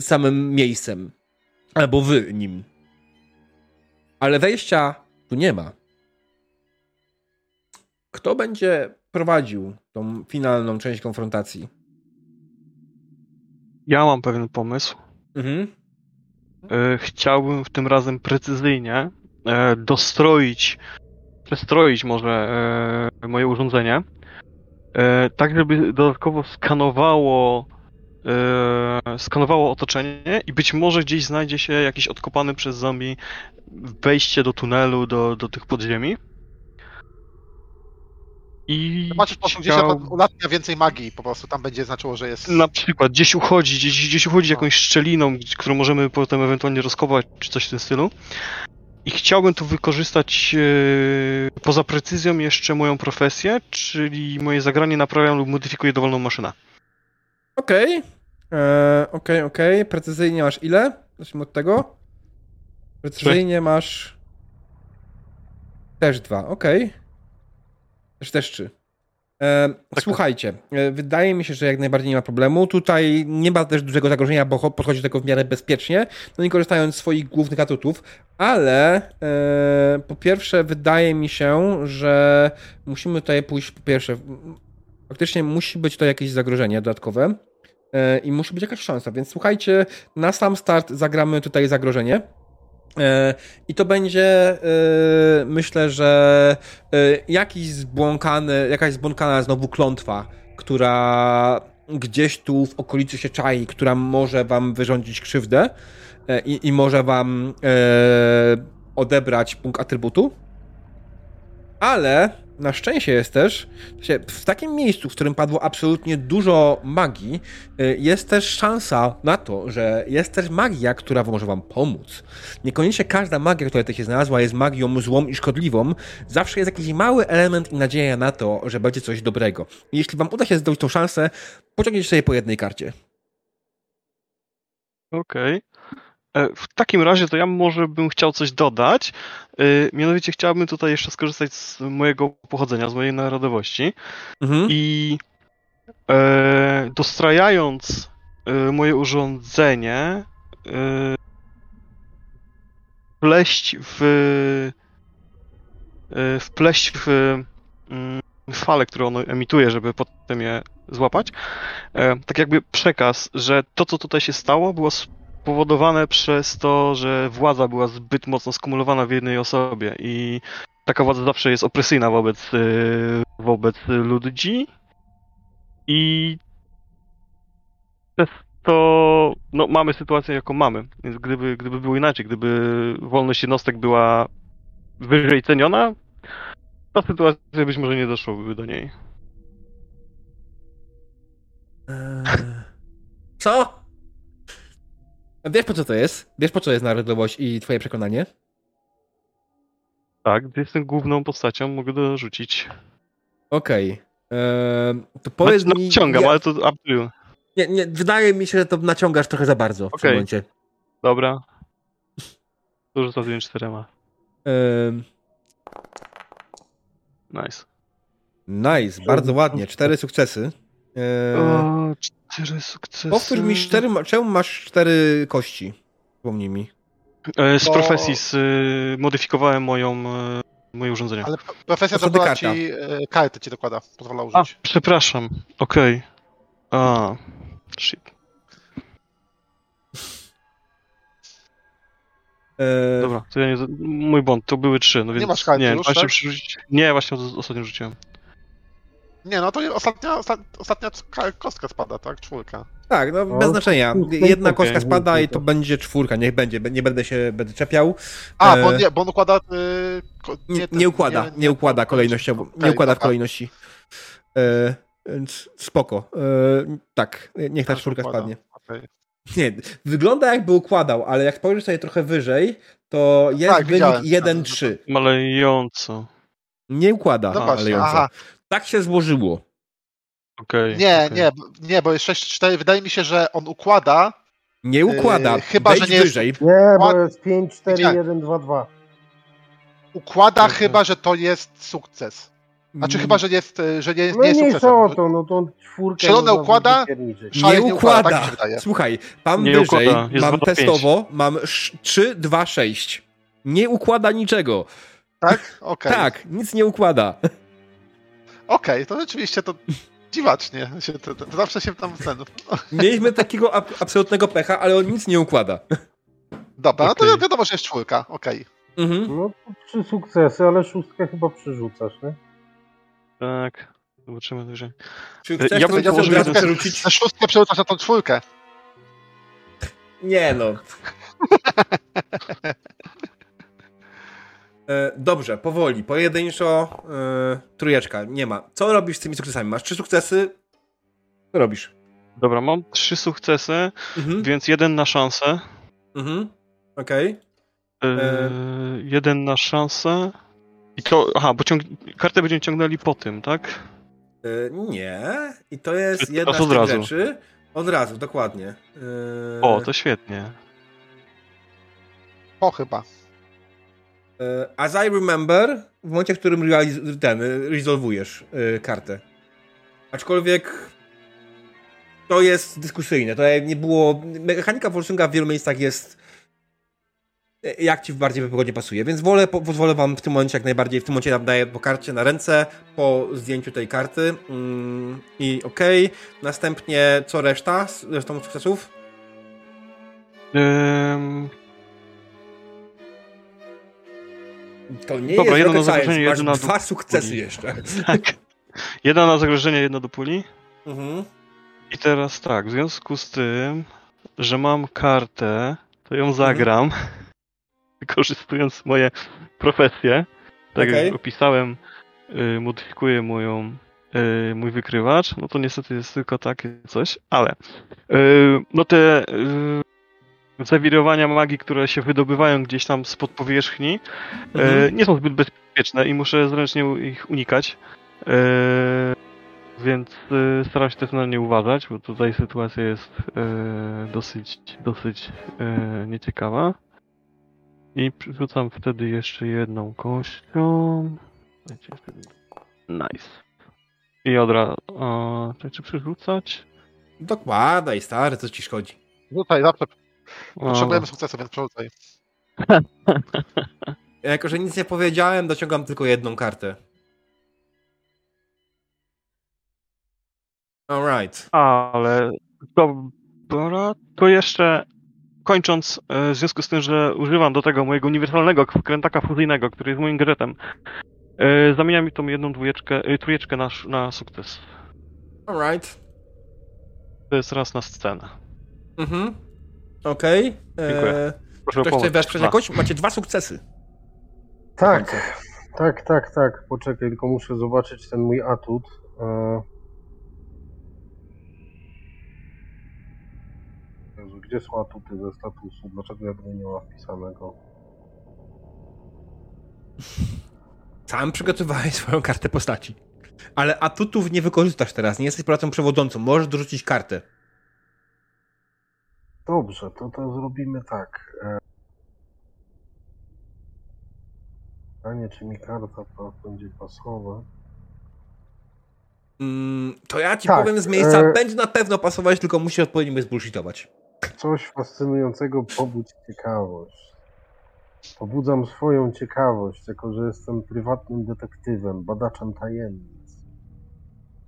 Speaker 1: samym miejscem. Albo wy nim. Ale wejścia tu nie ma. Kto będzie prowadził tą finalną część konfrontacji?
Speaker 2: Ja mam pewien pomysł.
Speaker 1: Mhm.
Speaker 2: E, Chciałbym w tym razem precyzyjnie e, dostroić, przestroić może e, moje urządzenie, tak żeby dodatkowo skanowało skanowało otoczenie i być może gdzieś znajdzie się jakiś odkopany przez zombie wejście do tunelu, do, do tych podziemi. I
Speaker 4: Zobaczysz po prostu gdzieś
Speaker 2: chciał-
Speaker 4: na ulatnia więcej magii, po prostu tam będzie znaczyło, że jest...
Speaker 2: na przykład gdzieś uchodzi, gdzieś, gdzieś uchodzi jakąś szczeliną, którą możemy potem ewentualnie rozkopać, czy coś w tym stylu. I chciałbym tu wykorzystać e, poza precyzją jeszcze moją profesję, czyli moje zagranie naprawiam lub modyfikuję dowolną maszynę.
Speaker 1: Okej. Eee, Okej, okej. Precyzyjnie masz ile? Zacznijmy od tego. Precyzyjnie masz. Też dwa, okej. Też też trzy. E, Słuchajcie, e, wydaje mi się, że jak najbardziej nie ma problemu. Tutaj nie ma też dużego zagrożenia, bo cho- podchodzi do tego w miarę bezpiecznie, no nie korzystając z swoich głównych atutów, ale e, po pierwsze wydaje mi się, że musimy tutaj pójść po pierwsze, faktycznie musi być to jakieś zagrożenie dodatkowe e, i musi być jakaś szansa, więc słuchajcie, na sam start zagramy tutaj zagrożenie. E, I to będzie, e, myślę, że e, jakiś zbłąkany, jakaś zbłąkana znowu klątwa, która gdzieś tu w okolicy się czai, która może wam wyrządzić krzywdę i, i może wam odebrać punkt atrybutu. Ale na szczęście jest też, w takim miejscu, w którym padło absolutnie dużo magii, y, jest też szansa na to, że jest też magia, która może wam pomóc. Niekoniecznie każda magia, która tutaj się znalazła, jest magią złą i szkodliwą. Zawsze jest jakiś mały element i nadzieja na to, że będzie coś dobrego. Jeśli wam uda się zdobyć tą szansę, pociągnijcie sobie po jednej karcie.
Speaker 2: Okej. E, W takim razie to ja może bym chciał coś dodać. E, Mianowicie chciałbym tutaj jeszcze skorzystać z mojego pochodzenia, z mojej narodowości
Speaker 1: Mhm.
Speaker 2: i e, dostrajając e, moje urządzenie e, wpleść w e, wpleść w mm, fale, które ono emituje, żeby potem je złapać. E, tak jakby przekaz, że to, co tutaj się stało, było spowodowane przez to, że władza była zbyt mocno skumulowana w jednej osobie i taka władza zawsze jest opresyjna wobec, y, wobec ludzi i przez to no, mamy sytuację, jaką mamy. Więc gdyby, gdyby było inaczej, gdyby wolność jednostek była wyżej ceniona, ta sytuacja być może nie doszłoby do niej.
Speaker 1: Eee, Co? Wiesz po co to jest? Wiesz po co jest narodowość i twoje przekonanie?
Speaker 2: Tak, gdy jestem główną postacią, mogę dorzucić.
Speaker 1: Okej. Eee, to powiedz
Speaker 2: no,
Speaker 1: mi...
Speaker 2: Ciągam,
Speaker 1: ja-
Speaker 2: ale to up to you.
Speaker 1: Nie, nie, wydaje mi się, że to naciągasz trochę za bardzo w tym
Speaker 2: Okej.
Speaker 1: momencie.
Speaker 2: Dobra. Dużo za czterema. Nice.
Speaker 1: nice, bardzo ładnie. Cztery sukcesy. Yy,
Speaker 2: O, cztery sukcesy.
Speaker 1: powtórz mi, cztery, czemu masz cztery kości? Przypomnij mi.
Speaker 2: E, Z
Speaker 4: Bo-
Speaker 2: profesji z, y, modyfikowałem moją, e, moje urządzenie.
Speaker 4: Ale pro- profesja
Speaker 1: To
Speaker 4: dokłada
Speaker 1: karta.
Speaker 4: ci, e, karty ci dokłada, pozwala
Speaker 2: A,
Speaker 4: użyć.
Speaker 2: przepraszam. Okej. A, shit. Dobra, to ja nie. z- Mój błąd, to były trzy. No więc,
Speaker 4: masz karty
Speaker 2: nie,
Speaker 4: już,
Speaker 2: właśnie
Speaker 4: tak?
Speaker 2: przerzucić- Nie, właśnie ostatnio rzuciłem.
Speaker 4: Nie, no to ostatnia, osta- ostatnia ka- kostka spada, tak? Czwórka.
Speaker 1: Tak, no
Speaker 5: No,
Speaker 1: bez znaczenia. Jedna
Speaker 2: okej.
Speaker 1: kostka spada i to będzie czwórka, niech będzie. Nie będę się będę czepiał.
Speaker 4: A,
Speaker 1: E,
Speaker 4: bo, nie, bo on układa... y, ko-
Speaker 1: Nie,
Speaker 4: ten-
Speaker 1: nie układa, nie, układa kolejnościowo. Nie
Speaker 4: Okej,
Speaker 1: układa w kolejności. E, więc spoko. E, tak, niech ta
Speaker 4: Tak,
Speaker 1: czwórka
Speaker 4: układa.
Speaker 1: spadnie. Nie, wygląda jakby układał, ale jak spojrzysz sobie trochę wyżej, to jest
Speaker 4: Tak,
Speaker 1: wynik
Speaker 4: widziałem.
Speaker 1: 1-3.
Speaker 2: Malejąco.
Speaker 1: Nie układa,
Speaker 4: No aha.
Speaker 1: Tak się złożyło.
Speaker 2: Okej.
Speaker 4: Nie,
Speaker 2: okej.
Speaker 4: nie, nie, bo jest 6-4. Wydaje mi się, że on układa.
Speaker 1: Nie układa.
Speaker 4: Yy, chyba,
Speaker 1: Wejdź
Speaker 4: że nie jest-
Speaker 1: wyżej.
Speaker 5: Nie, bo jest 5, 4,
Speaker 4: Widziałem.
Speaker 5: 1, 2, 2.
Speaker 4: Układa
Speaker 1: Okej.
Speaker 4: chyba, że to jest sukces. Znaczy chyba, że jest, y, że nie,
Speaker 5: No
Speaker 4: nie jest sukcesem.
Speaker 5: o to, no to czwórkę można
Speaker 4: układa? szalenie
Speaker 1: Nie
Speaker 4: nie układa, tak
Speaker 1: układa.
Speaker 4: wydaje.
Speaker 1: Słuchaj, mam
Speaker 2: Nie
Speaker 1: wyżej,
Speaker 2: układa. Jest
Speaker 1: mam
Speaker 2: 2 do 5.
Speaker 1: testowo, mam 3, 2, 6. Nie układa niczego.
Speaker 4: Tak? Okej.
Speaker 1: Tak, nic nie układa.
Speaker 4: Okej, to rzeczywiście to dziwacznie. Się, to, to, to zawsze się tam ten. [LAUGHS]
Speaker 1: Mieliśmy takiego ab- absolutnego pecha, ale on nic nie układa.
Speaker 4: Dobra, no to wiadomo, że jest czwórka. Okej.
Speaker 1: Mhm.
Speaker 5: No trzy sukcesy, ale szóstkę chyba przerzucasz, nie?
Speaker 2: Tak. Zobaczymy wyżej.
Speaker 1: Czy
Speaker 2: Ja bym
Speaker 1: razu
Speaker 2: jeden-
Speaker 1: przerzucić?
Speaker 4: Na szóstkę przerzucasz na tą czwórkę.
Speaker 1: Nie no. [LAUGHS] E, Dobrze, powoli, pojedynczo, e, trójeczka, nie ma. Co robisz z tymi sukcesami? Masz trzy sukcesy? Co robisz?
Speaker 2: Dobra, mam trzy sukcesy,
Speaker 1: Mhm,
Speaker 2: więc jeden na szansę.
Speaker 1: mhm, okej.
Speaker 2: Yy,
Speaker 1: E.
Speaker 2: Jeden na szansę. I to. Aha, bo ciąg... kartę będziemy ciągnęli po tym, tak?
Speaker 1: E, Nie, i to jest jedna z
Speaker 2: od
Speaker 1: tych
Speaker 2: razu?
Speaker 1: rzeczy. Od razu, dokładnie. E,
Speaker 2: O, to świetnie.
Speaker 4: Po chyba.
Speaker 1: E, As I remember, w momencie, w którym ten, e, rezolwujesz e, kartę. Aczkolwiek to jest dyskusyjne. To nie było. Mechanika Wolsunga w wielu miejscach jest. Jak ci bardziej wygodnie pasuje. Więc wolę, po, pozwolę wam w tym momencie jak najbardziej. W tym momencie nam daję po karcie na ręce, po zdjęciu tej karty. Mm, I okej. Następnie co reszta? Z resztą sukcesów?
Speaker 2: Ym,
Speaker 1: To nie
Speaker 2: Dobra,
Speaker 1: jest
Speaker 2: jedno na
Speaker 1: science. [LAUGHS]
Speaker 2: zagrożenie, jedno na
Speaker 1: dwa sukcesy jeszcze.
Speaker 2: tak. Jedna na zagrożenie, jedna do puli.
Speaker 1: Mhm.
Speaker 2: I teraz tak, w związku z tym, że mam kartę, to ją zagram, [LAUGHS] wykorzystując moje profesje. Tak
Speaker 1: Okej.
Speaker 2: jak opisałem, y, modyfikuję moją, y, mój wykrywacz, no to niestety jest tylko takie coś, ale y, no te zawirowania magii, które się wydobywają gdzieś tam spod powierzchni,
Speaker 1: Mhm.
Speaker 2: y, nie są zbyt bezpieczne i muszę zręcznie ich unikać. Y, więc y, staram się też na nie uważać, bo tutaj sytuacja jest y, dosyć, dosyć y, nieciekawa. I przerzucam wtedy jeszcze jedną kością. Nice. I od razu. Czy, czy przerzucać?
Speaker 1: Dokładaj, stary, co ci szkodzi.
Speaker 4: Rzucaj, zawsze potrzebujemy sukcesu, więc przerzucaj.
Speaker 1: Ja [LAUGHS] jako, że nic nie powiedziałem, dociągam tylko jedną kartę. Alright.
Speaker 2: Ale dobra, to jeszcze kończąc, e, w związku z tym, że używam do tego mojego uniwersalnego krętaka fuzyjnego, który jest moim gadżetem, e, zamieniam mi tą jedną dwójeczkę, e, trójeczkę na, na sukces.
Speaker 1: Alright.
Speaker 2: To jest raz na scenę.
Speaker 1: Mhm. Okej.
Speaker 2: Dziękuję.
Speaker 1: Eee,
Speaker 2: Proszę
Speaker 1: Ktoś chce wesprzeć
Speaker 2: Dwa.
Speaker 1: jakoś? Macie dwa sukcesy.
Speaker 5: Tak, tak, tak, tak. Poczekaj, tylko muszę zobaczyć ten mój atut. E... Jezu, gdzie są atuty ze statusu? Dlaczego ja go nie ma wpisanego? [LAUGHS]
Speaker 1: Sam przygotowałeś swoją kartę postaci. Ale atutów nie wykorzystasz teraz, nie jesteś pracą przewodzącą. Możesz dorzucić kartę.
Speaker 5: Dobrze, to to zrobimy tak. E, Pytanie, czy mi karta będzie pasować?
Speaker 1: Mm, to ja ci
Speaker 5: Tak,
Speaker 1: powiem z miejsca,
Speaker 5: e-
Speaker 1: będzie na pewno pasować, tylko musi odpowiednio zbullshitować.
Speaker 5: Coś fascynującego pobudź ciekawość. Pobudzam swoją ciekawość, jako że jestem prywatnym detektywem, badaczem tajemnic.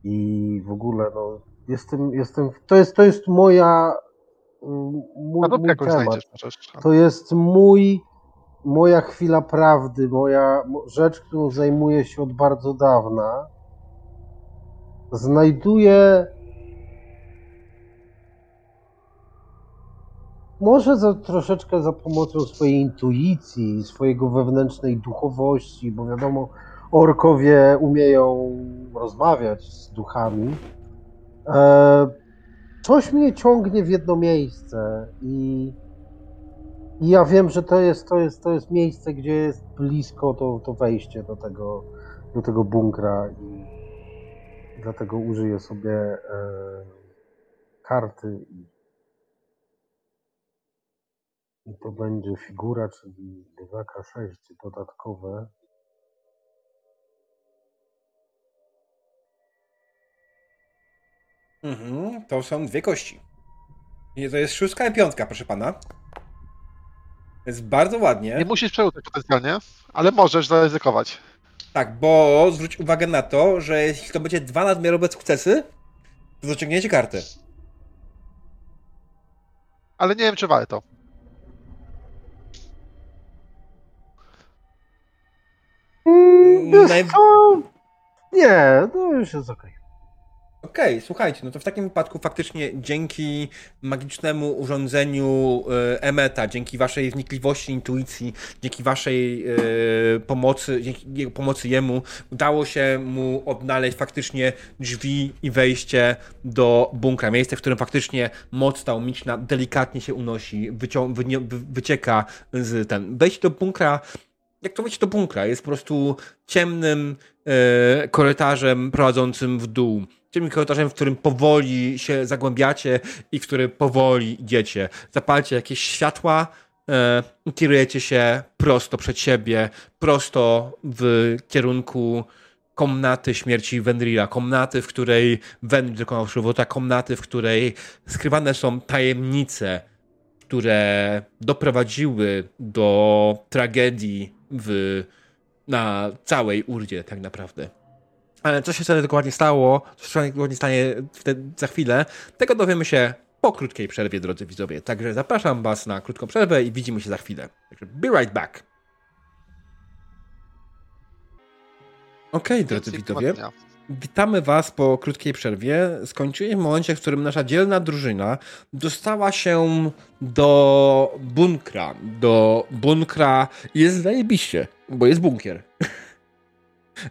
Speaker 5: I w ogóle, no, jestem, jestem, to jest, to jest moja, mój, mój temat. To jest mój, moja chwila prawdy, moja mo- rzecz, którą zajmuję się od bardzo dawna. Znajduję może za, troszeczkę za pomocą swojej intuicji, swojego wewnętrznej duchowości, bo wiadomo, orkowie umieją rozmawiać z duchami. E, coś mnie ciągnie w jedno miejsce i, i ja wiem, że to jest, to jest, to jest miejsce, gdzie jest blisko to, to wejście do tego, do tego bunkra i dlatego użyję sobie e, karty i, i to będzie figura, czyli 2K6 dodatkowe.
Speaker 1: Mhm, to są dwie kości. I to jest szóstka i piątka, proszę pana. Jest bardzo ładnie.
Speaker 4: Nie musisz przełączyć potencjalnie, ale możesz zaryzykować.
Speaker 1: Tak, bo zwróć uwagę na to, że jeśli to będzie dwa nadmiarowe sukcesy, to zaciągniecie kartę.
Speaker 4: Ale nie wiem, czy warto.
Speaker 5: Mm,
Speaker 1: Naj-?
Speaker 5: Nie, to już jest okej.
Speaker 1: Okej, słuchajcie, no to w takim wypadku faktycznie dzięki magicznemu urządzeniu e, Emeta, dzięki waszej wnikliwości, intuicji, dzięki waszej e, pomocy, dzięki pomocy jemu, udało się mu odnaleźć faktycznie drzwi i wejście do bunkra. Miejsce, w którym faktycznie moc ta umiczna delikatnie się unosi, wycieka z ten. Wejście do bunkra jak to wejście do bunkra, jest po prostu ciemnym e, korytarzem prowadzącym w dół. Ciemnym korytarzem, w którym powoli się zagłębiacie i w który powoli idziecie. Zapalcie jakieś światła e, kierujecie się prosto przed siebie, prosto w kierunku komnaty śmierci Wendrila. Komnaty, w której Wendril dokonał żywota, komnaty, w której skrywane są tajemnice, które doprowadziły do tragedii w, na całej Urdzie, tak naprawdę. Ale co się wtedy dokładnie stało, co się dokładnie stanie wtedy, za chwilę, tego dowiemy się po krótkiej przerwie, drodzy widzowie. Także zapraszam Was na krótką przerwę i widzimy się za chwilę. Także be right back. Okej, drodzy
Speaker 4: Więcej
Speaker 1: widzowie. Witamy Was po krótkiej przerwie. Skończyłem w momencie, w którym nasza dzielna drużyna dostała się do bunkra. Do bunkra jest zajebiście, bo jest bunkier. [LAUGHS]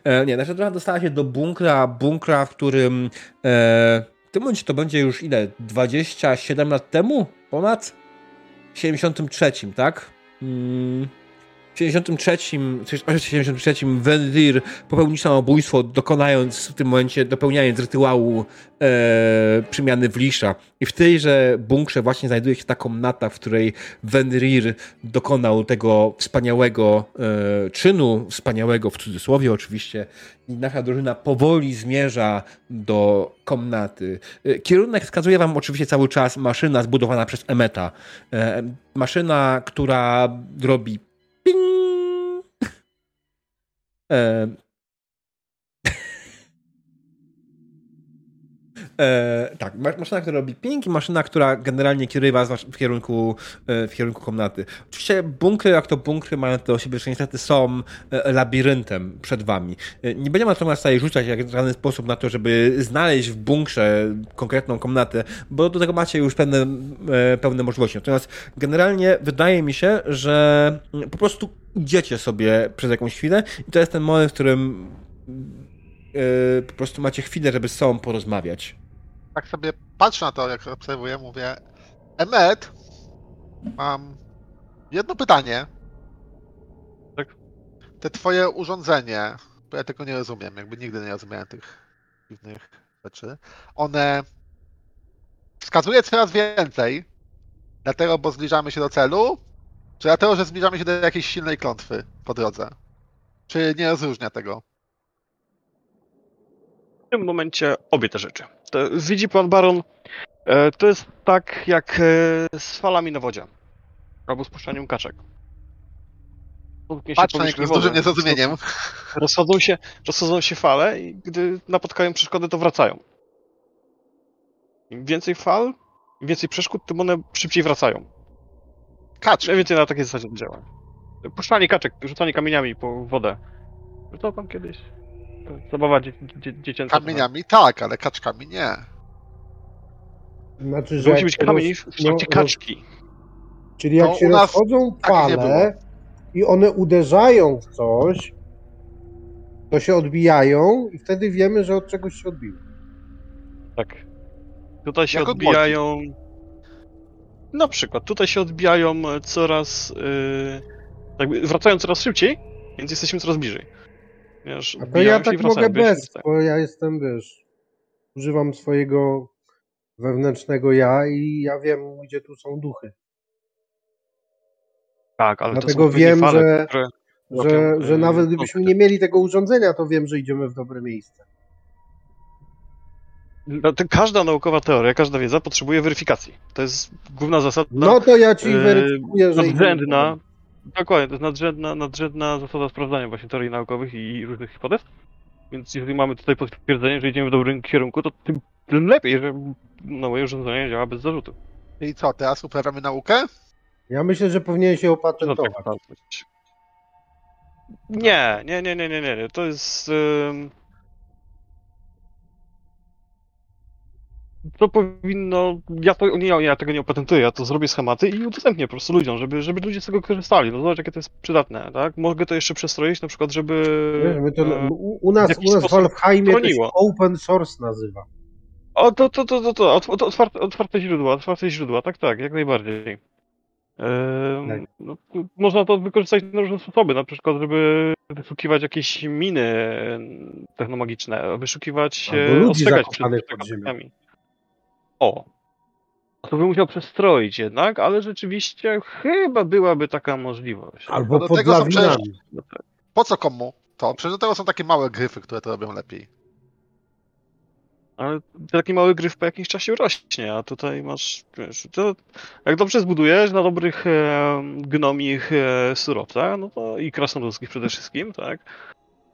Speaker 1: E, Nie, nasza drużyna dostała się do bunkra, bunkra, w którym e, w tym momencie to będzie już ile? 27 lat temu? Ponad? W 73, tak? Mm. W 73, czy 73 Wendir popełnił samobójstwo, dokonając w tym momencie, dopełniając rytuału e, przemiany w lisza. I w tejże bunkrze właśnie znajduje się ta komnata, w której Wenrir dokonał tego wspaniałego e, czynu, wspaniałego w cudzysłowie oczywiście. I nasza drużyna powoli zmierza do komnaty. E, Kierunek wskazuje wam oczywiście cały czas maszyna zbudowana przez Emeta. E, maszyna, która robi ping. [LAUGHS] E, E, tak, ma- maszyna, która robi ping i maszyna, która generalnie kieruje was w kierunku, e, w kierunku komnaty. Oczywiście bunkry, jak to bunkry mają to do siebie, że niestety są e, labiryntem przed wami. E, Nie będziemy natomiast tutaj rzucać w żaden sposób na to, żeby znaleźć w bunkrze konkretną komnatę, bo do tego macie już pewne, pewne możliwości. Natomiast generalnie wydaje mi się, że mm, po prostu idziecie sobie przez jakąś chwilę i to jest ten moment, w którym po prostu macie chwilę, żeby z sobą porozmawiać.
Speaker 4: Tak sobie patrzę na to, jak obserwuję, mówię Emmet, mam jedno pytanie.
Speaker 2: Tak?
Speaker 4: Te twoje urządzenie, bo ja tego nie rozumiem, jakby nigdy nie rozumiałem tych dziwnych rzeczy. One wskazuje coraz więcej Dlatego, bo zbliżamy się do celu? Czy dlatego, że zbliżamy się do jakiejś silnej klątwy po drodze? Czy nie rozróżnia tego?
Speaker 2: W tym momencie obie te rzeczy. To, widzi pan Baron, e, to jest tak jak e, z falami na wodzie. Albo z puszczaniem kaczek. Potknie się
Speaker 4: Patrz na
Speaker 2: powierzchnię
Speaker 4: niego z dużym niezrozumieniem. [LAUGHS]
Speaker 2: Rozchodzą się, rozchodzą się fale i gdy napotkają przeszkody, to wracają. Im więcej fal, im więcej przeszkód, tym one szybciej wracają.
Speaker 4: Kacz.
Speaker 2: Mniej więcej na takiej zasadzie działa. Puszczanie kaczek, rzucanie kamieniami po wodę. Rzucał pan kiedyś? To zabawa dzie dzie dziecięca.
Speaker 4: Kamieniami tak, ale kaczkami nie.
Speaker 5: Znaczy,
Speaker 2: To
Speaker 5: że
Speaker 2: musi być
Speaker 5: roz-
Speaker 2: kamień w kształcie
Speaker 5: no,
Speaker 2: kaczki.
Speaker 5: Czyli jak
Speaker 4: To
Speaker 5: się rozchodzą
Speaker 4: tak
Speaker 5: fale i one uderzają w coś, to się odbijają i wtedy wiemy, że od czegoś się odbiły.
Speaker 2: Tak. Tutaj się
Speaker 4: Jak od
Speaker 2: odbijają. Na przykład, tutaj się odbijają coraz. Yy, jakby wracają coraz szybciej, więc jesteśmy coraz bliżej. Wiesz,
Speaker 5: A to ja tak mogę bez,
Speaker 2: wracają.
Speaker 5: bo ja jestem, wiesz, używam swojego wewnętrznego ja i ja wiem, gdzie tu są duchy.
Speaker 2: Tak, ale to
Speaker 5: Dlatego
Speaker 2: są odpowiednie
Speaker 5: wiem,
Speaker 2: fale,
Speaker 5: że-
Speaker 2: które.
Speaker 5: Że, że
Speaker 2: yy,
Speaker 5: nawet gdybyśmy
Speaker 2: kontakty.
Speaker 5: nie mieli tego urządzenia, to wiem, że idziemy w dobre miejsce.
Speaker 2: No, to Każda naukowa teoria, każda wiedza potrzebuje weryfikacji. To jest główna zasada.
Speaker 5: No to ja ci
Speaker 2: yy,
Speaker 5: weryfikuję, że...
Speaker 2: nadrzędna, dokładnie, to jest nadrzędna, nadrzędna zasada sprawdzania właśnie teorii naukowych i różnych hipotez. Więc jeżeli mamy tutaj potwierdzenie, że idziemy w dobrym kierunku, to tym, tym lepiej, że no, moje urządzenie działa bez zarzutu.
Speaker 4: I co, teraz uprawiamy naukę?
Speaker 5: Ja myślę, że powinien się
Speaker 2: No
Speaker 5: opatentować.
Speaker 2: tak, tak być. Nie, nie, nie, nie, nie, nie. To jest. ym, To powinno. Ja, to, nie, ja tego nie opatentuję, ja to zrobię schematy i udostępnię po prostu ludziom, żeby, żeby ludzie z tego korzystali. No zobacz, jakie to jest przydatne, tak? Mogę to jeszcze przestroić, na przykład, żeby.
Speaker 5: To,
Speaker 2: e,
Speaker 5: u, nas,
Speaker 2: w
Speaker 5: u nas w Valheimie to się open source nazywa.
Speaker 2: O, to, to, to, to, to, to otwarte, otwarte źródła, otwarte źródła, tak, tak, jak najbardziej.
Speaker 5: Tak.
Speaker 2: no, można to wykorzystać na różne sposoby, na przykład, żeby wyszukiwać jakieś miny em, technomagiczne, wyszukiwać,
Speaker 5: Albo ludzi
Speaker 2: ostrzegać przed atakami. O! To by musiał przestroić jednak, ale rzeczywiście chyba byłaby taka możliwość.
Speaker 5: Albo
Speaker 4: do
Speaker 5: pod
Speaker 4: tego są przecież-.
Speaker 2: No.
Speaker 4: Po co komu to? Przecież do tego są takie małe gryfy, które to robią lepiej.
Speaker 2: Ale taki mały gryf po jakimś czasie rośnie, a tutaj masz, wiesz, to jak dobrze zbudujesz na dobrych e, gnomich e, surowcach, no to i krasnoludzkich przede wszystkim, tak,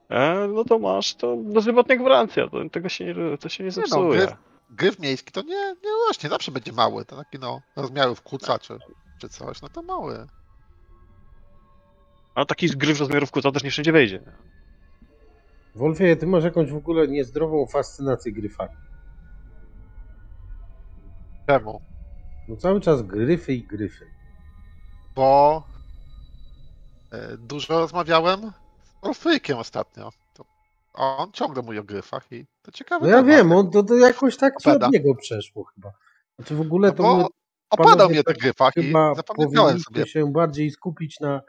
Speaker 2: e, no to masz to dożywotnia gwarancja, to, tego się nie, to się nie
Speaker 4: Nie no,
Speaker 2: zepsuje.
Speaker 4: gryf, gryf miejski to nie, nie rośnie, zawsze będzie mały. To taki no, rozmiarów kuca czy, czy coś, no to mały.
Speaker 2: A taki gryf rozmiarów kuca też nie wszędzie wejdzie.
Speaker 5: Wolfie, ty masz jakąś w ogóle niezdrową fascynację gryfami.
Speaker 4: Czemu?
Speaker 5: No cały czas gryfy i gryfy.
Speaker 4: Bo e, dużo rozmawiałem z Orfrykiem ostatnio. To on ciągle mówi o gryfach i to ciekawe.
Speaker 5: No ja wiem, on to, to jakoś tak od niego przeszło chyba. Znaczy w ogóle
Speaker 4: No
Speaker 5: to
Speaker 4: opadał mnie
Speaker 5: tak
Speaker 4: gryfach i zapamiętałem sobie.
Speaker 5: się bardziej skupić na,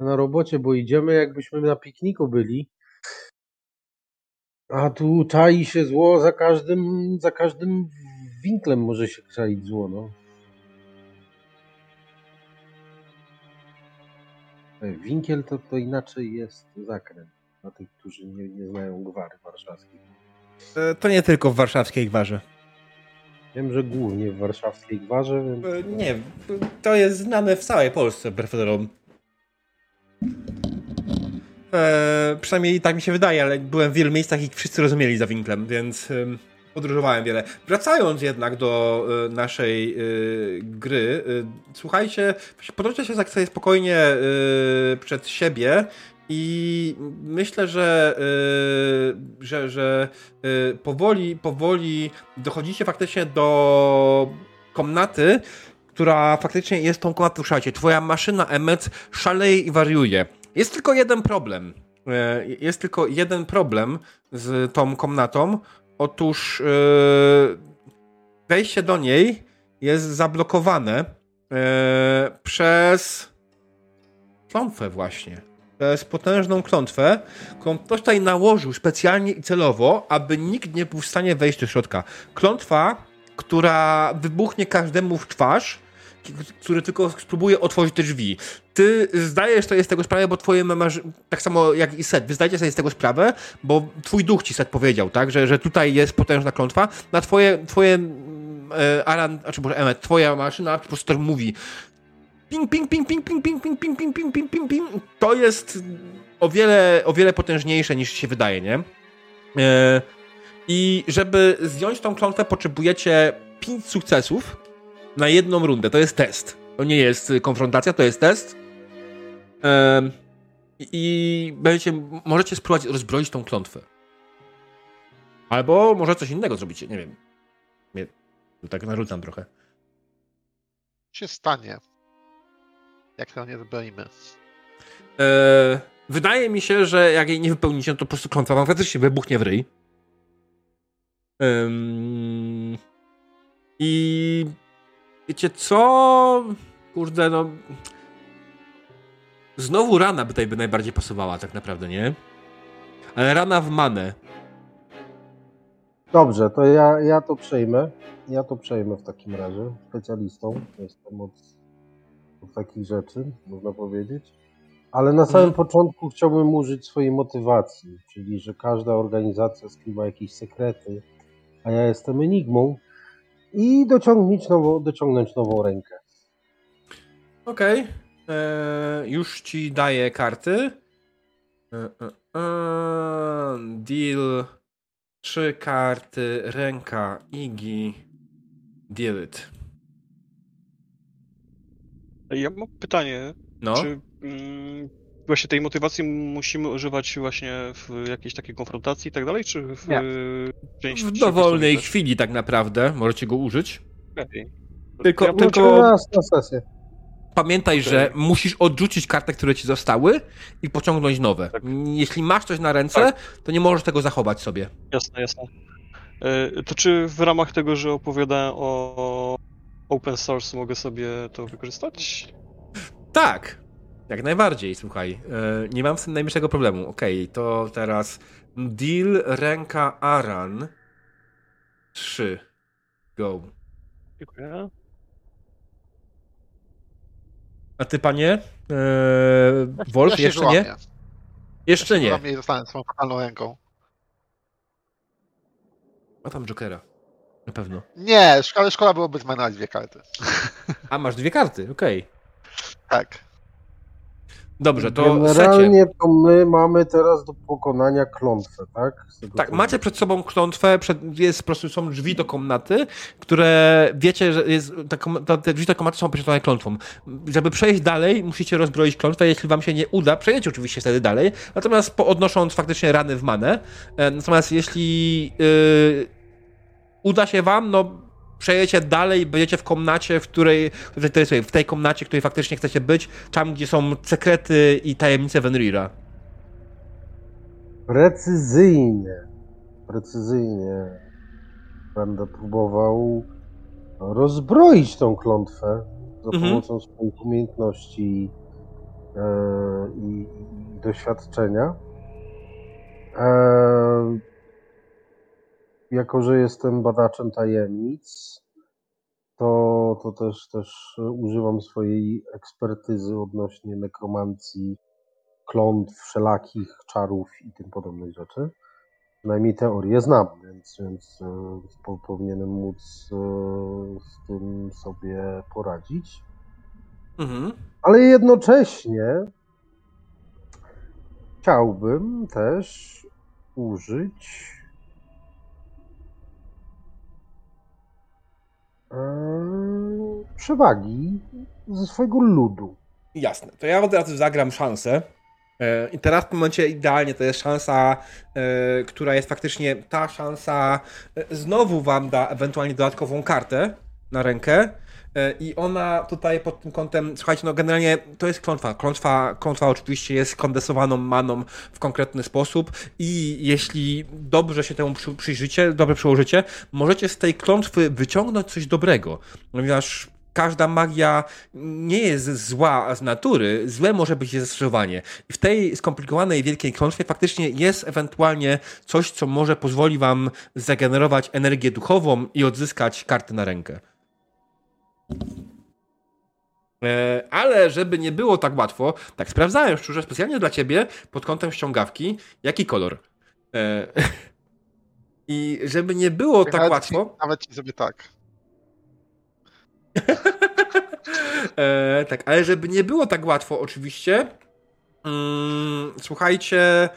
Speaker 5: na robocie, bo idziemy jakbyśmy na pikniku byli. A tu czai się zło za każdym, za każdym winklem może się czaić zło, no. Winkiel to, to inaczej jest zakręt. Dla tych, którzy nie, nie znają gwary warszawskiej.
Speaker 1: E, To nie tylko w warszawskiej gwarze.
Speaker 5: Wiem, że głównie w warszawskiej gwarze, więc...
Speaker 1: E, Nie, to jest znane w całej Polsce, wbrew pozorom. E, przynajmniej tak mi się wydaje, ale byłem w wielu miejscach i wszyscy rozumieli za winklem, więc em, podróżowałem wiele. Wracając jednak do e, naszej e, gry, e, słuchajcie, podróżcie się tak sobie spokojnie przed siebie i myślę, że, e, że, że e, powoli, powoli dochodzicie faktycznie do komnaty, która faktycznie jest tą komnatą, słuchajcie, twoja maszyna Emmet szaleje i wariuje. Jest tylko jeden problem. E, Jest tylko jeden problem z tą komnatą. Otóż e, wejście do niej jest zablokowane e, przez klątwę właśnie. Przez potężną klątwę, którą ktoś tutaj nałożył specjalnie i celowo, aby nikt nie był w stanie wejść do środka. Klątwa, która wybuchnie każdemu w twarz który tylko spróbuje otworzyć te drzwi. Ty zdajesz sobie z tego sprawę, bo twoje masz, tak samo jak i Set, wy zdajecie sobie z tego sprawę, bo twój duch ci Set powiedział, tak, że, że tutaj jest potężna klątwa, na twoje, twoje e, Aran, znaczy może Emmet, twoja maszyna po prostu też mówi ping, ping, ping, ping, ping, ping, ping, ping, ping, ping, ping, ping, ping. To jest o wiele, o wiele potężniejsze niż się wydaje, nie? E, I żeby zdjąć tą klątwę potrzebujecie 5 sukcesów na jedną rundę. To jest test. To nie jest konfrontacja, to jest test. E, I będziecie, możecie spróbować rozbroić tą klątwę. Albo może coś innego zrobicie, nie wiem. Tak narzucam trochę.
Speaker 4: Co się stanie, jak to nie zbroimy?
Speaker 1: E, wydaje mi się, że jak jej nie wypełnicie, no to po prostu klątwa wam faktycznie wybuchnie w ryj. Ym, I wiecie co? Kurde, no... Znowu rana by tutaj by najbardziej pasowała tak naprawdę, nie? Ale rana w manę.
Speaker 5: Dobrze, to ja, ja to przejmę. Ja to przejmę w takim razie. Specjalistą jestem od takich rzeczy, można powiedzieć. Ale na samym początku chciałbym użyć swojej motywacji, czyli że każda organizacja skrywa jakieś sekrety, a ja jestem enigmą i dociągnąć nową, dociągnąć nową rękę.
Speaker 1: Okej. E, Już ci daję karty. E, e, e, Deal. Trzy karty. Ręka. Igi. Deal it.
Speaker 2: Ja mam pytanie,
Speaker 1: No.
Speaker 2: czy mm, właśnie tej motywacji musimy używać właśnie w jakiejś takiej konfrontacji i tak dalej, czy w
Speaker 4: Nie.
Speaker 1: W dowolnej chwili tak naprawdę możecie go użyć.
Speaker 2: Okej.
Speaker 1: Tylko-
Speaker 2: ja
Speaker 1: tylko-
Speaker 5: raz na sesję.
Speaker 1: Pamiętaj, że musisz odrzucić karty, które ci zostały i pociągnąć nowe.
Speaker 2: Tak.
Speaker 1: Jeśli masz coś na ręce, to nie możesz tego zachować sobie.
Speaker 2: Jasne, jasne. E, To czy w ramach tego, że opowiadałem o open source mogę sobie to wykorzystać?
Speaker 1: Tak, jak najbardziej, słuchaj. E, Nie mam z tym najmniejszego problemu. Okej, to teraz deal ręka Aran 3. Go.
Speaker 2: Dziękuję.
Speaker 1: A ty, panie? Eee, Wolf,
Speaker 4: ja
Speaker 1: jeszcze nie? Jeszcze
Speaker 4: Ja
Speaker 1: nie.
Speaker 4: się zostanę swoją fatalną ręką.
Speaker 1: Ma tam Jokera. Na pewno.
Speaker 4: Nie, szkoda, szkoda byłoby zmarnować dwie karty.
Speaker 1: A, masz dwie karty, okej.
Speaker 4: Tak.
Speaker 1: Dobrze, to secie.
Speaker 5: Generalnie to my mamy teraz do pokonania klątwę, tak?
Speaker 1: Tak,
Speaker 5: co
Speaker 1: macie przed sobą klątwę, przed, jest po prostu są drzwi do komnaty, które wiecie, że jest, ta, te drzwi do komnaty są oświetlone klątwą. Żeby przejść dalej, musicie rozbroić klątwę. Jeśli wam się nie uda, przejdziecie oczywiście wtedy dalej, natomiast po, odnosząc faktycznie rany w manę. E, natomiast jeśli yy, uda się wam, no przejdziecie dalej, będziecie w komnacie, w której, w tej, tej- w tej komnacie, w której faktycznie chcecie być, tam gdzie są sekrety i tajemnice Venrira.
Speaker 5: Precyzyjnie, precyzyjnie będę próbował rozbroić tą klątwę za
Speaker 1: Mhm.
Speaker 5: pomocą swoich umiejętności e, i, i doświadczenia. E, jako, że jestem badaczem tajemnic, to, to też, też używam swojej ekspertyzy odnośnie nekromancji, klątw, wszelakich czarów i tym podobnych rzeczy. Przynajmniej teorię znam, więc, więc po, powinienem móc e, z tym sobie poradzić.
Speaker 1: Mhm.
Speaker 5: Ale jednocześnie chciałbym też użyć przewagi ze swojego ludu.
Speaker 1: Jasne. To ja od razu zagram szansę. E, I teraz w tym momencie idealnie to jest szansa, e, która jest faktycznie ta szansa, e, znowu wam da ewentualnie dodatkową kartę na rękę. E, I ona tutaj pod tym kątem, słuchajcie, no generalnie to jest klątwa. Klątwa, klątwa oczywiście jest kondensowaną maną w konkretny sposób i jeśli dobrze się temu przy- przyjrzycie, dobrze przełożycie, możecie z tej klątwy wyciągnąć coś dobrego, ponieważ każda magia nie jest zła z natury, złe może być jej zastosowanie. I w tej skomplikowanej wielkiej klątwie faktycznie jest ewentualnie coś, co może pozwoli wam zagenerować energię duchową i odzyskać karty na rękę. E, ale żeby nie było tak łatwo, tak sprawdzałem szczerze, specjalnie dla ciebie pod kątem ściągawki, jaki kolor. E, [LAUGHS] I żeby nie było tak
Speaker 4: Nawet
Speaker 1: łatwo.
Speaker 4: Ci, nawet ci sobie tak. [LAUGHS]
Speaker 1: E, tak, ale żeby nie było tak łatwo, oczywiście. Mm, słuchajcie.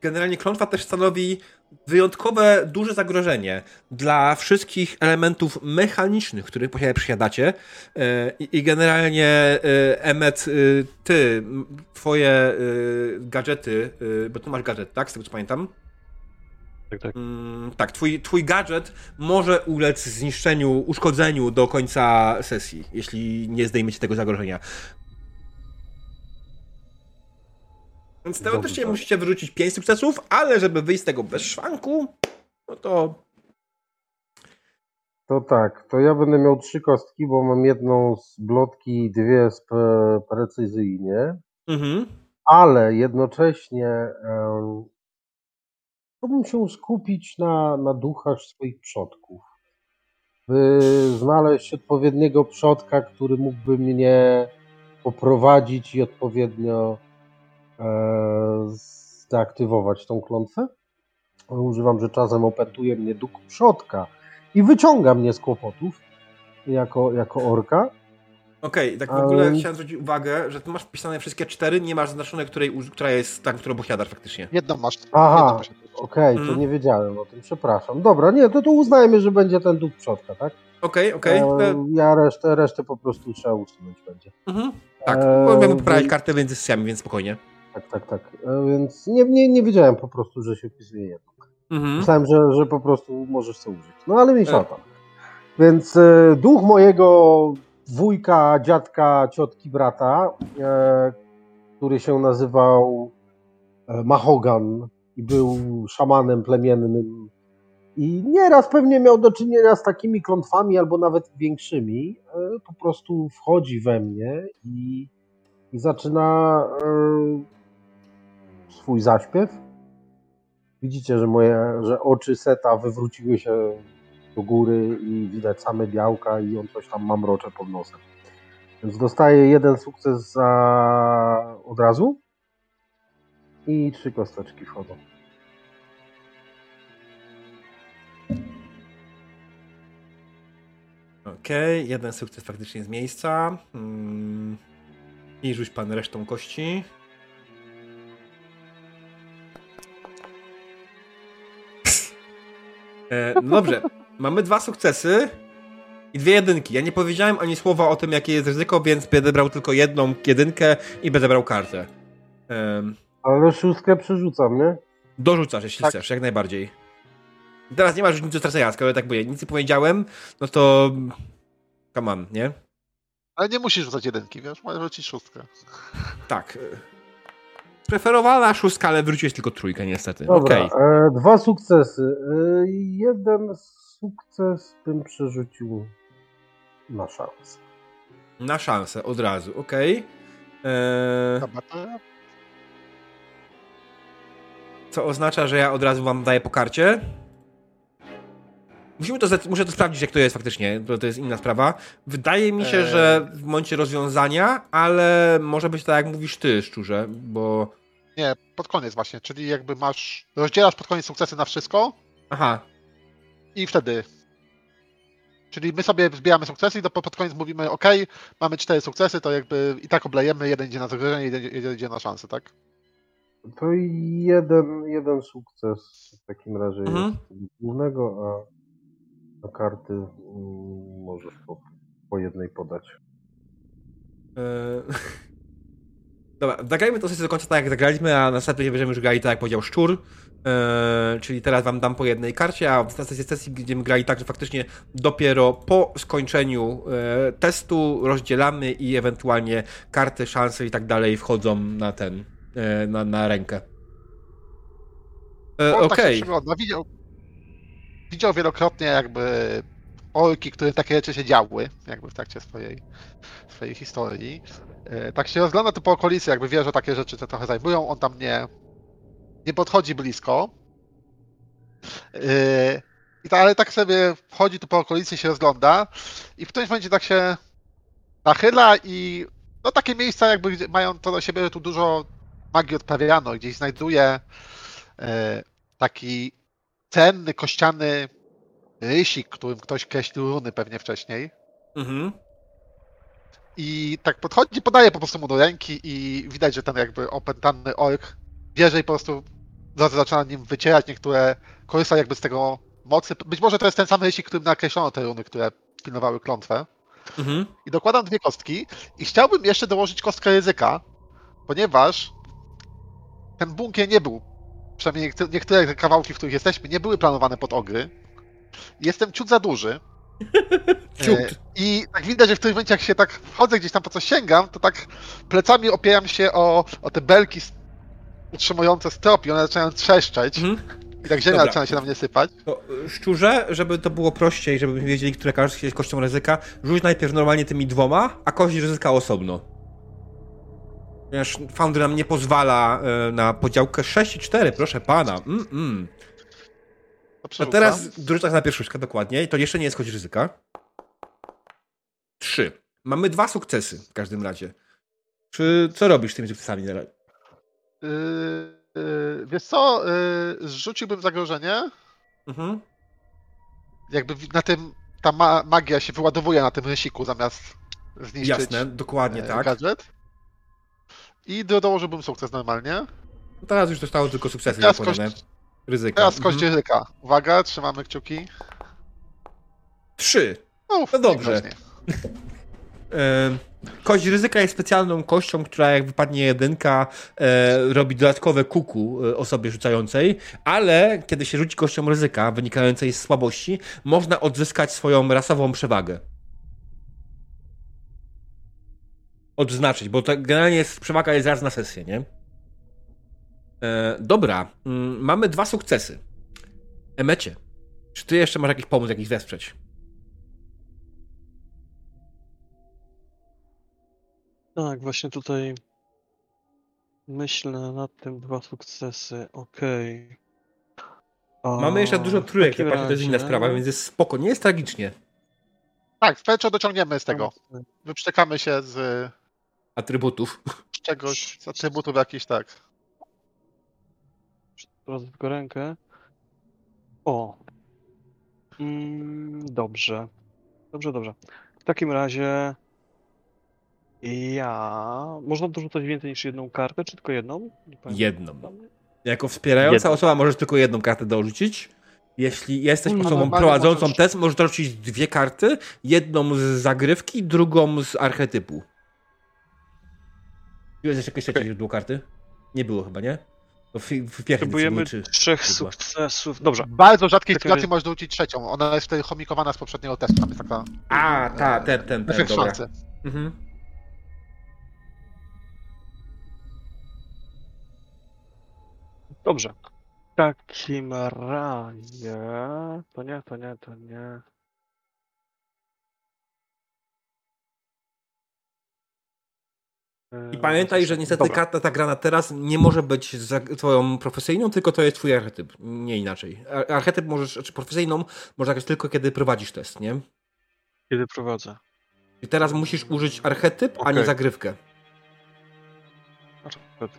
Speaker 1: Generalnie klątwa też stanowi wyjątkowe, duże zagrożenie dla wszystkich elementów mechanicznych, których posiadacie. E, i, I generalnie e, Emmet, e, ty, twoje gadżety, bo tu masz gadżet, tak? Z tego co pamiętam.
Speaker 2: Tak, tak.
Speaker 1: Mm, tak, twój, twój gadżet może ulec zniszczeniu, uszkodzeniu do końca sesji, jeśli nie zdejmiecie tego zagrożenia. Więc teoretycznie
Speaker 5: Dobrze.
Speaker 1: musicie wyrzucić 5 sukcesów, ale żeby wyjść z tego bez szwanku, no to.
Speaker 5: To tak, to ja będę miał trzy kostki, bo mam jedną z blotki i dwie z pre- precyzyjnie,
Speaker 1: Mhm.
Speaker 5: ale jednocześnie em, chciałbym się skupić na, na duchach swoich przodków. By znaleźć odpowiedniego przodka, który mógłby mnie poprowadzić i odpowiednio zdeaktywować tą klątwę. Używam, że czasem opętuje mnie duch przodka i wyciąga mnie z kłopotów jako, jako orka.
Speaker 1: Okej, tak w ogóle
Speaker 5: Ale-
Speaker 1: chciałem zwrócić uwagę, że ty masz wpisane wszystkie cztery, nie masz zaznaczone, której, która jest ta, którą posiadasz faktycznie.
Speaker 4: Jedną masz.
Speaker 5: Aha. Okej, to
Speaker 1: Mhm.
Speaker 5: nie wiedziałem o tym, przepraszam. Dobra, nie, to, to uznajmy, że będzie ten duch przodka, tak?
Speaker 1: Okej, okej.
Speaker 5: E,
Speaker 1: e,
Speaker 5: Ja resztę, resztę po prostu trzeba usunąć będzie.
Speaker 1: Mhm. Tak,
Speaker 5: e,
Speaker 1: możemy poprawić kartę między sesjami, więc spokojnie.
Speaker 5: Tak, tak, tak. E, Więc nie, nie, nie wiedziałem po prostu, że się wpisuje jedno.
Speaker 1: Mhm.
Speaker 5: Myślałem, że, że po prostu możesz to użyć. No ale mniejsza o
Speaker 1: E.
Speaker 5: Więc e, duch mojego wujka, dziadka, ciotki, brata, e, który się nazywał e, Mahogan i był szamanem plemiennym i nieraz pewnie miał do czynienia z takimi klątwami albo nawet większymi, e, po prostu wchodzi we mnie i, i zaczyna swój zaśpiew. Widzicie, że moje, że oczy seta wywróciły się do góry i widać same białka i on coś tam mamrocze pod nosem. Więc dostaje jeden sukces za od razu i trzy kosteczki wchodzą.
Speaker 1: Okej, jeden sukces faktycznie z miejsca. Mm. I rzuć pan resztą kości. No dobrze, mamy dwa sukcesy i dwie jedynki. Ja nie powiedziałem ani słowa o tym, jakie jest ryzyko, więc będę brał tylko jedną jedynkę i będę brał kartę. Em,
Speaker 5: Ale szóstkę przerzucam, nie?
Speaker 1: dorzucasz, jeśli
Speaker 4: Tak.
Speaker 1: chcesz, jak najbardziej. Teraz nie ma już nic do stracenia, skoro tak mówię, nic nie powiedziałem, no to come on, nie?
Speaker 4: Ale nie musisz rzucać jedynki, wiesz? Możesz rzucić szóstkę.
Speaker 1: Tak. Preferowana szóstka, ale wróciłeś tylko trójkę niestety.
Speaker 5: Dobra,
Speaker 1: Okej.
Speaker 5: e, dwa sukcesy. E, jeden sukces bym przerzucił na szansę.
Speaker 1: Na szansę, od razu, okej.
Speaker 4: Dobra, to
Speaker 1: co oznacza, że ja od razu wam daję po karcie. Musimy to, muszę to sprawdzić, jak to jest faktycznie, bo to jest inna sprawa. Wydaje mi się,
Speaker 4: Eee.
Speaker 1: że w momencie rozwiązania, ale może być tak, jak mówisz ty, szczurze, bo...
Speaker 4: nie, pod koniec właśnie, czyli jakby masz, rozdzielasz pod koniec sukcesy na wszystko
Speaker 1: Aha,
Speaker 4: i wtedy. Czyli my sobie zbieramy sukcesy i do, pod koniec mówimy, ok, mamy cztery sukcesy, to jakby i tak oblejemy, jeden idzie na zagrożenie, jeden, jeden idzie na szansę, tak?
Speaker 5: To jeden, jeden sukces w takim razie
Speaker 1: Mhm.
Speaker 5: jest głównego, a, a karty mm, możesz po, po jednej podać.
Speaker 1: Eee, [LAUGHS] Dobra, zagrajmy to sesję do końca tak jak zagraliśmy, a następnie będziemy już grali tak jak powiedział Szczur. Eee, czyli teraz wam dam po jednej karcie, a w następnej sesji będziemy grali tak, że faktycznie dopiero po skończeniu e, testu rozdzielamy i ewentualnie karty, szanse i tak dalej wchodzą na ten, e, na, na rękę. E,
Speaker 4: On tak się
Speaker 1: Okej.
Speaker 4: przygląda, widział, widział wielokrotnie jakby orki, które takie rzeczy się działy, jakby w trakcie swojej, swojej historii. E, Tak się rozgląda tu po okolicy, jakby wie, że takie rzeczy to trochę zajmują, on tam nie, nie podchodzi blisko. E, I ta, ale tak sobie wchodzi tu po okolicy, się rozgląda i w którymś momencie tak się nachyla i no takie miejsca jakby mają to do siebie, że tu dużo magii odprawiano. Gdzieś znajduje e, taki cenny, kościany rysik, którym ktoś kreślił runy pewnie wcześniej.
Speaker 1: Mhm.
Speaker 4: I tak podchodzi, podaje po prostu mu do ręki i widać, że ten jakby opętany ork bierze i po prostu zaczyna nim wycierać niektóre, korzysta jakby z tego mocy. Być może to jest ten sam rysik, którym nakreślono te runy, które pilnowały klątwę.
Speaker 1: Mhm.
Speaker 4: I dokładam dwie kostki i chciałbym jeszcze dołożyć kostkę ryzyka, ponieważ ten bunkier nie był, przynajmniej niektóre- kawałki, w których jesteśmy, nie były planowane pod ogry. Jestem ciut za duży. [LAUGHS]
Speaker 1: Ciut.
Speaker 4: E, I tak widać, że w którymś momencie jak się tak wchodzę gdzieś tam po coś sięgam, to tak plecami opieram się o, o te belki utrzymujące strop i one zaczynają trzeszczeć
Speaker 1: Mhm.
Speaker 4: i tak ziemia
Speaker 1: Dobra.
Speaker 4: zaczyna się na mnie sypać.
Speaker 1: To y, szczurze, żeby to było prościej, żebyśmy wiedzieli, które każdy jest kością ryzyka, rzuć najpierw normalnie tymi dwoma, a kość ryzyka osobno. Ponieważ Foundry nam nie pozwala e, na podziałkę 6 i 4, proszę pana. Mm, mm. A
Speaker 4: przerzucam.
Speaker 1: teraz dorzucać na pierwszówkę dokładnie i to jeszcze nie jest kość ryzyka. 3. Mamy dwa sukcesy w każdym razie. Czy co robisz z tymi sukcesami? na razie?
Speaker 4: Yy, yy, wiesz co, yy, zrzuciłbym zagrożenie,
Speaker 1: Mhm.
Speaker 4: jakby na tym ta ma magia się wyładowuje na tym rysiku zamiast zniszczyć
Speaker 1: Jasne, dokładnie
Speaker 4: e,
Speaker 1: tak.
Speaker 4: gadżet. I do, dołożyłbym sukces normalnie.
Speaker 1: No Teraz już zostało tylko sukcesy
Speaker 4: Teraz kość,
Speaker 1: Ryzyka.
Speaker 4: teraz kość
Speaker 1: Mhm.
Speaker 4: ryzyka. Uwaga, trzymamy kciuki.
Speaker 1: Trzy.
Speaker 4: Uf,
Speaker 1: No dobrze.
Speaker 4: niegroźnie. [LAUGHS]
Speaker 1: E, Kość ryzyka jest specjalną kością, która jak wypadnie jedynka, e, robi dodatkowe kuku e, osobie rzucającej, ale kiedy się rzuci kością ryzyka wynikającej z słabości, można odzyskać swoją rasową przewagę. Odznaczyć, bo to generalnie jest, przewaga jest raz na sesję, nie? E, dobra, mm, mamy dwa sukcesy. Emecie, czy ty jeszcze masz jakiś pomysł, jakiś wesprzeć?
Speaker 2: Tak, właśnie tutaj myślę nad tym dwa sukcesy. Okej. A,
Speaker 1: Mamy jeszcze dużo
Speaker 2: w
Speaker 1: trójek, jak to jest inna
Speaker 2: razie-
Speaker 1: sprawa, więc jest spoko, nie jest tragicznie.
Speaker 4: Tak, Speczo dociągniemy z tego. Wyprztekamy się z
Speaker 1: Atrybutów.
Speaker 4: czegoś, z atrybutów jakichś, tak.
Speaker 2: Sprawdzę tylko rękę. O. Mm, dobrze. Dobrze, dobrze. W takim razie ja... Można dorzucać więcej niż jedną kartę, czy tylko jedną?
Speaker 1: Jedną. Jako wspierająca
Speaker 2: Jedną.
Speaker 1: osoba możesz tylko jedną kartę dorzucić. Jeśli jesteś
Speaker 4: No,
Speaker 1: osobą
Speaker 4: normalnie
Speaker 1: prowadzącą
Speaker 4: możesz-
Speaker 1: test, możesz dorzucić dwie karty. Jedną z zagrywki, drugą z archetypu. Jest jeszcze jakieś trzecie źródło karty? Nie było chyba, nie? To w, w
Speaker 2: Potrzebujemy trzech
Speaker 1: źródła.
Speaker 2: sukcesów. Dobrze.
Speaker 4: W bardzo rzadkiej
Speaker 2: Taka-
Speaker 4: sytuacji możesz dorzucić trzecią. Ona jest wtedy chomikowana z poprzedniego testu. Tam jest taka
Speaker 1: A, ta, ten, ten, ten,
Speaker 4: efekt
Speaker 1: dobra.
Speaker 4: szansy.
Speaker 1: Mhm.
Speaker 2: Dobrze. W takim razie... To nie, to nie, to nie.
Speaker 1: I
Speaker 2: Eee,
Speaker 1: pamiętaj, że niestety
Speaker 2: dobra.
Speaker 1: karta ta grana teraz nie może być za twoją profesyjną, tylko to jest twój archetyp, nie inaczej. Ar- Archetyp możesz, czy profesyjną można grać tylko kiedy prowadzisz test, nie?
Speaker 2: Kiedy prowadzę.
Speaker 1: I teraz musisz użyć archetyp, a nie zagrywkę.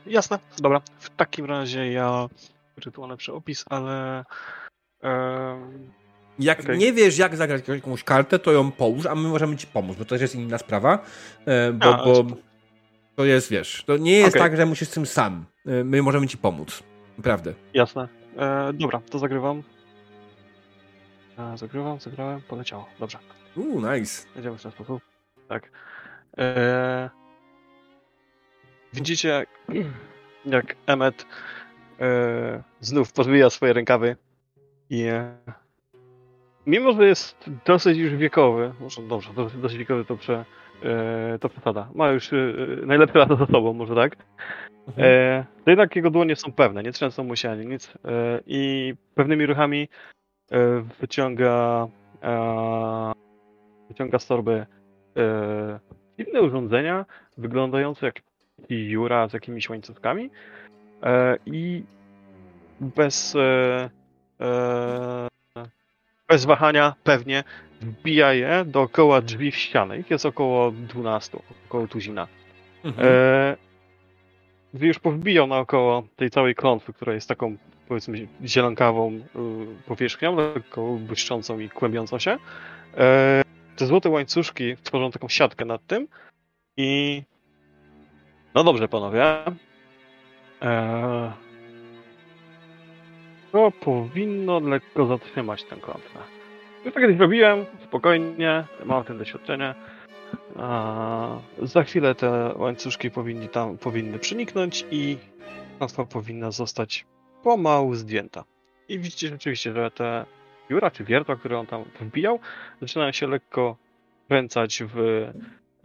Speaker 2: Jasne, dobra. W takim razie ja rytualny przeopis, ale...
Speaker 1: Jak
Speaker 2: Okej.
Speaker 1: nie wiesz, jak zagrać jakąś kartę, to ją połóż, a my możemy ci pomóc, bo to też jest inna sprawa, e, bo,
Speaker 2: A,
Speaker 1: bo
Speaker 2: spoko.
Speaker 1: To jest, wiesz, to nie jest
Speaker 2: Okej.
Speaker 1: tak, że musisz z tym sam. E, My możemy ci pomóc. Naprawdę.
Speaker 2: jasne. E, dobra, to zagrywam. E, zagrywam, zagrałem, poleciało. Dobrze.
Speaker 1: Uuu, nice.
Speaker 2: Jedziemy w ten sposób. Tak. E, widzicie, jak, jak Emmet e, znów podwija swoje rękawy i e, mimo, że jest dosyć już wiekowy, może dobrze, dosyć wiekowy to, prze, e, to przesada, ma już e, najlepsze lata za sobą, może tak,
Speaker 1: Mhm.
Speaker 2: e, to jednak jego dłonie są pewne, nie trzęsą mu się ani nic. E, i pewnymi ruchami e, wyciąga e, wyciąga z torby e, dziwne urządzenia, wyglądające jak dziura z jakimiś łańcuchkami i bez bez wahania pewnie wbija je dookoła drzwi w ścianę. Ich jest około 12, około tuzina.
Speaker 1: Mhm.
Speaker 2: E, gdy już powbijał naokoło tej całej klątwy, która jest taką, powiedzmy, zielonkawą y, powierzchnią, lekko błyszczącą i kłębiącą się, e, te złote łańcuszki tworzą taką siatkę nad tym i no dobrze, panowie. E, to powinno lekko zatrzymać tę klątwę. Już tak kiedyś robiłem, spokojnie, mam tym doświadczenie. A za chwilę te łańcuszki powinni tam, powinny przeniknąć i klątwa powinna zostać pomału zdjęta. I widzicie rzeczywiście, że te pióra czy wiertła, które on tam wbijał, zaczynają się lekko kręcać w,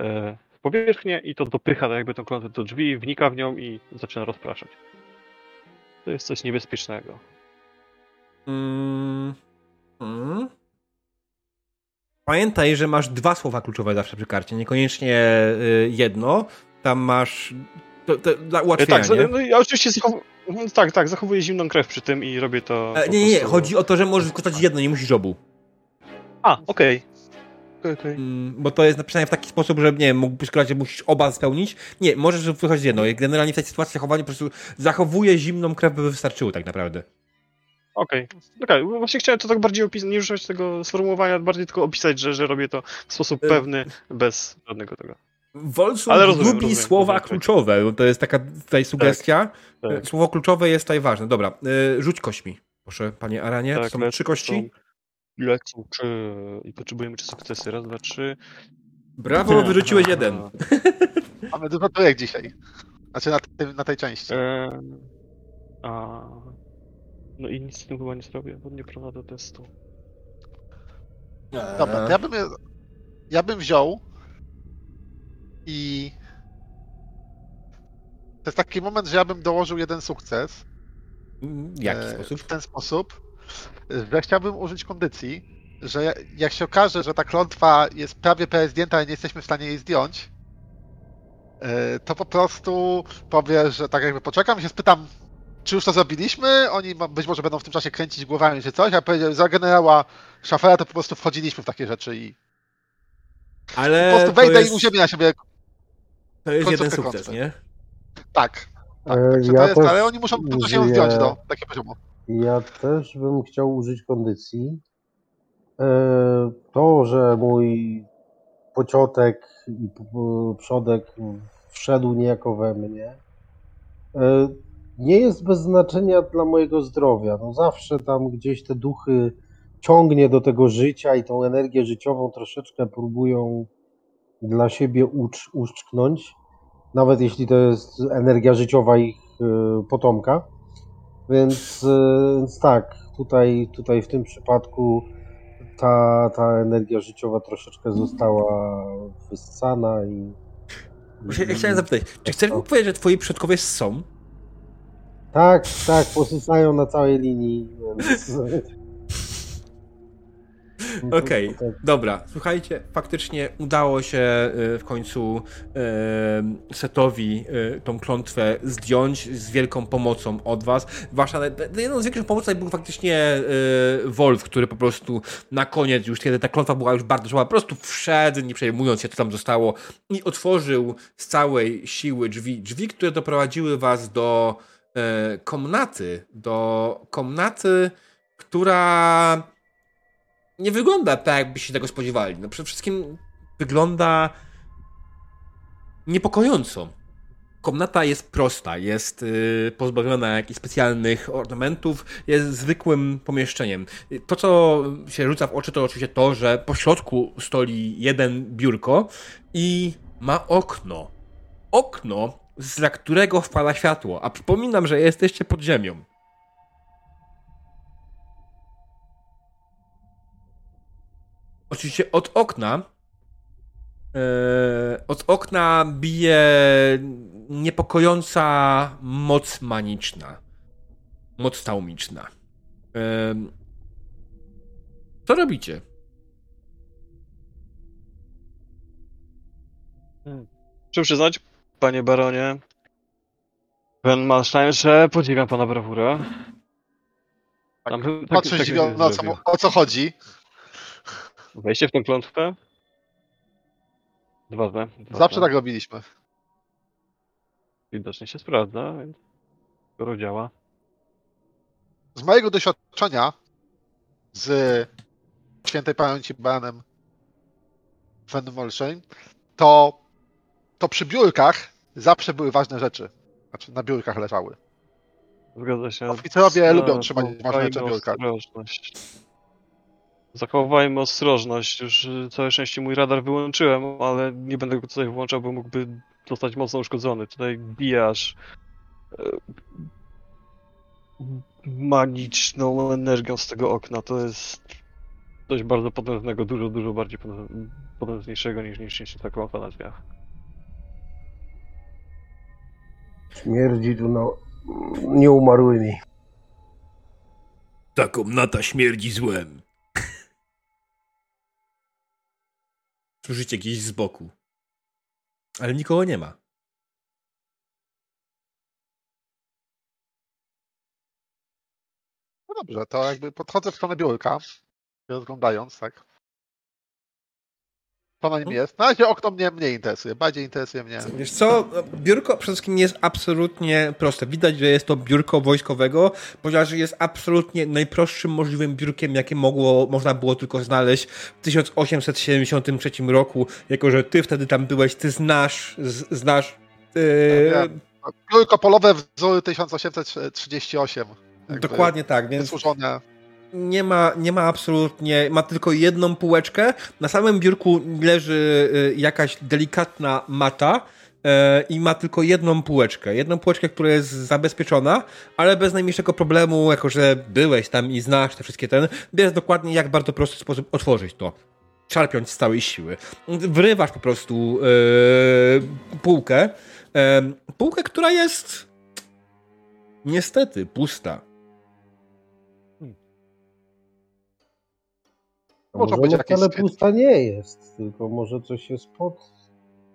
Speaker 2: e, w powierzchnię i to dopycha tak jakby tą klątwę do drzwi, wnika w nią i zaczyna rozpraszać. To jest coś niebezpiecznego.
Speaker 1: Mm. Mm. Pamiętaj, że masz dwa słowa kluczowe zawsze przy karcie, niekoniecznie y, jedno. Tam masz to, to dla
Speaker 2: e,
Speaker 1: ułatwienia,
Speaker 2: tak. No, ja oczywiście zachowuję, mm, tak, tak, zachowuję zimną krew przy tym i robię to...
Speaker 1: E, nie, nie,
Speaker 2: prostu...
Speaker 1: chodzi o to, że możesz wykorzystać jedno, nie musisz obu.
Speaker 2: A, okej. Okay. Okay, okay.
Speaker 1: Mm, bo to jest napisane w taki sposób, że nie mógłbyś korzystać, musisz oba spełnić. Nie, możesz wykorzystać jedno. Generalnie w tej sytuacji zachowanie po prostu zachowuje zimną krew, by wystarczyło tak naprawdę.
Speaker 2: Okej. Okej, właśnie chciałem to tak bardziej opisać, nie używać tego sformułowania, bardziej tylko opisać, że, że robię to w sposób
Speaker 1: Y-
Speaker 2: pewny, bez żadnego tego. Rozumiem,
Speaker 1: lubi
Speaker 2: rozumiem,
Speaker 1: słowa
Speaker 2: rozumiem, tak.
Speaker 1: kluczowe. bo To jest taka tutaj sugestia.
Speaker 2: tak.
Speaker 1: Słowo kluczowe jest tutaj ważne. Dobra, y, rzuć kośćmi. Proszę, panie Aranie.
Speaker 2: Tak,
Speaker 1: to są
Speaker 2: lecą-
Speaker 1: trzy kości.
Speaker 2: Lecą trzy i potrzebujemy trzy sukcesy. Raz, dwa, trzy.
Speaker 1: Brawo, wyrzuciłeś jeden.
Speaker 4: Mamy dużo trójek dzisiaj. Znaczy na, na tej części.
Speaker 2: Eee, a... No i nic z tym chyba nie zrobię, bo nie prowadzę testu.
Speaker 4: Dobra, to ja bym, ja bym wziął i to jest taki moment, że ja bym dołożył jeden sukces.
Speaker 1: W jaki
Speaker 4: e,
Speaker 1: sposób?
Speaker 4: W ten sposób, że chciałbym użyć kondycji, że ja- jak się okaże, że ta klątwa jest prawie zdjęta i nie jesteśmy w stanie jej zdjąć, e, to po prostu powie, że tak jakby poczekam i się spytam, czy już to zrobiliśmy? Oni być może będą w tym czasie kręcić głowami czy coś, a powiedział, za generała Szafera to po prostu wchodziliśmy w takie rzeczy i
Speaker 1: Ale
Speaker 4: po prostu wejdę
Speaker 1: jest,
Speaker 4: i uziemię na siebie.
Speaker 1: to jest jeden sukces, nie?
Speaker 4: Tak. tak
Speaker 5: E,
Speaker 4: także
Speaker 5: ja
Speaker 4: to jest,
Speaker 5: też
Speaker 4: ale oni muszą po prostu się
Speaker 5: użyję-
Speaker 4: zdjąć do takiego poziomu.
Speaker 5: Ja też bym chciał użyć kondycji. E, To, że mój pociotek i przodek wszedł niejako we mnie, e, nie jest bez znaczenia dla mojego zdrowia. No zawsze tam gdzieś te duchy ciągnie do tego życia i tą energię życiową troszeczkę próbują dla siebie ucz, uszczknąć, nawet jeśli to jest energia życiowa ich e, potomka. Więc, e, więc tak, tutaj, tutaj w tym przypadku ta, ta energia życiowa troszeczkę została wyssana i.
Speaker 1: Chciałem zapytać, czy chcesz mi powiedzieć, że twoi przodkowie są?
Speaker 5: Tak, tak, posysają na całej linii. [LAUGHS]
Speaker 1: Okej,
Speaker 5: Tak.
Speaker 1: dobra. Słuchajcie, faktycznie udało się y, w końcu y, Setowi y, tą klątwę zdjąć z wielką pomocą od was. Wasza, jedną z większych pomocą był faktycznie Wolf, który po prostu na koniec, już kiedy ta klątwa była już bardzo słaba, po prostu wszedł, nie przejmując się, co tam zostało i otworzył z całej siły drzwi, drzwi, które doprowadziły was do komnaty, do komnaty, która nie wygląda tak, jakbyście się tego spodziewali. No przede wszystkim wygląda niepokojąco. Komnata jest prosta, jest y, pozbawiona jakichś specjalnych ornamentów, jest zwykłym pomieszczeniem. To, co się rzuca w oczy, to oczywiście to, że po środku stoi jeden biurko i ma okno. Okno, za którego wpada światło. A przypominam, że jesteście pod ziemią. Oczywiście od okna. e, od okna bije niepokojąca moc maniczna. Moc taumiczna. E, co robicie?
Speaker 2: Muszę przyznać, panie baronie, pan Malstein, że podziwiam pana brawurę. Tam, tak,
Speaker 4: Patrzę
Speaker 2: tak-
Speaker 4: zdziwiony, o co, o co chodzi.
Speaker 2: Wejście w tę klątwę? Dwa
Speaker 4: Zawsze tak robiliśmy.
Speaker 2: Widocznie się sprawdza, więc skoro działa.
Speaker 4: Z mojego doświadczenia z świętej pamięci Banem Fenmolsheim, to, to przy biurkach zawsze były ważne rzeczy. Znaczy na biurkach leżały.
Speaker 2: Zgadza się.
Speaker 4: Oficerowie lubią trzymać ważne rzeczy w biurkach.
Speaker 2: ostrożność. Zachowajmy ostrożność. Już y, całe szczęście mój radar wyłączyłem, ale nie będę go tutaj włączał, bo mógłby zostać mocno uszkodzony. Tutaj bije aż e, magiczną energią z tego okna. To jest coś bardzo potężnego, dużo, dużo bardziej potęż- potężniejszego niż, niż, niż ta klątwa na drzwiach.
Speaker 5: Śmierdzi tu no, nieumarłymi.
Speaker 1: Ta komnata śmierdzi złem. Słyszycie gdzieś z boku. Ale nikogo nie ma.
Speaker 4: No dobrze, to jakby podchodzę w stronę biurka, rozglądając, tak. Co na nim
Speaker 1: Mhm.
Speaker 4: jest? Na razie okno mnie mniej interesuje, bardziej interesuje mnie.
Speaker 1: Wiesz co, biurko przede wszystkim jest absolutnie proste. Widać, że jest to biurko wojskowego, ponieważ jest absolutnie najprostszym możliwym biurkiem, jakie mogło, można było tylko znaleźć w 1873 roku. Jako, że ty wtedy tam byłeś, ty znasz, z, znasz yy,
Speaker 4: Ja. Biurko polowe wzory 1838. jakby
Speaker 1: dokładnie tak, więc
Speaker 4: Wysłużone.
Speaker 1: Nie ma, nie ma absolutnie, ma tylko jedną półeczkę. Na samym biurku leży y, jakaś delikatna mata y, i ma tylko jedną półeczkę. Jedną półeczkę, która jest zabezpieczona, ale bez najmniejszego problemu, jako że byłeś tam i znasz te wszystkie ten, wiesz dokładnie jak bardzo prosty sposób otworzyć to. Czarpiąc z całej siły. Wrywasz po prostu y, półkę. Y, półkę, która jest niestety pusta.
Speaker 5: A
Speaker 4: Może
Speaker 5: może
Speaker 4: być
Speaker 5: ona
Speaker 4: jakieś
Speaker 5: wcale
Speaker 4: skrytki.
Speaker 5: pusta nie jest, tylko może coś jest pod...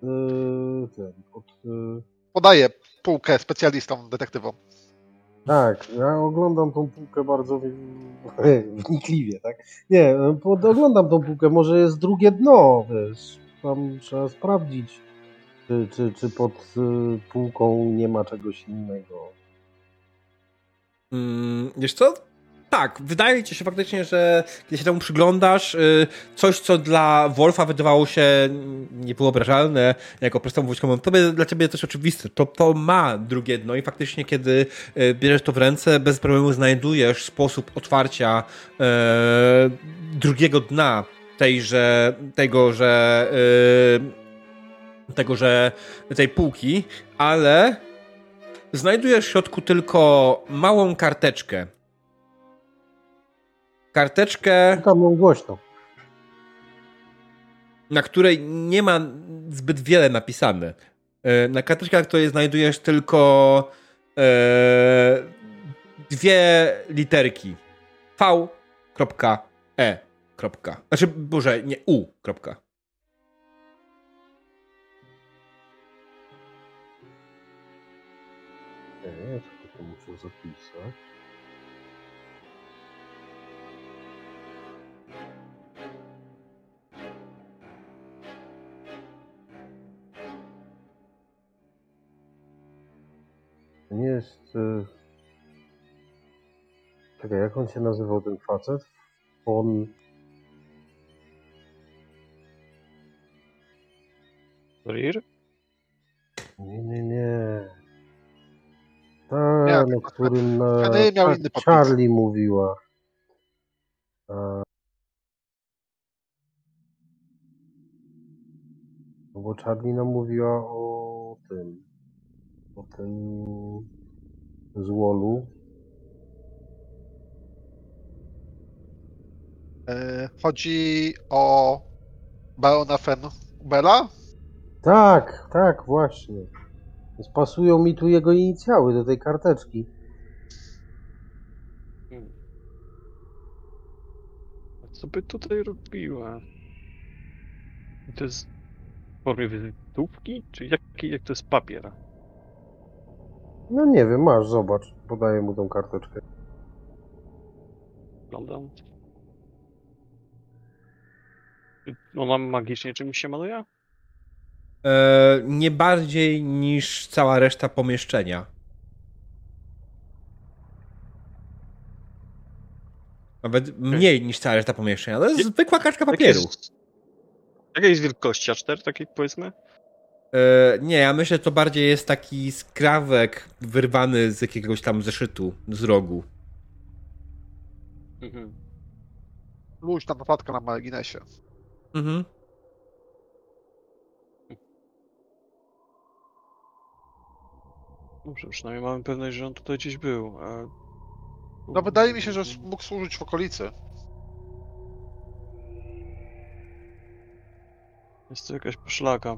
Speaker 5: Yy, ten, pod yy...
Speaker 4: Podaję półkę specjalistom, detektywom.
Speaker 5: Tak, ja oglądam tą półkę bardzo w- [LAUGHS] wnikliwie, tak? Nie, pod, oglądam tą półkę, może jest drugie dno, wiesz, tam trzeba sprawdzić, czy, czy, czy pod y, półką nie ma czegoś innego.
Speaker 1: Mm, wiesz co? Tak, wydaje ci się faktycznie, że kiedy się temu przyglądasz, y, coś, co dla Wolfa wydawało się niewyobrażalne jako prostą wojskową, to dla ciebie też oczywiste. To, to ma drugie dno i faktycznie, kiedy y, bierzesz to w ręce, bez problemu znajdujesz sposób otwarcia e, drugiego dna tejże, tego, że y, tego, że tej półki, ale znajdujesz w środku tylko małą karteczkę. Karteczkę,
Speaker 5: Tam ją głośno.
Speaker 1: na której nie ma zbyt wiele napisane. E, Na karteczce, na której znajdujesz tylko e, dwie literki. V. E. Znaczy, boże, nie U.
Speaker 5: Muszę zapisać. To Nie jest... y, Czekaj, jak on się nazywał ten facet? On...
Speaker 2: Rir?
Speaker 5: Nie, nie, nie. Ten,
Speaker 4: Jak
Speaker 5: o którym na
Speaker 4: podpis.
Speaker 5: Charlie mówiła. A... No bo Charlie nam mówiła o tym. O tym złolu.
Speaker 4: E, Chodzi o barona Fenbela?
Speaker 5: Tak, tak, właśnie. Więc pasują mi tu jego inicjały do tej karteczki.
Speaker 2: Hmm. A co by tutaj robiła? I To jest w formie wizytówki? Czy jaki, jak to jest papier?
Speaker 5: No nie wiem, masz, zobacz. Podaję mu tą karteczkę.
Speaker 2: Wyglądam. Ona magicznie czymś się maluje?
Speaker 1: E, nie bardziej niż cała reszta pomieszczenia. Nawet mniej niż cała reszta pomieszczenia. To jest zwykła kartka papieru.
Speaker 2: Jakiej- Jakiej jest wielkości? A4 takiej powiedzmy?
Speaker 1: E, nie, ja myślę, że to bardziej jest taki skrawek wyrwany z jakiegoś tam zeszytu, z rogu.
Speaker 2: Mhm.
Speaker 4: Luźna notatka na marginesie.
Speaker 1: Mhm.
Speaker 2: Dobrze, przynajmniej mamy pewność, że on tutaj gdzieś był. A...
Speaker 4: No wydaje mi się, że mógł służyć w okolicy.
Speaker 2: Jest to jakaś poszlaka.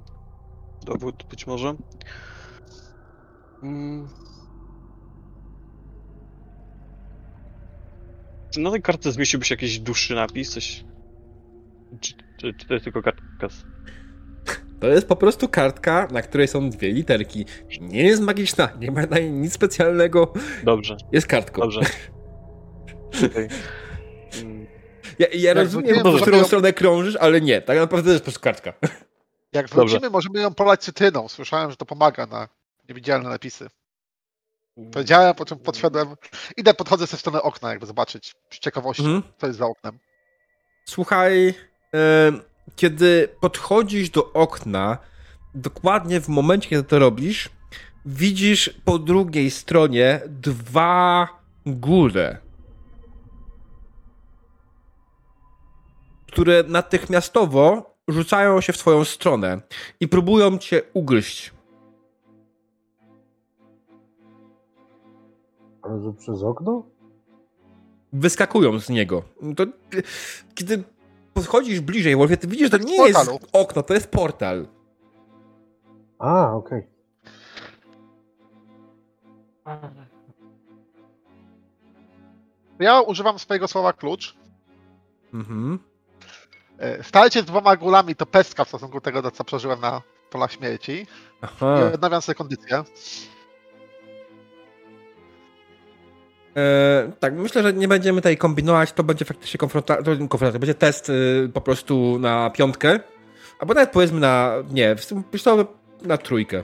Speaker 2: Dowód być może. Mm. Czy na tej kartce zmieściłby się jakiś dłuższy napis? Coś... Czy, czy, czy to jest tylko kartka? z-
Speaker 1: To jest po prostu kartka, na której są dwie literki. Nie jest magiczna, nie ma na niej nic specjalnego.
Speaker 2: Dobrze,
Speaker 1: Jest kartką.
Speaker 2: dobrze. Mm,
Speaker 1: Ja, ja rozumiem, w którą stronę krążysz, ale nie, tak naprawdę to jest po prostu kartka.
Speaker 4: Jak
Speaker 2: Dobrze.
Speaker 4: wrócimy, możemy ją polać cytryną. Słyszałem, że to pomaga na niewidzialne napisy. Powiedziałem, po czym podszedłem. Idę, podchodzę ze strony okna, jakby zobaczyć z ciekawości,
Speaker 1: Mhm.
Speaker 4: co jest za oknem.
Speaker 1: Słuchaj, e, kiedy podchodzisz do okna, dokładnie w momencie, kiedy to robisz, widzisz po drugiej stronie dwa góle, które natychmiastowo rzucają się w twoją stronę i próbują cię ugryźć.
Speaker 5: Ale że przez okno?
Speaker 1: Wyskakują z niego. To, kiedy podchodzisz bliżej, Wolfie, ty widzisz, że to nie jest
Speaker 4: portalu.
Speaker 1: okno, to jest portal.
Speaker 5: A, okej.
Speaker 4: Ja używam swojego słowa klucz.
Speaker 1: Mhm.
Speaker 4: E, Starcie z dwoma gulami to pestka w stosunku do tego, co przeżyłem na polach śmierci.
Speaker 1: Aha.
Speaker 4: I odnawiam sobie kondycję.
Speaker 1: E, tak, myślę, że nie będziemy tutaj kombinować, to będzie faktycznie konfrontacja, to, konfrontacja, będzie test y, po prostu na piątkę, albo nawet powiedzmy na, nie, wiesz co, na trójkę.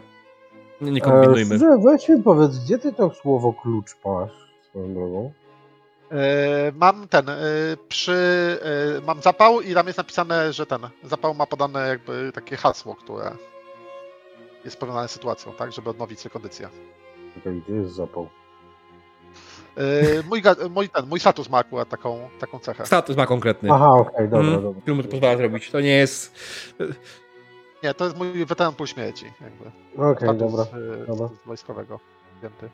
Speaker 1: Nie, nie kombinujmy.
Speaker 5: E, weź mi powiedz, gdzie ty to słowo klucz masz swoją drogą?
Speaker 4: E, Mam ten, e, przy, e, mam zapał i tam jest napisane, że ten zapał ma podane jakby takie hasło, które jest powiązane z sytuacją, tak, żeby odnowić sobie kondycję.
Speaker 5: Czekaj, gdzie jest zapał?
Speaker 4: Mój, mój, ten, mój status ma akurat taką, taką cechę.
Speaker 1: Status ma konkretny,
Speaker 5: Aha, okej, dobra,
Speaker 1: Mhm.
Speaker 5: dobra.
Speaker 1: który mu to pozwala zrobić. To nie jest...
Speaker 4: Nie, to jest mój weteran pół śmierci, jakby.
Speaker 5: Okej,
Speaker 4: Status,
Speaker 5: dobra. dobra.
Speaker 4: z wojskowego. Wzięty.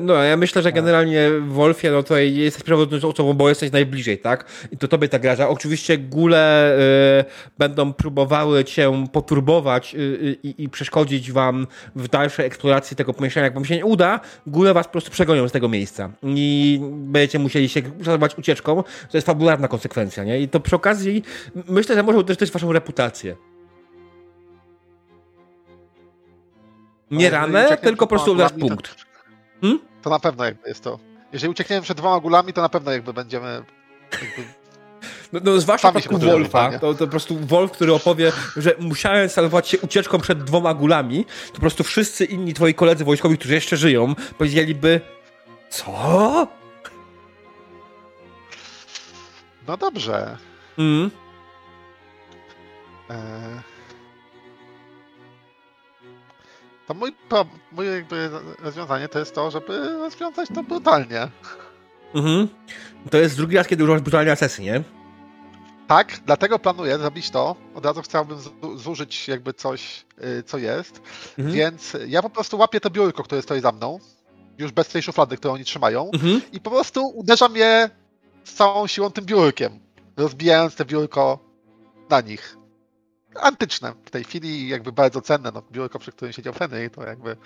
Speaker 1: No, ja myślę, że generalnie Wolfie, no tutaj jesteś przewodniczącą osobą, bo jesteś najbliżej, tak? I to tobie ta graża. Oczywiście gule e, będą próbowały cię poturbować y, y, i, i przeszkodzić wam w dalszej eksploracji tego pomieszczenia. Jak wam się nie uda, gule was po prostu przegonią z tego miejsca i będziecie musieli się zajmować ucieczką. To jest fabularna konsekwencja, nie? I to przy okazji myślę, że może uderzyć waszą reputację. Nie ranę, tylko po prostu uderz
Speaker 4: gulami, to-
Speaker 1: punkt.
Speaker 4: To na pewno jakby jest to. Jeżeli uciekniemy przed dwoma gulami, to na pewno jakby będziemy. Jakby,
Speaker 1: No, no zwłaszcza w przypadku Wolfa, to, to po prostu Wolf, który opowie, że musiałem salwować się ucieczką przed dwoma gulami, to po prostu wszyscy inni twoi koledzy wojskowi, którzy jeszcze żyją, powiedzieliby co?
Speaker 4: no dobrze.
Speaker 1: Mm.
Speaker 4: E... To mój, pro- mój jakby rozwiązanie to jest to, żeby rozwiązać to brutalnie.
Speaker 1: Mhm. To jest drugi raz, kiedy używasz brutalnej asesy, nie?
Speaker 4: Tak, dlatego planuję zrobić to. Od razu chciałbym zu- zużyć jakby coś, y, co jest.
Speaker 1: Mhm.
Speaker 4: Więc ja po prostu łapię to biurko, które stoi za mną. Już bez tej szuflady, którą oni trzymają.
Speaker 1: Mhm.
Speaker 4: I po prostu uderzam je z całą siłą tym biurkiem. Rozbijając te biurko na nich. Antyczne w tej chwili, jakby bardzo cenne. No, biurko, przy którym siedział Henry, to jakby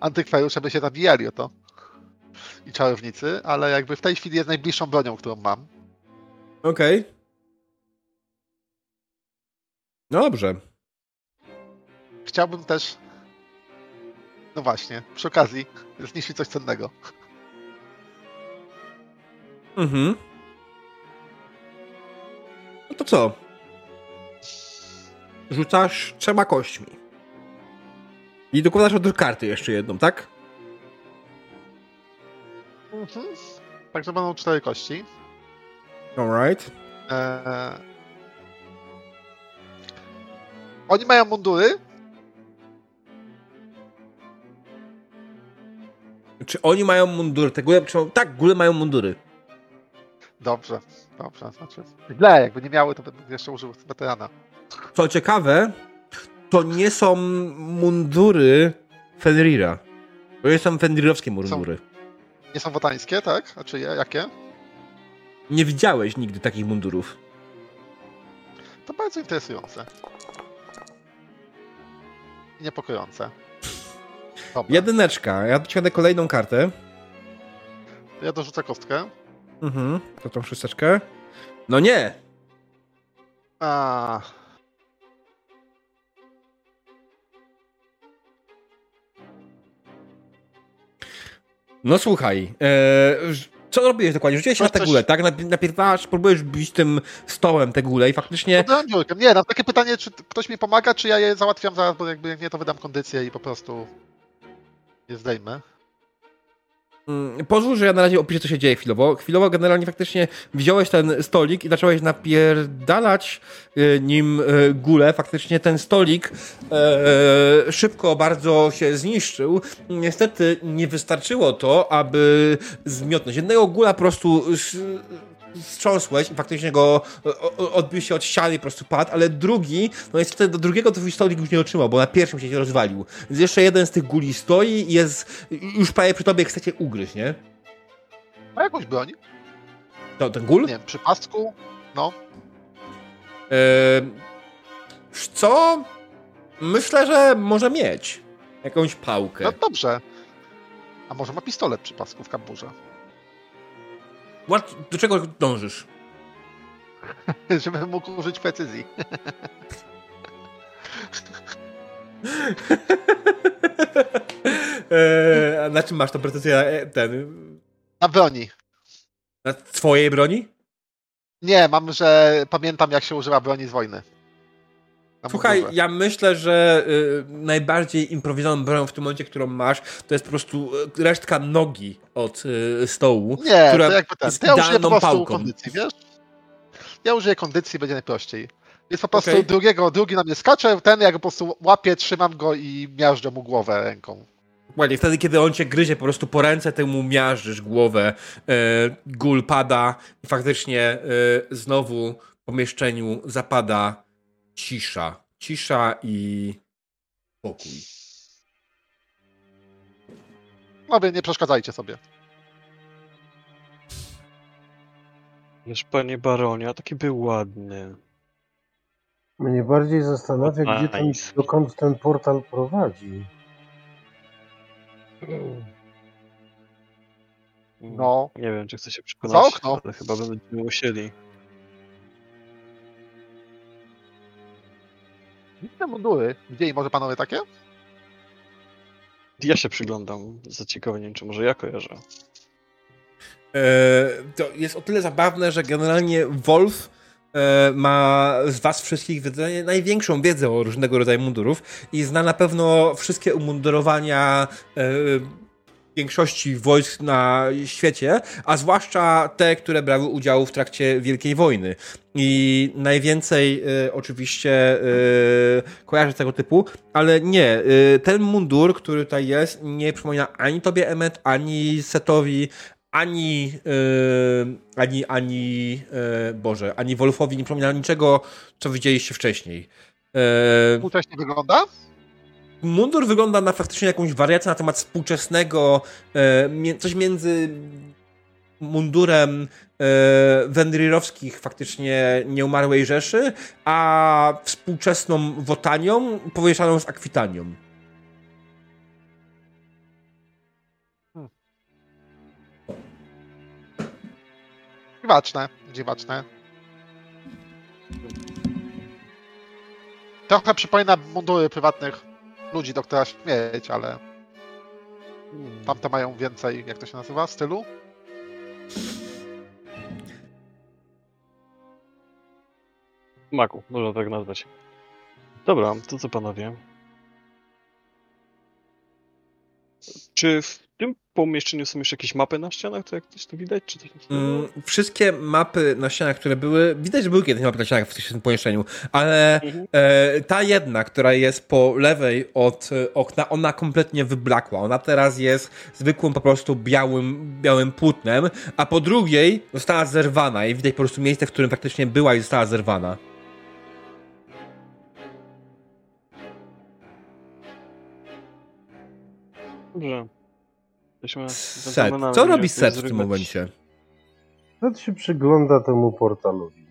Speaker 4: antykwariusze by się nabijali o to. I czarownicy, ale jakby w tej chwili jest najbliższą bronią, którą mam.
Speaker 1: Okej. No dobrze.
Speaker 4: Chciałbym też. No właśnie, przy okazji zniszczyć coś cennego.
Speaker 1: Mhm. No to co? Rzucasz trzema kośćmi. I dokładasz od karty jeszcze jedną, tak?
Speaker 4: Mhm. Także będą cztery kości.
Speaker 1: Alright.
Speaker 4: Eee... Oni mają mundury.
Speaker 1: Czy oni mają mundury? Te góle, czy, tak, góle mają mundury.
Speaker 4: Dobrze, dobrze. Znaczy, źle, jakby nie miały, to bym jeszcze użył weterana.
Speaker 1: Co ciekawe, to nie są mundury Fenrira. To nie są Fenrirowskie mundury.
Speaker 4: Nie są wotańskie, tak? A czy? Jakie?
Speaker 1: Nie widziałeś nigdy takich mundurów.
Speaker 4: To bardzo interesujące. I niepokojące. Dobra,
Speaker 1: Jedyneczka. Ja dociągnę kolejną kartę.
Speaker 4: ja dorzucę kostkę.
Speaker 1: Mhm. To tą szósteczkę. No nie!
Speaker 4: A,
Speaker 1: No słuchaj, e, co robiłeś dokładnie? Rzuciłeś się
Speaker 4: No
Speaker 1: na tę
Speaker 4: coś-
Speaker 1: gulę, tak? Napi- Napierdasz, próbujesz bić tym stołem tę gulę i faktycznie
Speaker 4: biurkiem. Nie, mam takie pytanie, czy ktoś mi pomaga, czy ja je załatwiam zaraz, bo jakby jak nie, to wydam kondycję i po prostu je zdejmę.
Speaker 1: Mm, Pozwól, że ja na razie opiszę, co się dzieje chwilowo. Chwilowo generalnie faktycznie wziąłeś ten stolik i zacząłeś napierdalać e, nim e, gulę. Faktycznie ten stolik e, szybko bardzo się zniszczył. Niestety nie wystarczyło to, aby zmiotnąć. Jednego gula po prostu wstrząsłeś i faktycznie go o- odbił się od ściany i po prostu padł, ale drugi, no niestety do drugiego twój stolik już nie otrzymał, bo na pierwszym się rozwalił. Więc jeszcze jeden z tych guli stoi i jest już prawie przy tobie, chcecie ugryźć, nie?
Speaker 4: Ma jakąś broń?
Speaker 1: To ten gul?
Speaker 4: Nie wiem, przy pasku? No.
Speaker 1: Wiesz co? Myślę, że może mieć jakąś pałkę.
Speaker 4: No dobrze. A może ma pistolet przy pasku w kamburze?
Speaker 1: Do czego dążysz? [LAUGHS]
Speaker 4: Żebym mógł użyć precyzji.
Speaker 1: a [LAUGHS] na czym masz tą precyzję? e, Ten,
Speaker 4: Na broni.
Speaker 1: na twojej broni?
Speaker 4: Nie, mam, że pamiętam jak się używa broni z wojny.
Speaker 1: Słuchaj, ja myślę, że y, najbardziej improwizowaną bronią w tym momencie, którą masz, to jest po prostu y, resztka nogi od y, stołu.
Speaker 4: Nie,
Speaker 1: która
Speaker 4: to jakby ten.
Speaker 1: jest
Speaker 4: To ja użyję po prostu
Speaker 1: pałką.
Speaker 4: kondycji, wiesz? Ja użyję kondycji, będzie najprościej. Więc po prostu
Speaker 1: Okej.
Speaker 4: drugiego, drugi na mnie skacze, ten ja go po prostu łapię, trzymam go i miażdżę mu głowę ręką.
Speaker 1: Dokładnie, wtedy, kiedy on cię gryzie po prostu po ręce, ty mu miażdżysz głowę, e, gul pada i faktycznie e, znowu w pomieszczeniu zapada cisza. Cisza i spokój.
Speaker 4: No wy nie przeszkadzajcie sobie.
Speaker 2: Wiesz, panie baronie, a taki był ładny.
Speaker 5: Mnie bardziej zastanawia, gdzie ten, dokąd ten portal prowadzi.
Speaker 4: No.
Speaker 2: Nie wiem, czy chcę się
Speaker 4: Za
Speaker 2: przekonać,
Speaker 4: okno.
Speaker 2: ale chyba będziemy musieli.
Speaker 4: Widzę mundury. Widzieli może panowie takie?
Speaker 2: Ja się przyglądam z zaciekawieniem, czy może ja kojarzę.
Speaker 1: E, to jest o tyle zabawne, że generalnie Wolf e, ma z was wszystkich wydaje największą wiedzę o różnego rodzaju mundurów i zna na pewno wszystkie umundurowania e, większości wojsk na świecie, a zwłaszcza te, które brały udział w trakcie Wielkiej Wojny. I najwięcej e, oczywiście e, kojarzy tego typu, ale nie, e, ten mundur, który tutaj jest, nie przypomina ani tobie, Emmet, ani Setowi, ani, yy, ani, ani, yy, Boże, ani Wolfowi nie przypomina niczego, co widzieliście wcześniej. Yy,
Speaker 4: Współcześnie wygląda?
Speaker 1: Mundur wygląda na faktycznie jakąś wariację na temat współczesnego, mie- coś między mundurem yy, wendrirowskich faktycznie nieumarłej Rzeszy, a współczesną wotanią powieszaną z akwitanią.
Speaker 4: Dziwaczne, dziwaczne. Trochę przypomina mundury prywatnych ludzi doktora śmierć, ale hmm. tamte mają więcej, jak to się nazywa, stylu?
Speaker 2: Maku, można tak nazwać. Dobra, to co panowie? Czy w tym pomieszczeniu są jeszcze jakieś mapy na ścianach, to jak coś tu widać? Czy takiego?
Speaker 1: Mm, wszystkie mapy na ścianach, które były, widać, że były kiedyś mapy na ścianach w tym pomieszczeniu, ale
Speaker 2: Mhm.
Speaker 1: e, ta jedna, która jest po lewej od e, okna, ona kompletnie wyblakła. Ona teraz jest zwykłym po prostu białym, białym płótnem, a po drugiej została zerwana i widać po prostu miejsce, w którym faktycznie była i została zerwana.
Speaker 2: Dobrze.
Speaker 1: Set. Co robi Set w tym momencie?
Speaker 5: Zed się przygląda temu portalowi.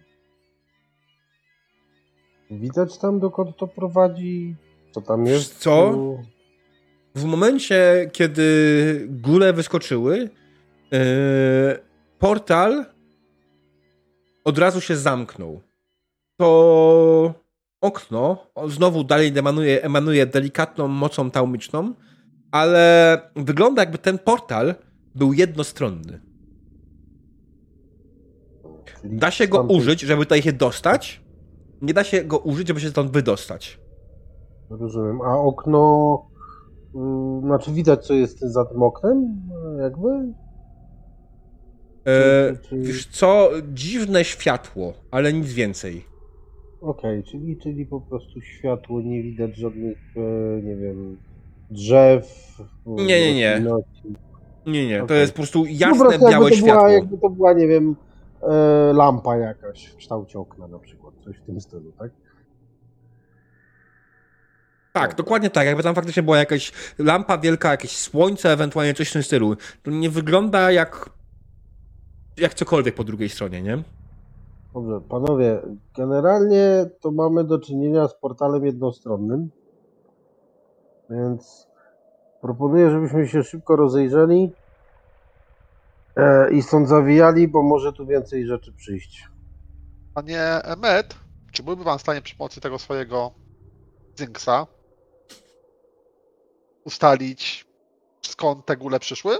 Speaker 5: Widać tam, dokąd to prowadzi? Co tam jest?
Speaker 1: co? W momencie, kiedy góle wyskoczyły, e, portal od razu się zamknął. To okno znowu dalej emanuje, emanuje delikatną mocą taumiczną, ale wygląda jakby ten portal był jednostronny. Da się go użyć, żeby tutaj się dostać, nie da się go użyć, żeby się stąd wydostać.
Speaker 5: Rozumiem. A okno... y, Znaczy widać, co jest za tym oknem? Jakby?
Speaker 1: E,
Speaker 5: Czy- czy-
Speaker 1: wiesz co, dziwne światło, ale nic więcej.
Speaker 5: Okej, czyli, czyli po prostu światło, nie widać żadnych, e, nie wiem, drzew.
Speaker 1: Nie, nie, nie.
Speaker 5: roślinności.
Speaker 1: Nie, nie, to
Speaker 5: Okej.
Speaker 1: jest po prostu
Speaker 5: Po
Speaker 1: jasne,
Speaker 5: prostu
Speaker 1: białe
Speaker 5: to
Speaker 1: światło.
Speaker 5: Była, jakby to była, nie wiem, e, lampa jakaś w kształcie okna na przykład, coś w tym stylu, tak?
Speaker 1: Tak, dokładnie tak. Jakby tam faktycznie była jakaś lampa wielka, jakieś słońce, ewentualnie coś w tym stylu. To nie wygląda jak jak cokolwiek po drugiej stronie, nie?
Speaker 5: Dobrze, panowie, generalnie to mamy do czynienia z portalem jednostronnym, więc proponuję, żebyśmy się szybko rozejrzeli e, i stąd zawijali, bo może tu więcej rzeczy przyjść.
Speaker 4: Panie Emmet, czy byłby pan w stanie przy pomocy tego swojego Zynksa ustalić, skąd te góle przyszły?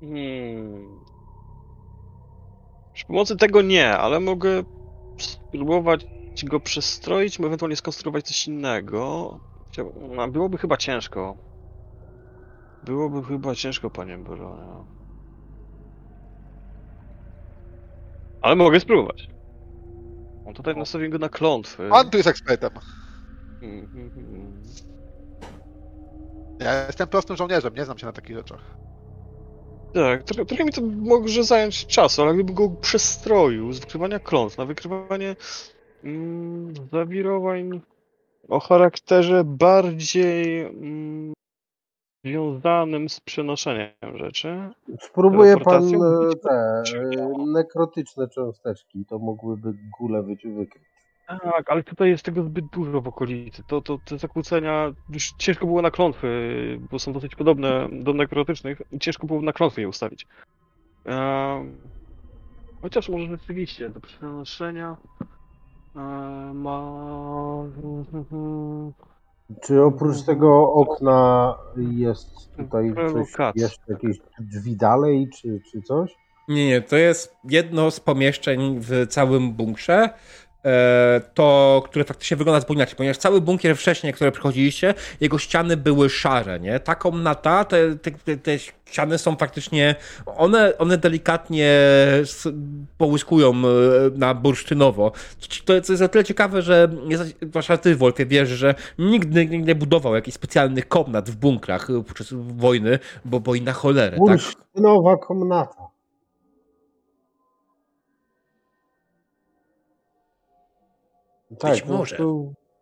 Speaker 2: Hmm. Przy pomocy tego nie, ale mogę spróbować go przestroić, ewentualnie skonstruować coś innego. Byłoby chyba ciężko. Byłoby chyba ciężko, panie Baronie. Ale mogę spróbować. On tutaj nastawił go na klątwy.
Speaker 4: Pan tu jest ekspertem.
Speaker 2: Hmm.
Speaker 4: Ja jestem prostym żołnierzem, nie znam się na takich rzeczach.
Speaker 2: Tak, trochę, trochę mi to może zająć czasu, ale gdybym go przestroił z wykrywania klątw na wykrywanie mm, zawirowań o charakterze bardziej mm, związanym z przenoszeniem rzeczy.
Speaker 5: Spróbuje pan e, te e, nekrotyczne cząsteczki, to mogłyby gule wy- wykryć.
Speaker 2: Tak, ale tutaj jest tego zbyt dużo w okolicy. To, to te zakłócenia, już ciężko było na klątwy, bo są dosyć podobne do nekrotycznych i ciężko było na klątwy je ustawić. Ehm, chociaż może rzeczywiście do przenoszenia ma...
Speaker 5: Czy oprócz tego okna jest tutaj coś,
Speaker 2: Relokacja.
Speaker 5: jeszcze jakieś drzwi dalej, czy, czy coś?
Speaker 1: Nie, nie, to jest jedno z pomieszczeń w całym bunkrze. E, to, które faktycznie wygląda zupełnie ponieważ cały bunkier wcześniej, które przychodziliście, jego ściany były szare, nie? Ta komnata, te, te, te, ściany są faktycznie, one, one delikatnie połyskują e, na bursztynowo. To, to jest o tyle ciekawe, że zwłaszcza ty, Wolfie, wiesz, że nikt nie, nie budował jakichś specjalnych komnat w bunkrach e, podczas wojny, bo boi na cholerę, tak?
Speaker 5: Bursztynowa komnata. Tak, po
Speaker 1: może.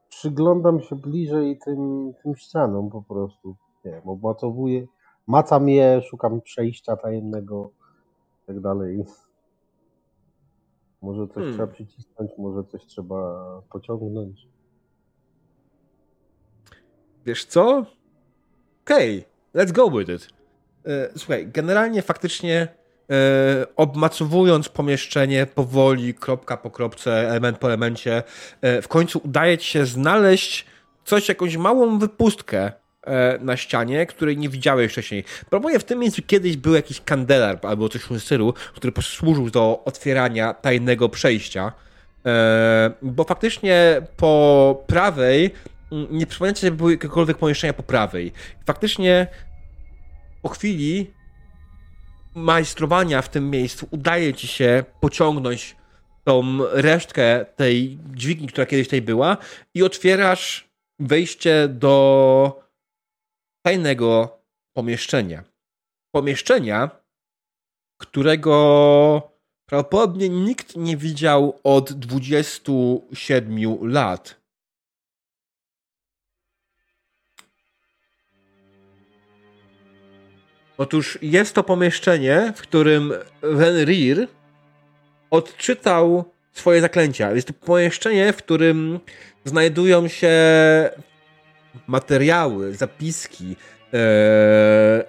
Speaker 5: Przyglądam się bliżej tym, tym ścianom po prostu. Nie wiem, obmacowuję, macam je, szukam przejścia tajemnego i tak dalej. Może coś
Speaker 1: Hmm.
Speaker 5: trzeba przycisnąć, może coś trzeba pociągnąć.
Speaker 1: Wiesz co? Okej, let's go with it. E, Słuchaj, generalnie faktycznie obmacowując pomieszczenie powoli, kropka po kropce, element po elemencie, e, w końcu udaje ci się znaleźć coś, jakąś małą wypustkę e, na ścianie, której nie widziałeś wcześniej. Proponuję w tym miejscu kiedyś był jakiś kandelab albo coś w tym stylu, który posłużył do otwierania tajnego przejścia. E, bo faktycznie po prawej mm, nie przypominacie, żeby były jakiekolwiek pomieszczenia po prawej. Faktycznie po chwili majstrowania w tym miejscu udaje ci się pociągnąć tą resztkę tej dźwigni, która kiedyś tutaj była i otwierasz wejście do tajnego pomieszczenia. Pomieszczenia, którego prawdopodobnie nikt nie widział od 27 lat. Otóż jest to pomieszczenie, w którym Venrir odczytał swoje zaklęcia. Jest to pomieszczenie, w którym znajdują się materiały, zapiski, e,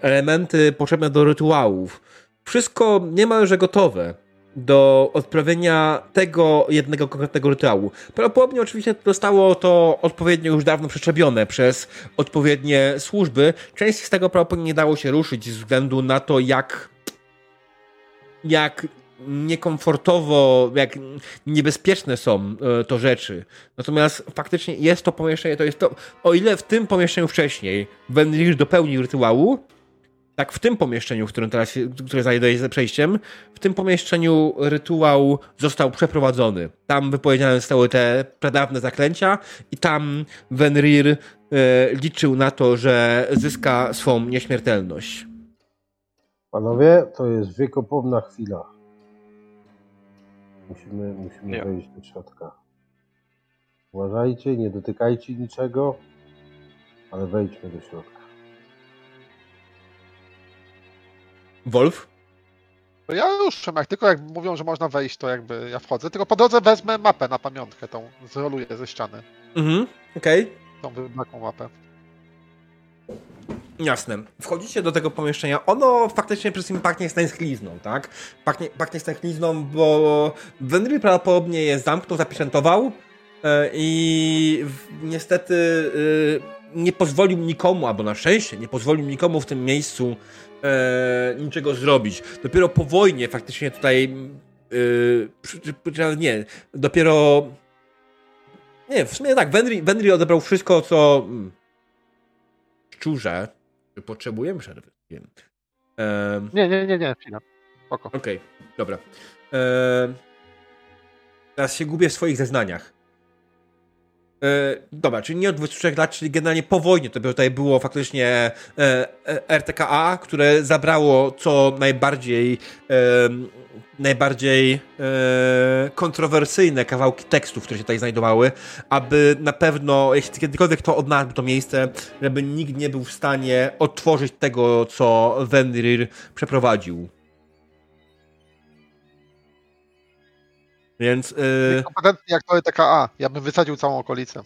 Speaker 1: elementy potrzebne do rytuałów. Wszystko niemalże gotowe do odprawienia tego jednego konkretnego rytuału. Prawdopodobnie oczywiście zostało to odpowiednio już dawno przeczepione przez odpowiednie służby. Część z tego prawdopodobnie nie dało się ruszyć ze względu na to, jak jak niekomfortowo, jak niebezpieczne są e, to rzeczy. Natomiast faktycznie jest to pomieszczenie, to jest to, o ile w tym pomieszczeniu wcześniej Venrir dopełnił rytuału, tak w tym pomieszczeniu, w którym teraz, się- które znajduje się za przejściem, w tym pomieszczeniu rytuał został przeprowadzony. Tam wypowiedziane zostały te pradawne zaklęcia i tam Venrir e, liczył na to, że zyska swą nieśmiertelność.
Speaker 5: Panowie, to jest wiekopomna chwila. Musimy, musimy
Speaker 2: Nie.
Speaker 5: wejść do środka. Uważajcie, nie dotykajcie niczego, ale wejdźmy do środka.
Speaker 1: Wolf?
Speaker 4: To ja ruszam, jak tylko jak mówią, że można wejść, to jakby ja wchodzę. Tylko po drodze wezmę mapę na pamiątkę, tą zroluję ze ściany.
Speaker 1: Mhm, okej.
Speaker 4: Tą wybraną mapę.
Speaker 1: Jasne. Wchodzicie do tego pomieszczenia. Ono faktycznie przez chwilę pachnie stęchlizną, tak? Pachnie, pachnie stęchlizną, bo Wenry prawdopodobnie je zamknął, zapieczętował e, i niestety e, nie pozwolił nikomu, albo na szczęście, nie pozwolił nikomu w tym miejscu e, niczego zrobić. Dopiero po wojnie faktycznie tutaj e, nie, dopiero nie, w sumie tak, Wenry odebrał wszystko, co mm, szczurze, czy potrzebujemy przerwy? Wiem. Ehm,
Speaker 4: Nie, nie, nie, nie, chwila.
Speaker 1: Okej, dobra. Ehm, teraz się gubię w swoich zeznaniach. E, dobra, czyli nie od 23 lat, czyli generalnie po wojnie to by tutaj było faktycznie e, e, RTKA, które zabrało co najbardziej najbardziej kontrowersyjne kawałki tekstów, które się tutaj znajdowały, aby na pewno, jeśli kiedykolwiek to odnalazł to miejsce, żeby nikt nie był w stanie odtworzyć tego, co Venrir przeprowadził. Więc e,
Speaker 4: Kompetentny jak to TKA. Ja bym wysadził całą okolicę.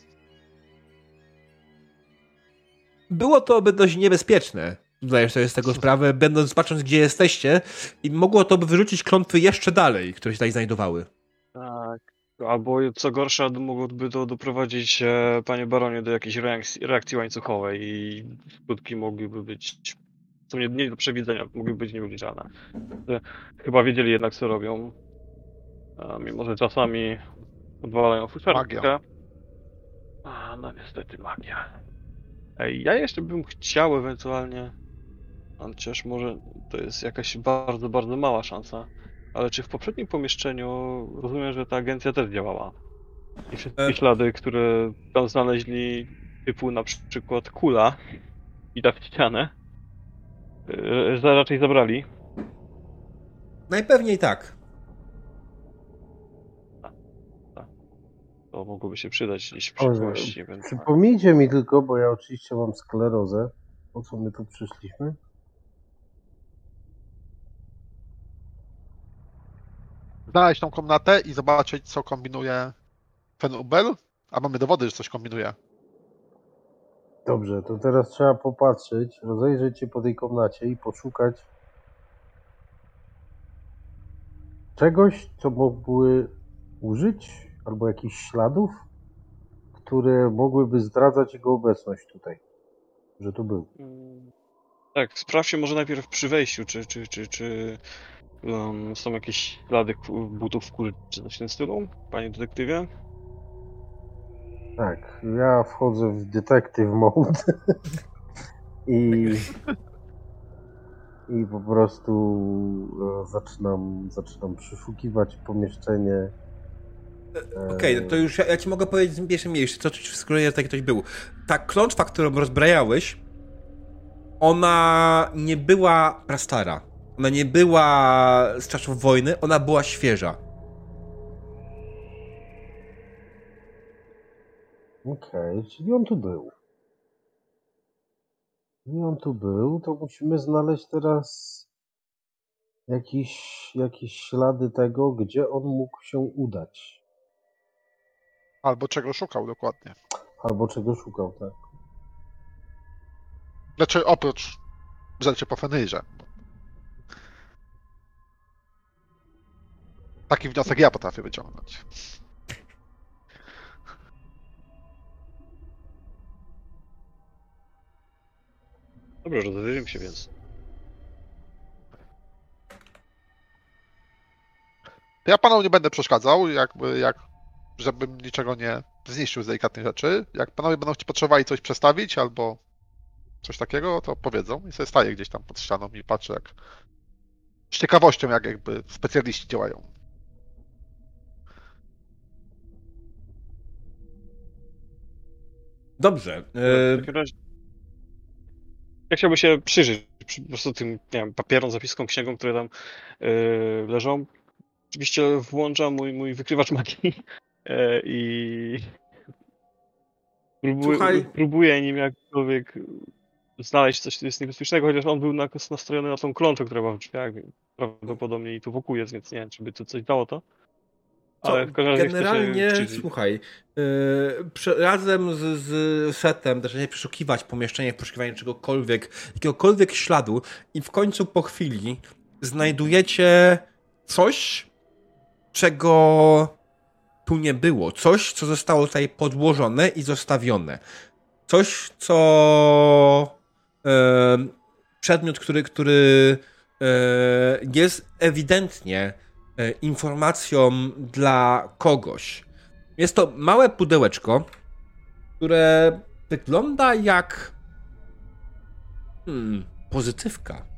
Speaker 1: było to by dość niebezpieczne. Zdajesz sobie z tego sprawę, będąc patrząc, gdzie jesteście, i mogło to by wyrzucić klątwy jeszcze dalej, które się tutaj znajdowały.
Speaker 2: Tak. Albo co gorsza, mogłoby to doprowadzić, e, panie baronie, do jakiejś reakcji, reakcji łańcuchowej i skutki mogłyby być, są nie, nie do przewidzenia, mogłyby być nieobliczalne. Że Chyba wiedzieli jednak, co robią. A, mimo, że czasami odwalają fuszerkę.
Speaker 4: Magia.
Speaker 2: A, no niestety magia. Ej, ja jeszcze bym chciał ewentualnie, chociaż może to jest jakaś bardzo, bardzo mała szansa, ale czy w poprzednim pomieszczeniu rozumiem, że ta agencja też działała? I wszystkie
Speaker 1: E.
Speaker 2: ślady, które tam znaleźli, typu na przykład kula i ta w ścianę, e, za- raczej zabrali.
Speaker 1: Najpewniej tak.
Speaker 2: To mogłoby się przydać gdzieś w przyszłości. Więc...
Speaker 5: Przypomnijcie mi tylko, bo ja oczywiście mam sklerozę. Po co my tu przyszliśmy?
Speaker 4: Znaleźć tą komnatę i zobaczyć, co kombinuje ten Ubel. A mamy dowody, że coś kombinuje.
Speaker 5: Dobrze, to teraz trzeba popatrzeć, rozejrzeć się po tej komnacie i poszukać czegoś, co mogły użyć, albo jakichś śladów, które mogłyby zdradzać jego obecność tutaj. że to był.
Speaker 2: Tak, sprawdźcie może najpierw przy wejściu, czy, czy, czy, czy um, są jakieś ślady butów w kur... czy coś w tym stylu, panie detektywie?
Speaker 5: Tak, ja wchodzę w detective mode [LAUGHS] i, i po prostu e, zaczynam, zaczynam przeszukiwać pomieszczenie.
Speaker 1: Okej, no to już ja, ja ci mogę powiedzieć w pierwszym miejscu, co ci wskazuje, że taki ktoś był. Ta klątwa, którą rozbrajałeś, ona nie była prastara. Ona nie była z czasów wojny, ona była świeża.
Speaker 5: Okej, czyli on tu był. On tu był, to musimy znaleźć teraz jakieś, jakieś ślady tego, gdzie on mógł się udać.
Speaker 4: Albo czego szukał dokładnie.
Speaker 5: Albo czego szukał, tak.
Speaker 4: Znaczy oprócz rzeczy po Fenrirze. Taki wniosek ja potrafię wyciągnąć.
Speaker 2: Dobrze, rozejrzyjmy się więc.
Speaker 4: To ja panu nie będę przeszkadzał, jakby jak, żebym niczego nie zniszczył z delikatnych rzeczy. Jak panowie będą ci potrzebowali coś przestawić albo coś takiego, to powiedzą i sobie staję gdzieś tam pod ścianą i patrzę jak z ciekawością jak jakby specjaliści działają.
Speaker 1: Dobrze.
Speaker 2: W
Speaker 1: E,
Speaker 2: takim razie... Ja chciałbym się przyjrzeć przy, po prostu tym, nie wiem, papierom, zapiskom, księgom, które tam yy, leżą. Oczywiście włączam mój, mój wykrywacz magii i [LAUGHS] próbuję,
Speaker 1: Słuchaj.
Speaker 2: próbuję nim jakkolwiek znaleźć coś, co jest niebezpiecznego, chociaż on był na- nastrojony na tą klątwę, która była w drzwiach, prawdopodobnie i tu wokół jest, więc nie wiem, czy by to coś dało to. Ale w każdym razie
Speaker 1: generalnie, słuchaj, yy, razem z, z setem zaczęcie przeszukiwać pomieszczenie w poszukiwaniu czegokolwiek, jakiegokolwiek śladu i w końcu po chwili znajdujecie coś, czego tu nie było. Coś, co zostało tutaj podłożone i zostawione. Coś, co e, przedmiot, który, który e, jest ewidentnie e, informacją dla kogoś. Jest to małe pudełeczko, które wygląda jak hmm, pozytywka.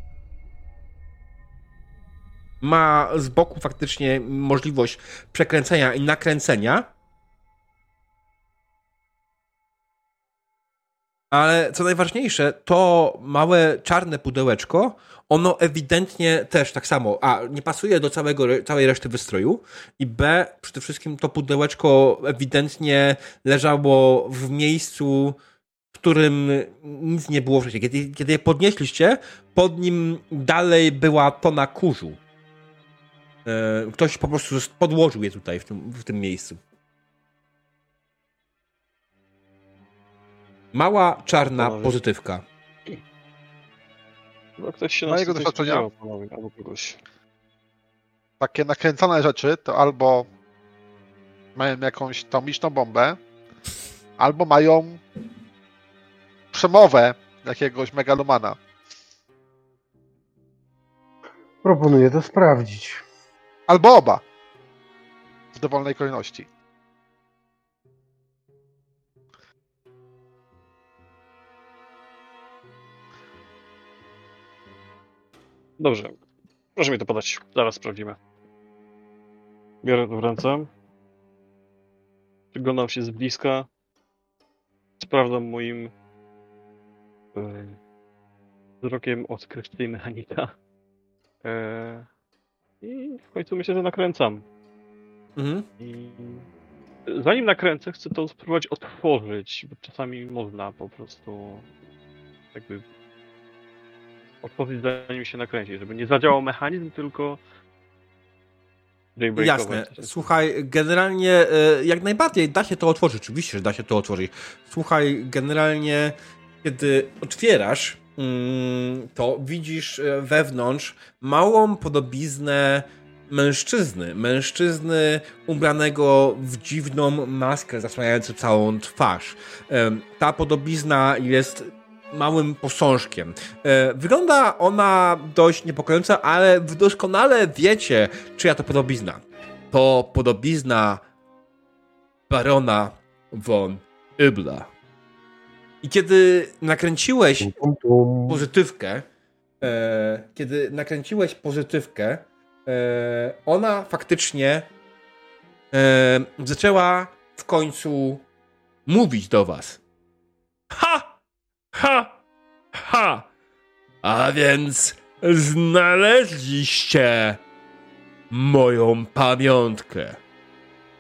Speaker 1: Ma z boku faktycznie możliwość przekręcenia i nakręcenia. Ale co najważniejsze, to małe czarne pudełeczko, ono ewidentnie też tak samo, a nie pasuje do całego, całej reszty wystroju i b, przede wszystkim to pudełeczko ewidentnie leżało w miejscu, w którym nic nie było wcześniej. Kiedy, kiedy je podnieśliście, pod nim dalej była tona kurzu. E, Ktoś po prostu podłożył je tutaj, w tym, w tym miejscu. Mała, czarna
Speaker 2: Panowie.
Speaker 1: pozytywka.
Speaker 2: No, ktoś się
Speaker 4: Mojego
Speaker 2: tutaj
Speaker 4: doświadczenia?
Speaker 2: albo kogoś.
Speaker 4: Takie nakręcone rzeczy to albo mają jakąś tomiczną bombę, albo mają przemowę jakiegoś megalomana.
Speaker 5: Proponuję to sprawdzić.
Speaker 4: Albo oba. W dowolnej kolejności.
Speaker 2: Dobrze. Proszę mi to podać. Zaraz sprawdzimy. Biorę to w ręce. Przyglądam się z bliska. Sprawdzam moim e, wzrokiem odkrytej mechanika. E, I w końcu myślę, że nakręcam.
Speaker 1: Mhm.
Speaker 2: I zanim nakręcę, chcę to spróbować otworzyć, bo czasami można po prostu jakby otworzyć zanim się nakręci, żeby nie zadziałał mechanizm, tylko.
Speaker 1: Jasne. Słuchaj, generalnie e, jak najbardziej da się to otworzyć. Oczywiście, że da się to otworzyć. Słuchaj, generalnie kiedy otwierasz, to widzisz e, wewnątrz małą podobiznę mężczyzny. Mężczyzny ubranego w dziwną maskę zasłaniającą całą twarz. Em, Ta podobizna jest małym posążkiem. E, wygląda ona dość niepokojąco, ale wy doskonale wiecie, czyja to podobizna. To podobizna barona von Ibla. I kiedy nakręciłeś
Speaker 5: Tum, tum, tum.
Speaker 1: pozytywkę, e, kiedy nakręciłeś pozytywkę, e, ona faktycznie e, zaczęła w końcu mówić do was. Ha! Ha! Ha! A więc znaleźliście moją pamiątkę.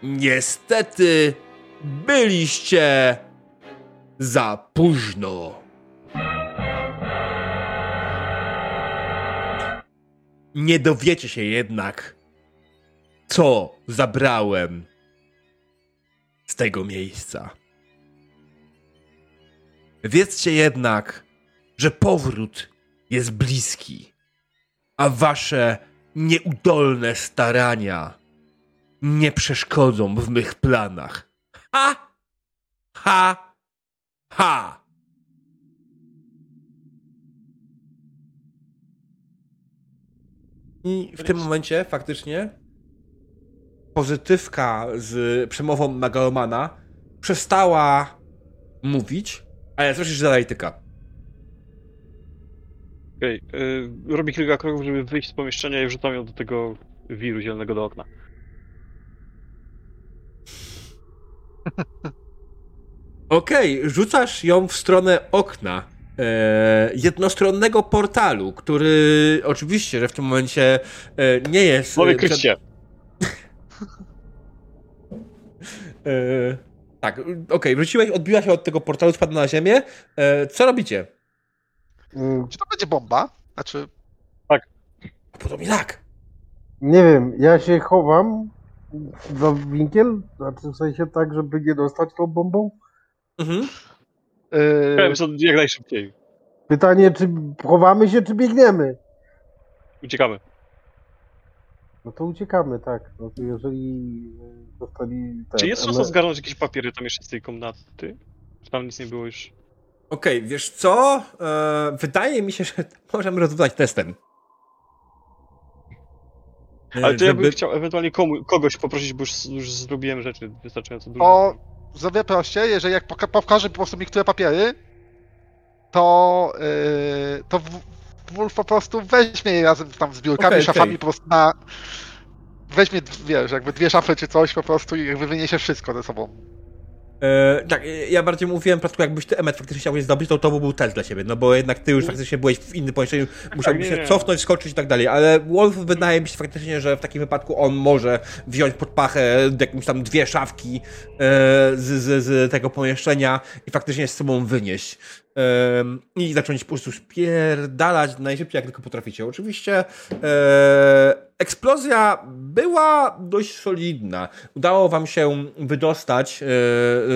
Speaker 1: Niestety byliście za późno. Nie dowiecie się jednak, co zabrałem z tego miejsca. Wiedzcie jednak, że powrót jest bliski, a wasze nieudolne starania nie przeszkodzą w mych planach. Ha! Ha! Ha! I w tym momencie faktycznie pozytywka z przemową Megalomana przestała mówić, ale słyszysz, że dalej tyka.
Speaker 2: Okej, okay. robi kilka kroków, żeby wyjść z pomieszczenia i wrzucam ją do tego wiru zielonego do okna. [LAUGHS]
Speaker 1: Okej, okay, rzucasz ją w stronę okna e, jednostronnego portalu, który oczywiście, że w tym momencie e, nie jest...
Speaker 2: Mogę kryć się.
Speaker 1: e, tak, okej, okay, wróciłeś, odbiła się od tego portalu, spadła na ziemię. E, co robicie?
Speaker 5: Mm,
Speaker 4: Czy to będzie bomba? Znaczy,
Speaker 1: Podobnie tak.
Speaker 5: Nie wiem, ja się chowam za winkiel, znaczy w sensie tak, żeby nie dostać tą bombą.
Speaker 1: Mhm.
Speaker 4: yy,
Speaker 2: Chciałem co jak najszybciej.
Speaker 5: Pytanie, czy chowamy się, czy biegniemy?
Speaker 2: Uciekamy.
Speaker 5: No to uciekamy, tak. No to jeżeli dostali...
Speaker 2: Czy jest szansa
Speaker 5: my-
Speaker 2: zgarnąć jakieś papiery tam jeszcze z tej komnaty? Czy tam nic nie było już?
Speaker 1: Okej, wiesz co? E, wydaje mi się, że [LAUGHS] możemy rozwiązać testem.
Speaker 2: Ale to ja
Speaker 1: żeby-
Speaker 2: bym chciał ewentualnie komu, kogoś poprosić, bo już, już zrobiłem rzeczy wystarczająco dużo.
Speaker 4: o, zrobię prościej, jeżeli jak poka- pokażę po prostu mi które papiery, to, yy, to Wolf po prostu weźmie je razem tam z biurkami,
Speaker 1: Okej,
Speaker 4: szafami
Speaker 1: okej.
Speaker 4: po prostu na... Weźmie, wiesz, jakby dwie szafy czy coś po prostu i jakby wyniesie wszystko ze sobą.
Speaker 1: E, tak, e, ja bardziej mówiłem po prostu, jakbyś ty Emmet faktycznie chciał zdobyć, to to byłby test dla ciebie, no bo jednak ty już faktycznie byłeś w innym pomieszczeniu, musiałbyś
Speaker 2: nie,
Speaker 1: się cofnąć, skoczyć i tak dalej, ale Wolf wydaje mi się faktycznie, że w takim wypadku on może wziąć pod pachę jakimś tam dwie szafki e, z, z, z tego pomieszczenia i faktycznie z sobą wynieść. I zacząć po prostu spierdalać najszybciej, jak tylko potraficie. Oczywiście e, eksplozja była dość solidna. Udało wam się wydostać e,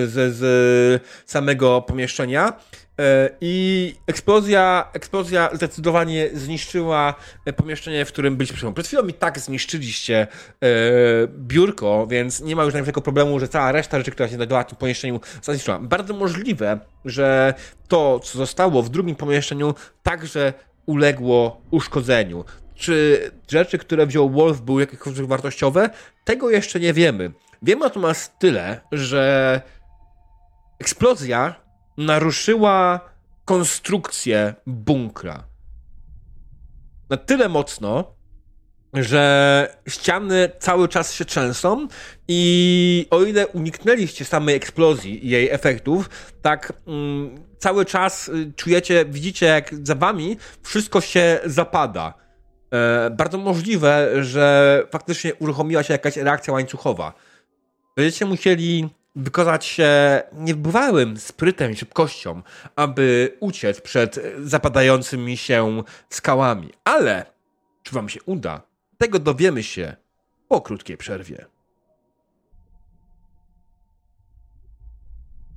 Speaker 1: z, z samego pomieszczenia. E, I eksplozja, eksplozja zdecydowanie zniszczyła e, pomieszczenie, w którym byliśmy przed chwilą. Przed chwilą i tak zniszczyliście e, biurko, więc nie ma już najmniejszego problemu, że cała reszta rzeczy, która się znajdowała w tym pomieszczeniu, zniszczyła. Bardzo możliwe, że to, co zostało w drugim pomieszczeniu, także uległo uszkodzeniu. Czy rzeczy, które wziął Wolf, były jakiekolwiek wartościowe? Tego jeszcze nie wiemy. Wiemy natomiast tyle, że eksplozja naruszyła konstrukcję bunkra. Na tyle mocno, że ściany cały czas się trzęsą i o ile uniknęliście samej eksplozji i jej efektów, tak mm, cały czas y, czujecie, widzicie jak za wami wszystko się zapada. E, bardzo możliwe, że faktycznie uruchomiła się jakaś reakcja łańcuchowa. Będziecie musieli wykazać się niebywałym sprytem i szybkością, aby uciec przed zapadającymi się skałami. Ale czy wam się uda? Tego dowiemy się po krótkiej przerwie.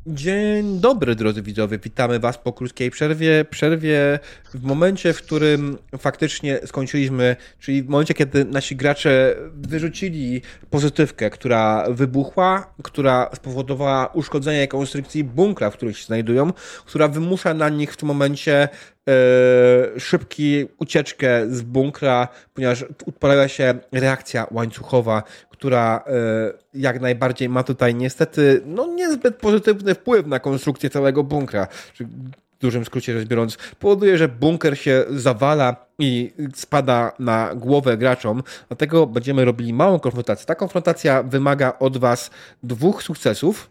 Speaker 1: Dzień dobry, drodzy widzowie. Witamy Was po krótkiej przerwie. Przerwie w momencie, w którym faktycznie skończyliśmy, czyli w momencie, kiedy nasi gracze wyrzucili pozytywkę, która wybuchła, która spowodowała uszkodzenie konstrukcji bunkra, w którym się znajdują, która wymusza na nich w tym momencie e, szybki ucieczkę z bunkra, ponieważ pojawia się reakcja łańcuchowa, która e, jak najbardziej ma tutaj niestety no niezbyt pozytywny wpływ na konstrukcję całego bunkra. W dużym skrócie rzecz biorąc, powoduje, że bunker się zawala i spada na głowę graczom, dlatego będziemy robili małą konfrontację. Ta konfrontacja wymaga od was dwóch sukcesów,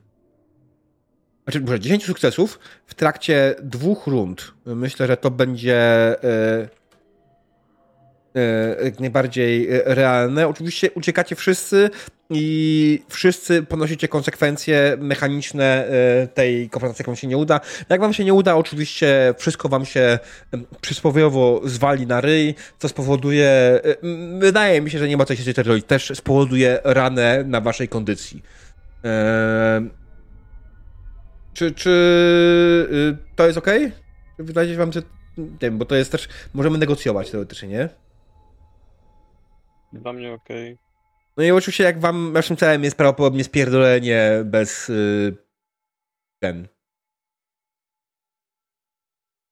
Speaker 1: znaczy, może 10 sukcesów w trakcie dwóch rund. Myślę, że to będzie e, jak najbardziej e, realne. Oczywiście uciekacie wszyscy i wszyscy ponosicie konsekwencje mechaniczne e, tej konfrontacji, jak wam się nie uda. Jak wam się nie uda, oczywiście wszystko wam się przysłowiowo zwali na ryj, co spowoduje, e, wydaje mi się, że nie ma co się tutaj robić, też spowoduje ranę na waszej kondycji. E, czy, czy y, to jest ok? Wydaje wam, że nie wiem, bo to jest też, możemy negocjować teoretycznie, nie?
Speaker 2: Dla mnie okej.
Speaker 1: No i oczywiście jak wam naszym celem jest prawdopodobnie spierdolenie bez y, ten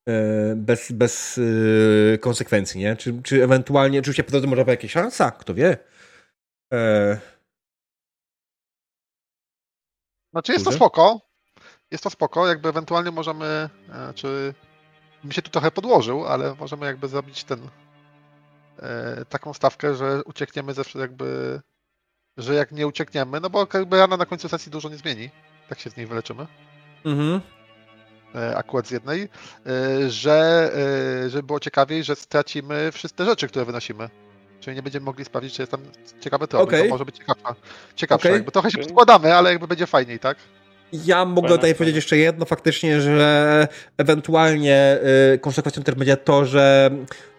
Speaker 1: y, bez, bez y, konsekwencji, nie? Czy, czy ewentualnie, oczywiście po drodze może być jakaś szansa, kto wie. E,
Speaker 4: Znaczy jest to spoko. Jest to spoko, jakby ewentualnie możemy, e, czy mi się tu trochę podłożył, ale możemy jakby zrobić ten taką stawkę, że uciekniemy ze jakby, że jak nie uciekniemy, no bo jakby rana na końcu sesji dużo nie zmieni, tak się z niej wyleczymy,
Speaker 1: mhm.
Speaker 4: e, akurat z jednej, e, że e, żeby było ciekawiej, że stracimy wszystkie rzeczy, które wynosimy. Czyli nie będziemy mogli sprawdzić, czy jest tam ciekawy trop.
Speaker 1: Okej.
Speaker 4: To może być ciekawsza. ciekawsze.
Speaker 1: Okej.
Speaker 4: Jakby trochę się
Speaker 2: Okej.
Speaker 4: podkładamy, ale jakby będzie fajniej, tak?
Speaker 1: Ja mogę tutaj powiedzieć jeszcze jedno faktycznie, że ewentualnie y, konsekwencją też będzie to, że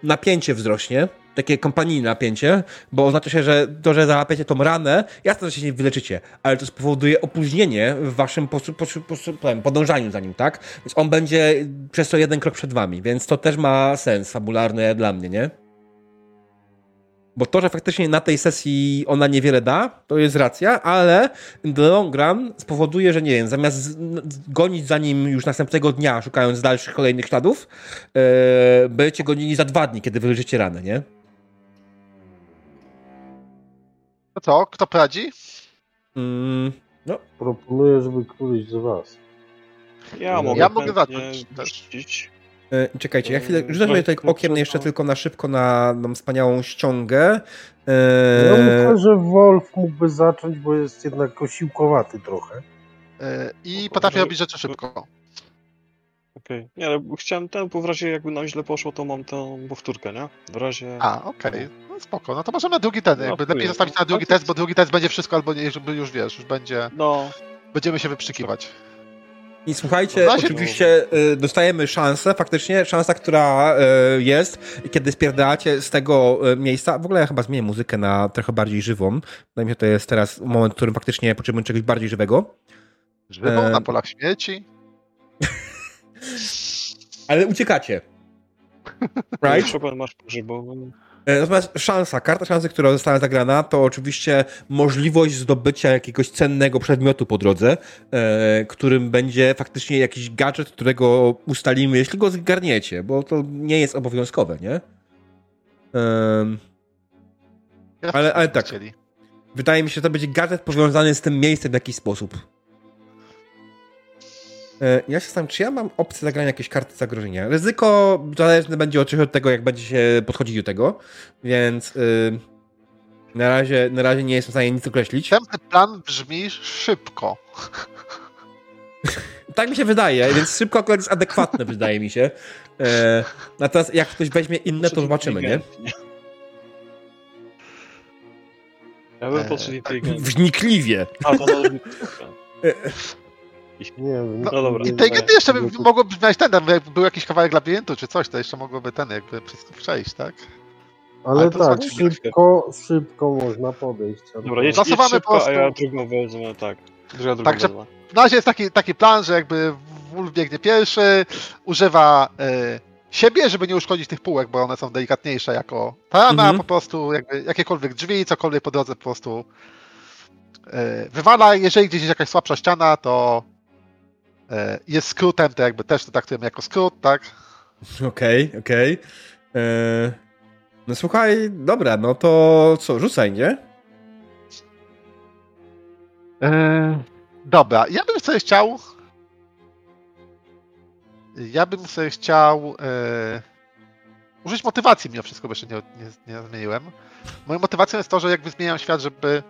Speaker 1: napięcie wzrośnie, takie kompanijne napięcie, bo oznacza się, że to, że załapiecie tą ranę, jasne, że się nie wyleczycie, ale to spowoduje opóźnienie w waszym posu- posu- posu- powiem, podążaniu za nim, tak? Więc on będzie przez to jeden krok przed wami, więc to też ma sens fabularny dla mnie, nie? Bo to, że faktycznie na tej sesji ona niewiele da, to jest racja, ale in the long run spowoduje, że nie wiem, zamiast gonić za nim już następnego dnia, szukając dalszych kolejnych śladów, e, będziecie gonili za dwa dni, kiedy wyleżycie ranę, nie?
Speaker 4: No co, kto prowadzi?
Speaker 1: Mm, no,
Speaker 5: Proponuję, żeby któryś z was.
Speaker 2: Ja mogę,
Speaker 4: Ja mogę zacząć też.
Speaker 1: E, czekajcie, ja chwilę
Speaker 2: Yy,
Speaker 1: rzucę sobie tutaj okiem
Speaker 2: no,
Speaker 1: jeszcze
Speaker 2: no.
Speaker 1: tylko na szybko na, na wspaniałą ściągę.
Speaker 5: Ja
Speaker 1: E,
Speaker 5: myślę, że Wolf mógłby zacząć, bo jest jednak osiłkowaty trochę.
Speaker 4: E, I
Speaker 2: że-
Speaker 4: robić rzeczy szybko.
Speaker 2: Okej. Nie, ale chciałem ten, bo w razie jakby nam źle poszło, to mam tą powtórkę, nie? W razie...
Speaker 4: A, okej. No spoko. No to możemy na drugi ten.
Speaker 2: No,
Speaker 4: Jakby
Speaker 2: chuj.
Speaker 4: lepiej zostawić na drugi
Speaker 2: No
Speaker 4: test, bo drugi test będzie wszystko, albo nie, żeby już wiesz, już będzie.
Speaker 2: No,
Speaker 4: Będziemy się wyprzykiwać.
Speaker 1: I słuchajcie,
Speaker 4: razie-
Speaker 1: oczywiście y, dostajemy szansę, faktycznie szansa, która y, jest, kiedy spierdalacie z tego y, miejsca. W ogóle ja chyba zmienię muzykę na trochę bardziej żywą. Wydaje mi się, to jest teraz moment, w którym faktycznie potrzebujemy czegoś bardziej żywego.
Speaker 4: Żywą
Speaker 1: E,
Speaker 4: na polach śmieci. [LAUGHS]
Speaker 1: Ale uciekacie. [LAUGHS] Right?
Speaker 2: Masz pogrzebową.
Speaker 1: E, Natomiast szansa, karta szansy, która została zagrana, to oczywiście możliwość zdobycia jakiegoś cennego przedmiotu po drodze, e, którym będzie faktycznie jakiś gadżet, którego ustalimy, jeśli go zgarniecie, bo to nie jest obowiązkowe, nie? Ale- ale tak. Wydaje mi się, że to będzie gadżet powiązany z tym miejscem w jakiś sposób. E, Ja się zastanawiam, czy ja mam opcję zagrania jakiejś karty zagrożenia. Ryzyko zależne będzie oczywiście od tego, jak będzie się podchodzić do tego, więc y, na, razie, na razie nie jestem w stanie nic określić.
Speaker 4: Następny plan brzmi szybko. [LAUGHS]
Speaker 1: Tak mi się wydaje, więc szybko akurat jest adekwatne, wydaje mi się. E, Natomiast jak ktoś weźmie inne, to zobaczymy, nie?
Speaker 2: Ja bym
Speaker 4: Eee,
Speaker 2: poszedł inteligentnie.
Speaker 1: Wnikliwie.
Speaker 2: A, to być...
Speaker 5: Nie wiem.
Speaker 2: No dobra.
Speaker 5: nie-
Speaker 4: Inteligentnie jeszcze by mogło brzmieć ten, jakby był jakiś kawałek labiryntu czy coś, to jeszcze mogłoby ten jakby przez to przejść, tak?
Speaker 5: Ale
Speaker 4: Ale
Speaker 5: tak, szybko, szybko można podejść.
Speaker 2: Dobra, jedź, jedź
Speaker 4: Zasuwamy po
Speaker 2: szybko, a
Speaker 4: prostu.
Speaker 2: ja drugą wezmę, tak. Ja drugą
Speaker 4: Także-
Speaker 2: wezmę.
Speaker 4: na razie jest taki, taki plan, że jakby Wolf biegnie pierwszy, używa e, siebie, żeby nie uszkodzić tych półek, bo one są delikatniejsze jako tarana,
Speaker 1: Mhm.
Speaker 4: po prostu jakby jakiekolwiek drzwi, cokolwiek po drodze po prostu e, wywala. Jeżeli gdzieś jest jakaś słabsza ściana, to jest skrótem, to jakby też to traktujemy jako skrót, tak?
Speaker 1: Okej, okej. Eee, No słuchaj, dobra, no to co, rzucaj, nie?
Speaker 4: E, dobra, ja bym sobie chciał. Ja bym sobie chciał e, użyć motywacji mimo wszystko, bo jeszcze nie, nie, nie zmieniłem. Moją motywacją jest to, że jakby zmieniam świat, żeby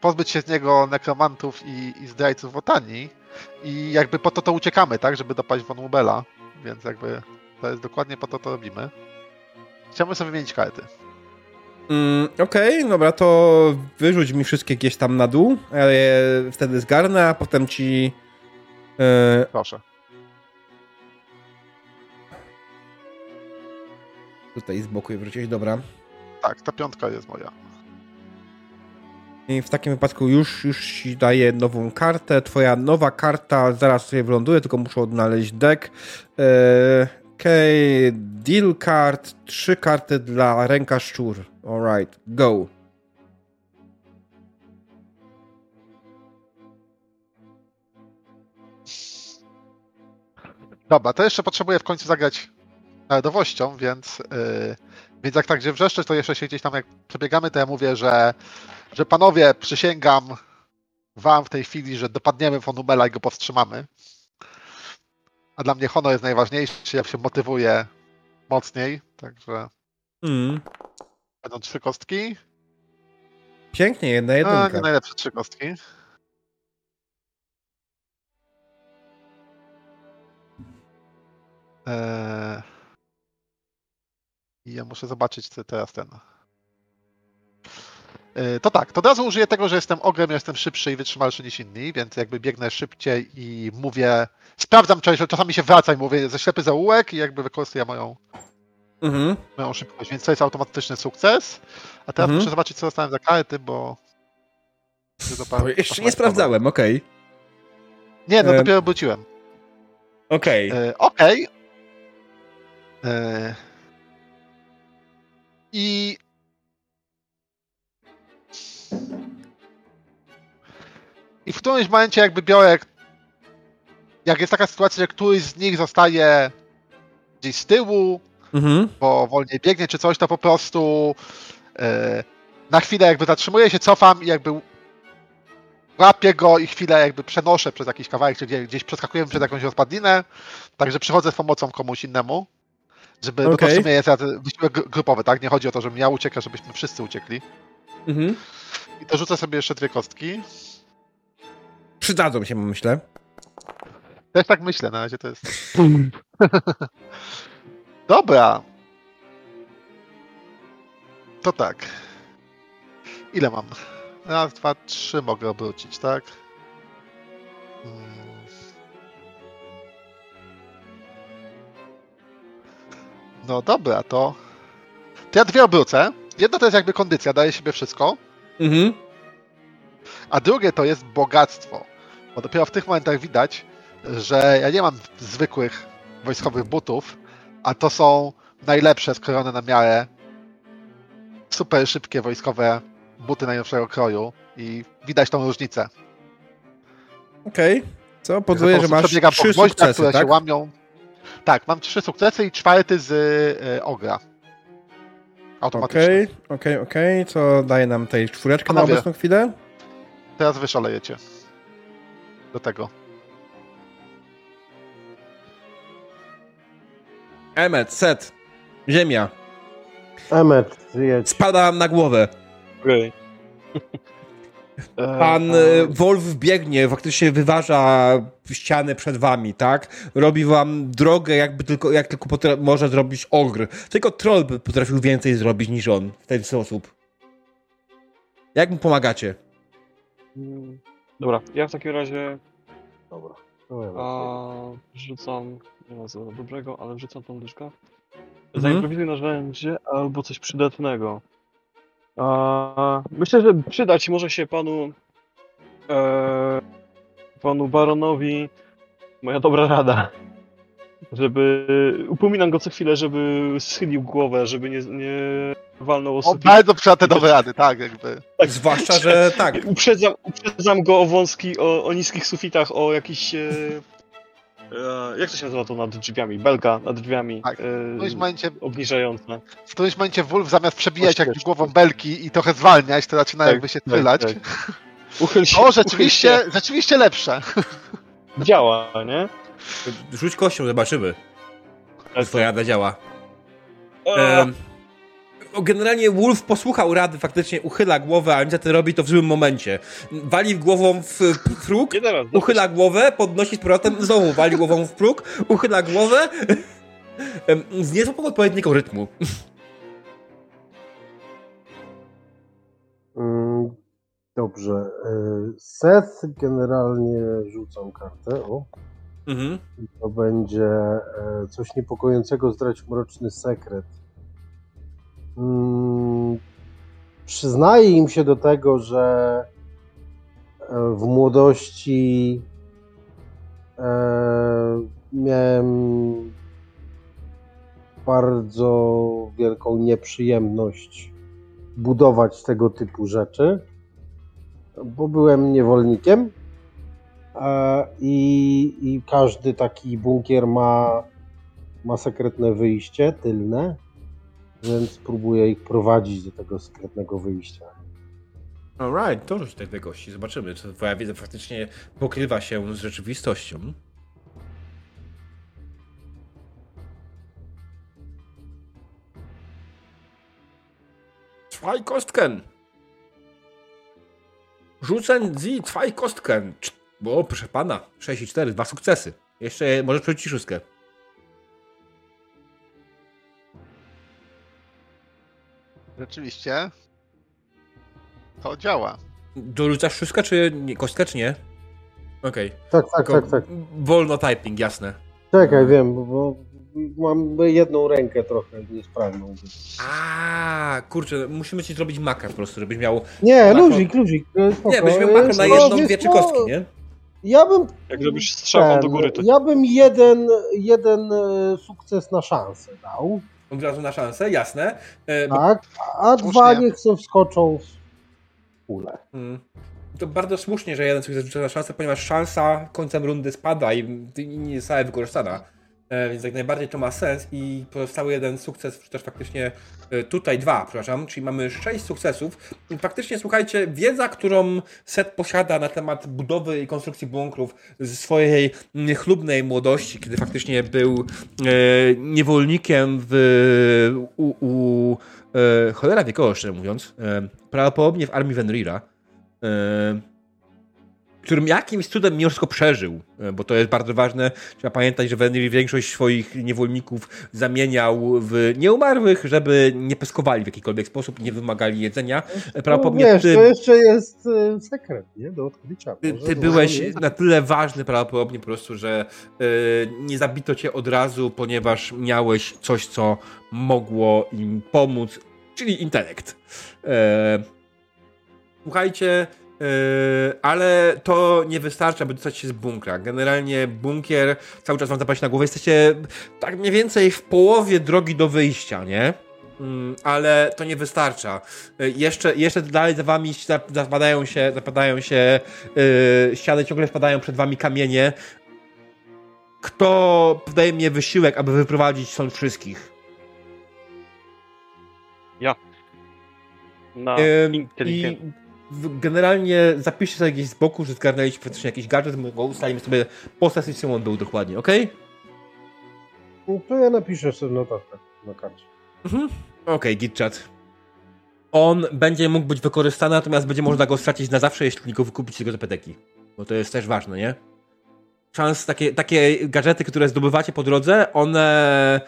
Speaker 4: pozbyć się z niego nekromantów i, i zdrajców Wotanii i jakby po to to uciekamy, tak, żeby dopaść von Ubela, więc jakby to jest dokładnie po to to robimy. Chciałbym sobie wymienić karty.
Speaker 1: Mm, Okej, dobra, to wyrzuć mi wszystkie gdzieś tam na dół, ja je wtedy zgarnę, a potem ci... E,
Speaker 4: Proszę.
Speaker 1: tutaj z boku je wrócić, dobra.
Speaker 4: Tak, ta piątka jest moja.
Speaker 1: W takim wypadku już, już ci daję nową kartę. Twoja nowa karta zaraz sobie wyląduje, tylko muszę odnaleźć deck. Eee, Okej, deal card, trzy karty dla ręka szczur. Alright, go.
Speaker 4: Dobra, to jeszcze potrzebuję w końcu zagrać narodowością, więc, yy, więc jak tak gdzie wrzeszczeć, to jeszcze się gdzieś tam jak przebiegamy, to ja mówię, że, że panowie, przysięgam wam w tej chwili, że dopadniemy Fonumela i go powstrzymamy. A dla mnie honor jest najważniejszy, ja się motywuję mocniej, także
Speaker 1: Mm.
Speaker 4: będą trzy kostki.
Speaker 1: Pięknie, jedna
Speaker 4: A,
Speaker 1: jedynka.
Speaker 4: nie najlepsze trzy kostki. Eee... I ja muszę zobaczyć co teraz ten. Eee, To tak, to od razu użyję tego, że jestem ogrem, jestem szybszy i wytrzymalszy niż inni, więc jakby biegnę szybciej i mówię, sprawdzam czasami, czasami się wraca i mówię ze ślepy zaułek i jakby wykorzystuję moją,
Speaker 1: Mhm.
Speaker 4: moją szybkość, więc to jest automatyczny sukces. A teraz
Speaker 1: Mhm.
Speaker 4: muszę zobaczyć co dostałem za karty, bo...
Speaker 1: Jeszcze nie sprawdzałem, okej.
Speaker 4: Nie, no
Speaker 1: E,
Speaker 4: dopiero wróciłem.
Speaker 1: Okej.
Speaker 4: E, Okej. E, I. I w którymś momencie jakby biorę. Jak jest taka sytuacja, że któryś z nich zostaje gdzieś z tyłu,
Speaker 1: Mhm.
Speaker 4: bo wolniej biegnie czy coś, to po prostu e, na chwilę jakby zatrzymuję się, cofam i jakby łapię go i chwilę jakby przenoszę przez jakiś kawałek, czy gdzieś, gdzieś przeskakujemy przez jakąś rozpadlinę, także przychodzę z pomocą komuś innemu, żeby, bo to w sumie jest wysiłek gru- grupowy, tak? Nie chodzi o to, żebym ja uciekał, żebyśmy wszyscy uciekli.
Speaker 1: Mhm.
Speaker 4: I to rzucę sobie jeszcze dwie kostki.
Speaker 1: Przydadzą się, myślę.
Speaker 4: Też tak myślę, na razie to jest... [LAUGHS] Dobra. To tak. Ile mam? Raz, dwa, trzy mogę obrócić, tak? Mm. No dobra, to... To ja dwie obrócę. Jedna to jest jakby kondycja, daje siebie wszystko.
Speaker 1: Mhm.
Speaker 4: A drugie to jest bogactwo. Bo dopiero w tych momentach widać, że ja nie mam zwykłych wojskowych butów, a to są najlepsze skrojone na miarę super szybkie wojskowe buty najnowszego kroju i widać tą różnicę.
Speaker 1: Okej. Co?
Speaker 4: Po
Speaker 1: Powoduję, że masz trzy
Speaker 4: gwoździach,
Speaker 1: sukcesy,
Speaker 4: które
Speaker 1: tak?
Speaker 4: się łamią. Tak, mam trzy sukcesy i czwarty z y, ogra. Automatycznie.
Speaker 1: Okej, okej, okej. Co daje nam tej czwóreczkę na obecną chwilę?
Speaker 4: Teraz wy szalejecie. Do tego.
Speaker 1: Emmet, set. Ziemia.
Speaker 5: Emmet, jedź.
Speaker 1: Spada na głowę.
Speaker 2: Okej.
Speaker 1: Pan e, Wolf biegnie, faktycznie wyważa ściany przed wami, tak? Robi wam drogę, jakby tylko, jak tylko potra- może zrobić ogr. Tylko troll by potrafił więcej zrobić niż on w ten sposób. Jak mu pomagacie?
Speaker 2: Dobra, ja w takim razie
Speaker 5: Dobra.
Speaker 2: A, rzucam, nie ma za dobrego, ale rzucam tą dyszkę.
Speaker 1: Mhm.
Speaker 2: Zaimprowizuj narzędzie albo coś przydatnego. A, myślę, że przydać może się panu e, panu baronowi moja dobra rada. Żeby. Upominam go co chwilę, żeby schylił głowę, żeby nie, nie walnął o
Speaker 4: O, bardzo przyjate nowe rady, tak, jakby.
Speaker 1: Zwłaszcza, że tak.
Speaker 2: Uprzedzam, uprzedzam go o wąski, o, o niskich sufitach, o jakiś. E, e, jak to się nazywa to nad drzwiami? Belka nad drzwiami.
Speaker 4: Tak.
Speaker 2: E,
Speaker 4: W którymś momencie,
Speaker 2: obniżająca.
Speaker 4: w którymś momencie Wolf zamiast przebijać jakby głową belki i trochę zwalniać, to zaczyna
Speaker 2: Tak,
Speaker 4: jakby się
Speaker 2: tak,
Speaker 4: chylać.
Speaker 2: tak. [LAUGHS] Uchyl się.
Speaker 4: O,
Speaker 2: uchyl
Speaker 4: rzeczywiście, rzeczywiście lepsze.
Speaker 2: się. [LAUGHS] Działa, nie?
Speaker 1: Rzuć kością, zobaczymy.
Speaker 2: Tak.
Speaker 1: Twoja rada działa.
Speaker 2: O,
Speaker 1: generalnie Wolf posłuchał rady, faktycznie uchyla głowę, a niestety robi to w złym momencie. Wali głową w próg, uchyla głowę, podnosi z powrotem, znowu wali głową w próg, uchyla głowę. Z niezłą odpowiedniego rytmu.
Speaker 5: Mm, Dobrze. y, Seth generalnie rzucam kartę. O,
Speaker 1: Mhm.
Speaker 5: to będzie e, coś niepokojącego zdrać mroczny sekret. Mm, Przyznaję im się do tego, że e, w młodości e, miałem bardzo wielką nieprzyjemność budować tego typu rzeczy, bo byłem niewolnikiem i, i każdy taki bunkier ma, ma sekretne wyjście tylne, więc próbuję ich prowadzić do tego sekretnego wyjścia.
Speaker 1: Alright, to rzuć tej gości. Zobaczymy, czy twoja wiedza faktycznie pokrywa się z rzeczywistością. Zwei Kostken. Rzucę Sie zwei Kostken. O, proszę pana, 6 i 4, dwa sukcesy. Jeszcze możesz przerzucić szóstkę.
Speaker 4: Rzeczywiście. To działa.
Speaker 1: Dorzucasz szóstkę, czy nie? Kostkę, czy nie? Okej.
Speaker 5: Tak, tak,
Speaker 1: Tylko
Speaker 5: tak, tak.
Speaker 1: Wolno typing, jasne.
Speaker 5: Czekaj, wiem, bo, mam jedną rękę trochę niesprawną.
Speaker 1: A, kurczę, musimy ci zrobić makro po prostu, żebyś miał.
Speaker 5: Nie,
Speaker 1: Makro-
Speaker 5: luzik, luzik. spoko.
Speaker 1: Nie, byś miał makro na jedną,
Speaker 5: wiesz
Speaker 1: dwie trzy kostki, nie?
Speaker 5: Ja bym
Speaker 2: Jak zrobisz strzałą do góry, to
Speaker 5: Ja bym jeden, jeden e, sukces na szansę dał,
Speaker 1: Od razu na szansę, jasne. E,
Speaker 5: tak? A
Speaker 4: Słusznie.
Speaker 5: dwa niech sobie wskoczą w kulę.
Speaker 1: mm, to bardzo słusznie, że jeden sukces rzuca na szansę, ponieważ szansa końcem rundy spada i i nie została wykorzystana. E, więc jak najbardziej to ma sens i pozostały jeden sukces, czy też faktycznie e, tutaj dwa, przepraszam, czyli mamy sześć sukcesów. I faktycznie, słuchajcie, wiedza, którą Set posiada na temat budowy i konstrukcji bunkrów ze swojej niechlubnej młodości, kiedy faktycznie był e, niewolnikiem w, u, u e, cholera wiekowo, szczerze mówiąc, e, prawdopodobnie w armii Venrira, e, którym jakimś cudem mimo wszystko przeżył, e, bo to jest bardzo ważne. Trzeba pamiętać, że Venrir większość swoich niewolników zamieniał w nieumarłych, żeby nie peskowali w jakikolwiek sposób, nie wymagali jedzenia. E,
Speaker 5: No,
Speaker 1: Prawdopodobnie
Speaker 5: wiesz,
Speaker 1: ty,
Speaker 5: to jeszcze jest e, sekret, nie? Do odkrycia.
Speaker 1: ty, ty byłeś na tyle ważny prawdopodobnie po prostu, że e, nie zabito cię od razu, ponieważ miałeś coś, co mogło im pomóc, czyli intelekt. E, słuchajcie, ale to nie wystarcza, aby dostać się z bunkra. Generalnie bunkier cały czas wam zapaść na głowę. Jesteście tak mniej więcej w połowie drogi do wyjścia, nie? Mm, Ale to nie wystarcza. E, Jeszcze, jeszcze dalej za wami zap- zapadają się, zapadają się yy, ściany, ciągle spadają przed wami kamienie. Kto podaje mnie wysiłek, aby wyprowadzić stąd wszystkich?
Speaker 2: na
Speaker 1: Ym, I generalnie zapiszcie sobie gdzieś z boku, że zgarnęliście faktycznie jakiś gadżet, my go ustalimy sobie po sesji, czym on był dokładnie, ok?
Speaker 5: No to ja napiszę sobie notatkę na karcie.
Speaker 1: Mhm. Okej, gitchat. On będzie mógł być wykorzystany, natomiast będzie można go stracić na zawsze, jeśli go wykupić z jego zapeteki. Bo to jest też ważne, nie? Szans, takie, takie gadżety, które zdobywacie po drodze, one,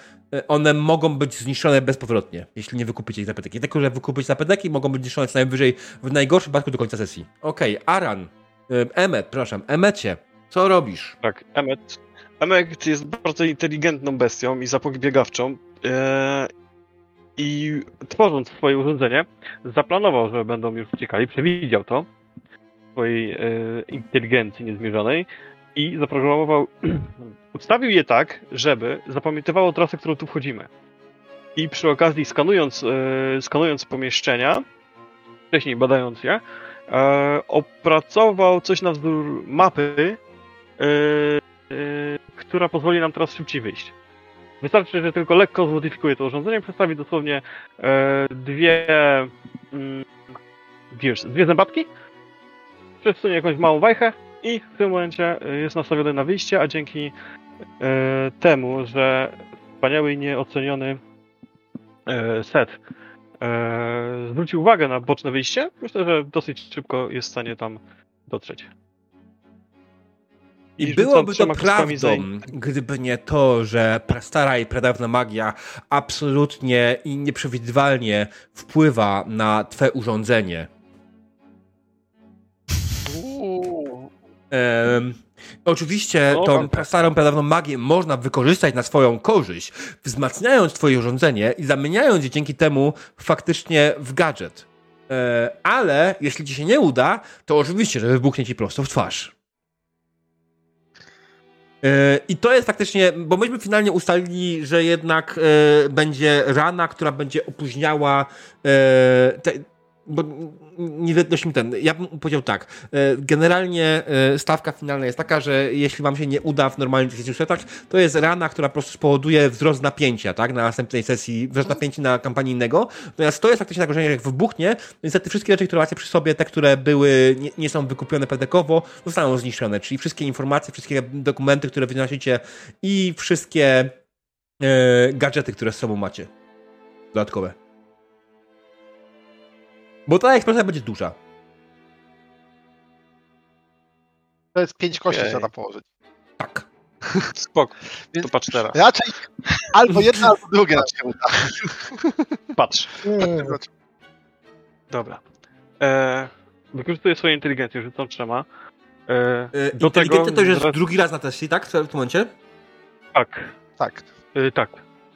Speaker 1: one mogą być zniszczone bezpowrotnie, jeśli nie wykupicie ich zapeteki. Tylko, że wykupić zapeteki mogą być zniszczone co najwyżej w najgorszym wypadku do końca sesji. Okej, Aran. Ym, Emmet, przepraszam. Emecie, co robisz?
Speaker 2: Tak, Emmet. Emmet jest bardzo inteligentną bestią i zapobiegawczą. E, I tworząc swoje urządzenie, zaplanował, że będą już uciekali, przewidział to. swojej e, inteligencji niezmierzonej i zaprogramował, [CLEARS THROAT] ustawił je tak, żeby zapamiętywało trasę, którą tu wchodzimy. I przy okazji skanując, e, skanując pomieszczenia, wcześniej badając je, e, opracował coś na wzór mapy, e, która pozwoli nam teraz szybciej wyjść. Wystarczy, że tylko lekko zmodyfikuje to urządzenie, przedstawi dosłownie e, dwie, mm, dwie zębatki, przesunie jakąś małą wajchę i w tym momencie e, jest nastawiony na wyjście, a dzięki e, temu, że wspaniały i nieoceniony e, set zwrócił uwagę na boczne wyjście, myślę, że dosyć szybko jest w stanie tam dotrzeć.
Speaker 1: I
Speaker 2: I
Speaker 1: byłoby to prawdą, gdyby nie to, że prastara i pradawna magia absolutnie i nieprzewidywalnie wpływa na twoje urządzenie. Em, oczywiście
Speaker 2: No,
Speaker 1: tą prastarą, pradawną magię można wykorzystać na swoją korzyść, wzmacniając twoje urządzenie i zamieniając je dzięki temu faktycznie w gadżet. E, ale jeśli ci się nie uda, to oczywiście, że wybuchnie ci prosto w twarz. E, I to jest faktycznie, bo myśmy finalnie ustalili, że jednak e, będzie rana, która będzie opóźniała te, bo nie dość mi ten. Ja bym powiedział tak. e, Generalnie e, stawka finalna jest taka, że jeśli wam się nie uda w normalnych 10 setach, to jest rana, która po prostu spowoduje wzrost napięcia, tak? Na następnej sesji, wzrost napięcia na kampanijnego. Natomiast to jest faktycznie zagrożenie, że jak wybuchnie, niestety wszystkie rzeczy, które macie przy sobie, te, które były, nie, nie są wykupione pedekowo, zostaną zniszczone. Czyli wszystkie informacje, wszystkie dokumenty, które wynosicie i wszystkie e, gadżety, które z sobą macie. Dodatkowe. Bo ta eksplozja będzie duża.
Speaker 4: To jest pięć kości
Speaker 2: Okej.
Speaker 4: trzeba położyć.
Speaker 1: Tak. [LAUGHS]
Speaker 2: Spoko, to patrz teraz.
Speaker 4: Raczej albo jedna, albo druga nam się uda. [LAUGHS]
Speaker 2: Patrz.
Speaker 5: Nie,
Speaker 2: Dobra. E, wykorzystuję swoją inteligencję, rzucam trzema. E,
Speaker 1: E,
Speaker 2: do tego...
Speaker 1: Inteligencja to już jest
Speaker 2: zaraz-
Speaker 1: drugi raz na teście, tak? W tym momencie?
Speaker 2: Tak,
Speaker 4: Tak.
Speaker 2: e, tak.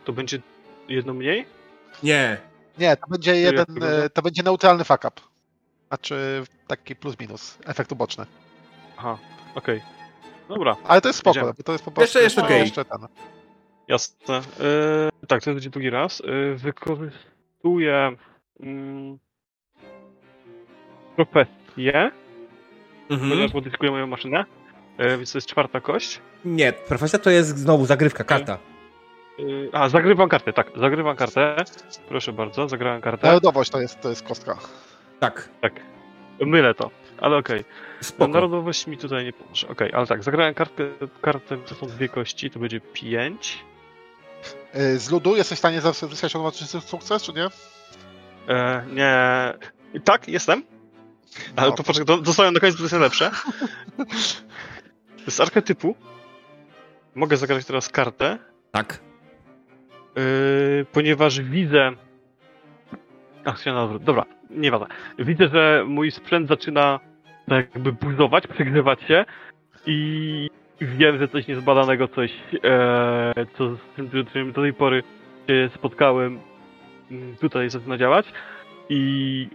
Speaker 2: To będzie jedno mniej?
Speaker 1: Nie.
Speaker 4: Nie, to będzie jeden, to będzie neutralny fuck up. Znaczy taki plus minus, efekt uboczny.
Speaker 2: Aha, okej. Dobra,
Speaker 4: Ale to jest spoko,
Speaker 2: Idziemy.
Speaker 4: to jest po prostu
Speaker 1: Jeszcze- jeszcze
Speaker 4: no,
Speaker 1: okej.
Speaker 4: jeszcze ten.
Speaker 2: jasne. E, tak, to będzie drugi raz. E, wykorzystuję mm, profesję,
Speaker 1: Mhm.
Speaker 2: modyfikuję moją maszynę. E, więc to jest czwarta kość.
Speaker 1: Nie, profesja to jest znowu zagrywka, karta.
Speaker 2: E, a, zagrywam kartę, tak, zagrywam kartę. Proszę bardzo, zagrałem kartę.
Speaker 4: Narodowość to jest, to jest kostka.
Speaker 1: Tak.
Speaker 2: Tak. Mylę to, ale okej.
Speaker 1: Spoko.
Speaker 2: Narodowość mi tutaj nie pomoże. Okej, ale tak, zagrałem kartkę, kartę, to są dwie kości, to będzie pięć.
Speaker 4: E, Z ludu jesteś w stanie zyskać automatyczny sukces, czy nie?
Speaker 2: E, nie. Tak, jestem. Ale
Speaker 4: No.
Speaker 2: to poczekaj, do- dostałem do końca, to jest lepsze. [LAUGHS] Z archetypu mogę zagrać teraz kartę,
Speaker 1: Tak.
Speaker 2: Yy, ponieważ widzę. Się na odwrót. Dobra, nieważne. Widzę, że mój sprzęt zaczyna tak jakby buzować, przegrzewać się i wiem, że coś niezbadanego, coś, e, co z czym, czym do tej pory się spotkałem, mm, tutaj zaczyna działać i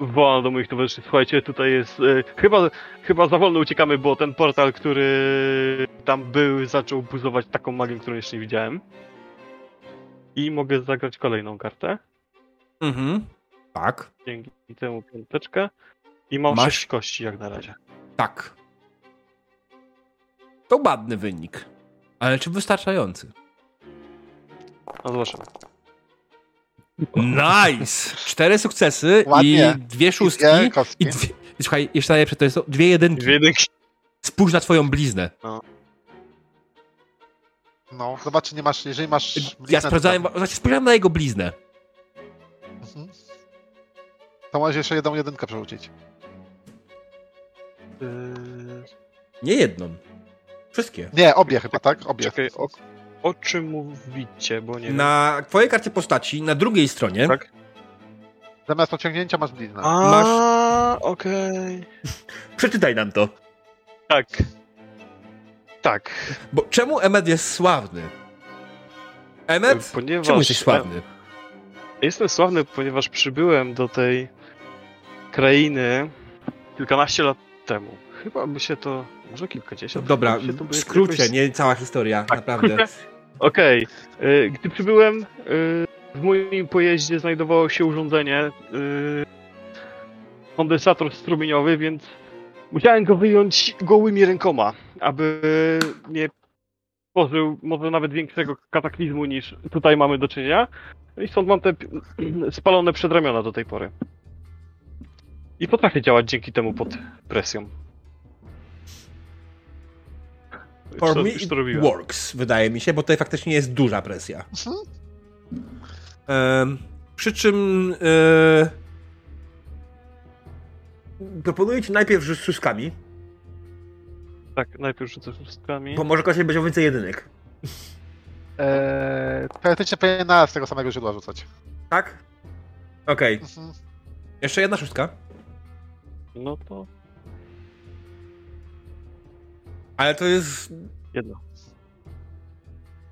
Speaker 2: wołam do moich towarzyszy, słuchajcie, tutaj jest, e, chyba, chyba za wolno uciekamy, bo ten portal, który tam był, zaczął buzować taką magię, którą jeszcze nie widziałem. I mogę zagrać kolejną kartę.
Speaker 1: Mhm. Tak.
Speaker 2: Dzięki temu piąteczkę. I mam
Speaker 1: Masz?
Speaker 2: sześć kości jak na razie.
Speaker 1: Tak. To ładny wynik. Ale czy wystarczający?
Speaker 2: No zobaczymy.
Speaker 1: Nice! Cztery sukcesy
Speaker 4: Ładnie.
Speaker 1: i dwie szóstki.
Speaker 4: Dwie.
Speaker 1: I dwie, słuchaj, jeszcze najlepsze to jest to, dwie jedynki.
Speaker 2: Dwie jedynki.
Speaker 1: Spójrz na twoją bliznę.
Speaker 4: No, zobacz, czy nie masz, jeżeli masz...
Speaker 1: Ja
Speaker 4: bliznę,
Speaker 1: sprawdzałem,
Speaker 4: to-
Speaker 1: znaczy spojrzałem na jego bliznę.
Speaker 4: Mhm. To możesz jeszcze jedną jedynkę przerzucić.
Speaker 2: Yy,
Speaker 1: Nie jedną. Wszystkie.
Speaker 4: Nie, obie chyba, tak? Obie.
Speaker 2: czekaj, o, o czym mówicie, bo nie wiem.
Speaker 1: Na twojej karcie postaci, na drugiej stronie,
Speaker 2: Tak.
Speaker 4: Zamiast ociągnięcia masz bliznę.
Speaker 2: A, okej. [LAUGHS]
Speaker 1: przeczytaj nam to.
Speaker 2: Tak. Tak.
Speaker 1: Bo czemu Emmet jest sławny? Emmet?
Speaker 2: Ponieważ
Speaker 1: Czemu jesteś sławny?
Speaker 2: Jestem sławny, ponieważ przybyłem do tej krainy kilkanaście lat temu. Chyba by się to, może kilkadziesiąt.
Speaker 1: Dobra,
Speaker 2: to
Speaker 1: w skrócie,
Speaker 2: jakoś-
Speaker 1: nie cała historia,
Speaker 2: Tak.
Speaker 1: naprawdę. [LAUGHS]
Speaker 2: Okej. y, Gdy przybyłem, w moim pojeździe znajdowało się urządzenie, kondensator strumieniowy, więc musiałem go wyjąć gołymi rękoma, aby nie tworzył może nawet większego kataklizmu niż tutaj mamy do czynienia. I stąd mam te [CLEARS THROAT] spalone przedramiona do tej pory. I potrafię działać dzięki temu pod presją.
Speaker 1: For
Speaker 2: Co-
Speaker 1: me it
Speaker 2: robiłem.
Speaker 1: works, wydaje mi się, bo tutaj faktycznie jest duża presja.
Speaker 4: Mhm.
Speaker 1: Przy czym e, proponuję ci najpierw rzut z szóstkami,
Speaker 2: Tak, najpierw rzucę szóstkami.
Speaker 1: bo może ktoś będzie więcej jedynek.
Speaker 4: Eee, teoretycznie powinien na z tego samego źródła rzucać.
Speaker 1: Tak? Okej.
Speaker 4: Mhm.
Speaker 1: Jeszcze jedna szóstka.
Speaker 2: No to
Speaker 1: Ale to jest
Speaker 2: jedno.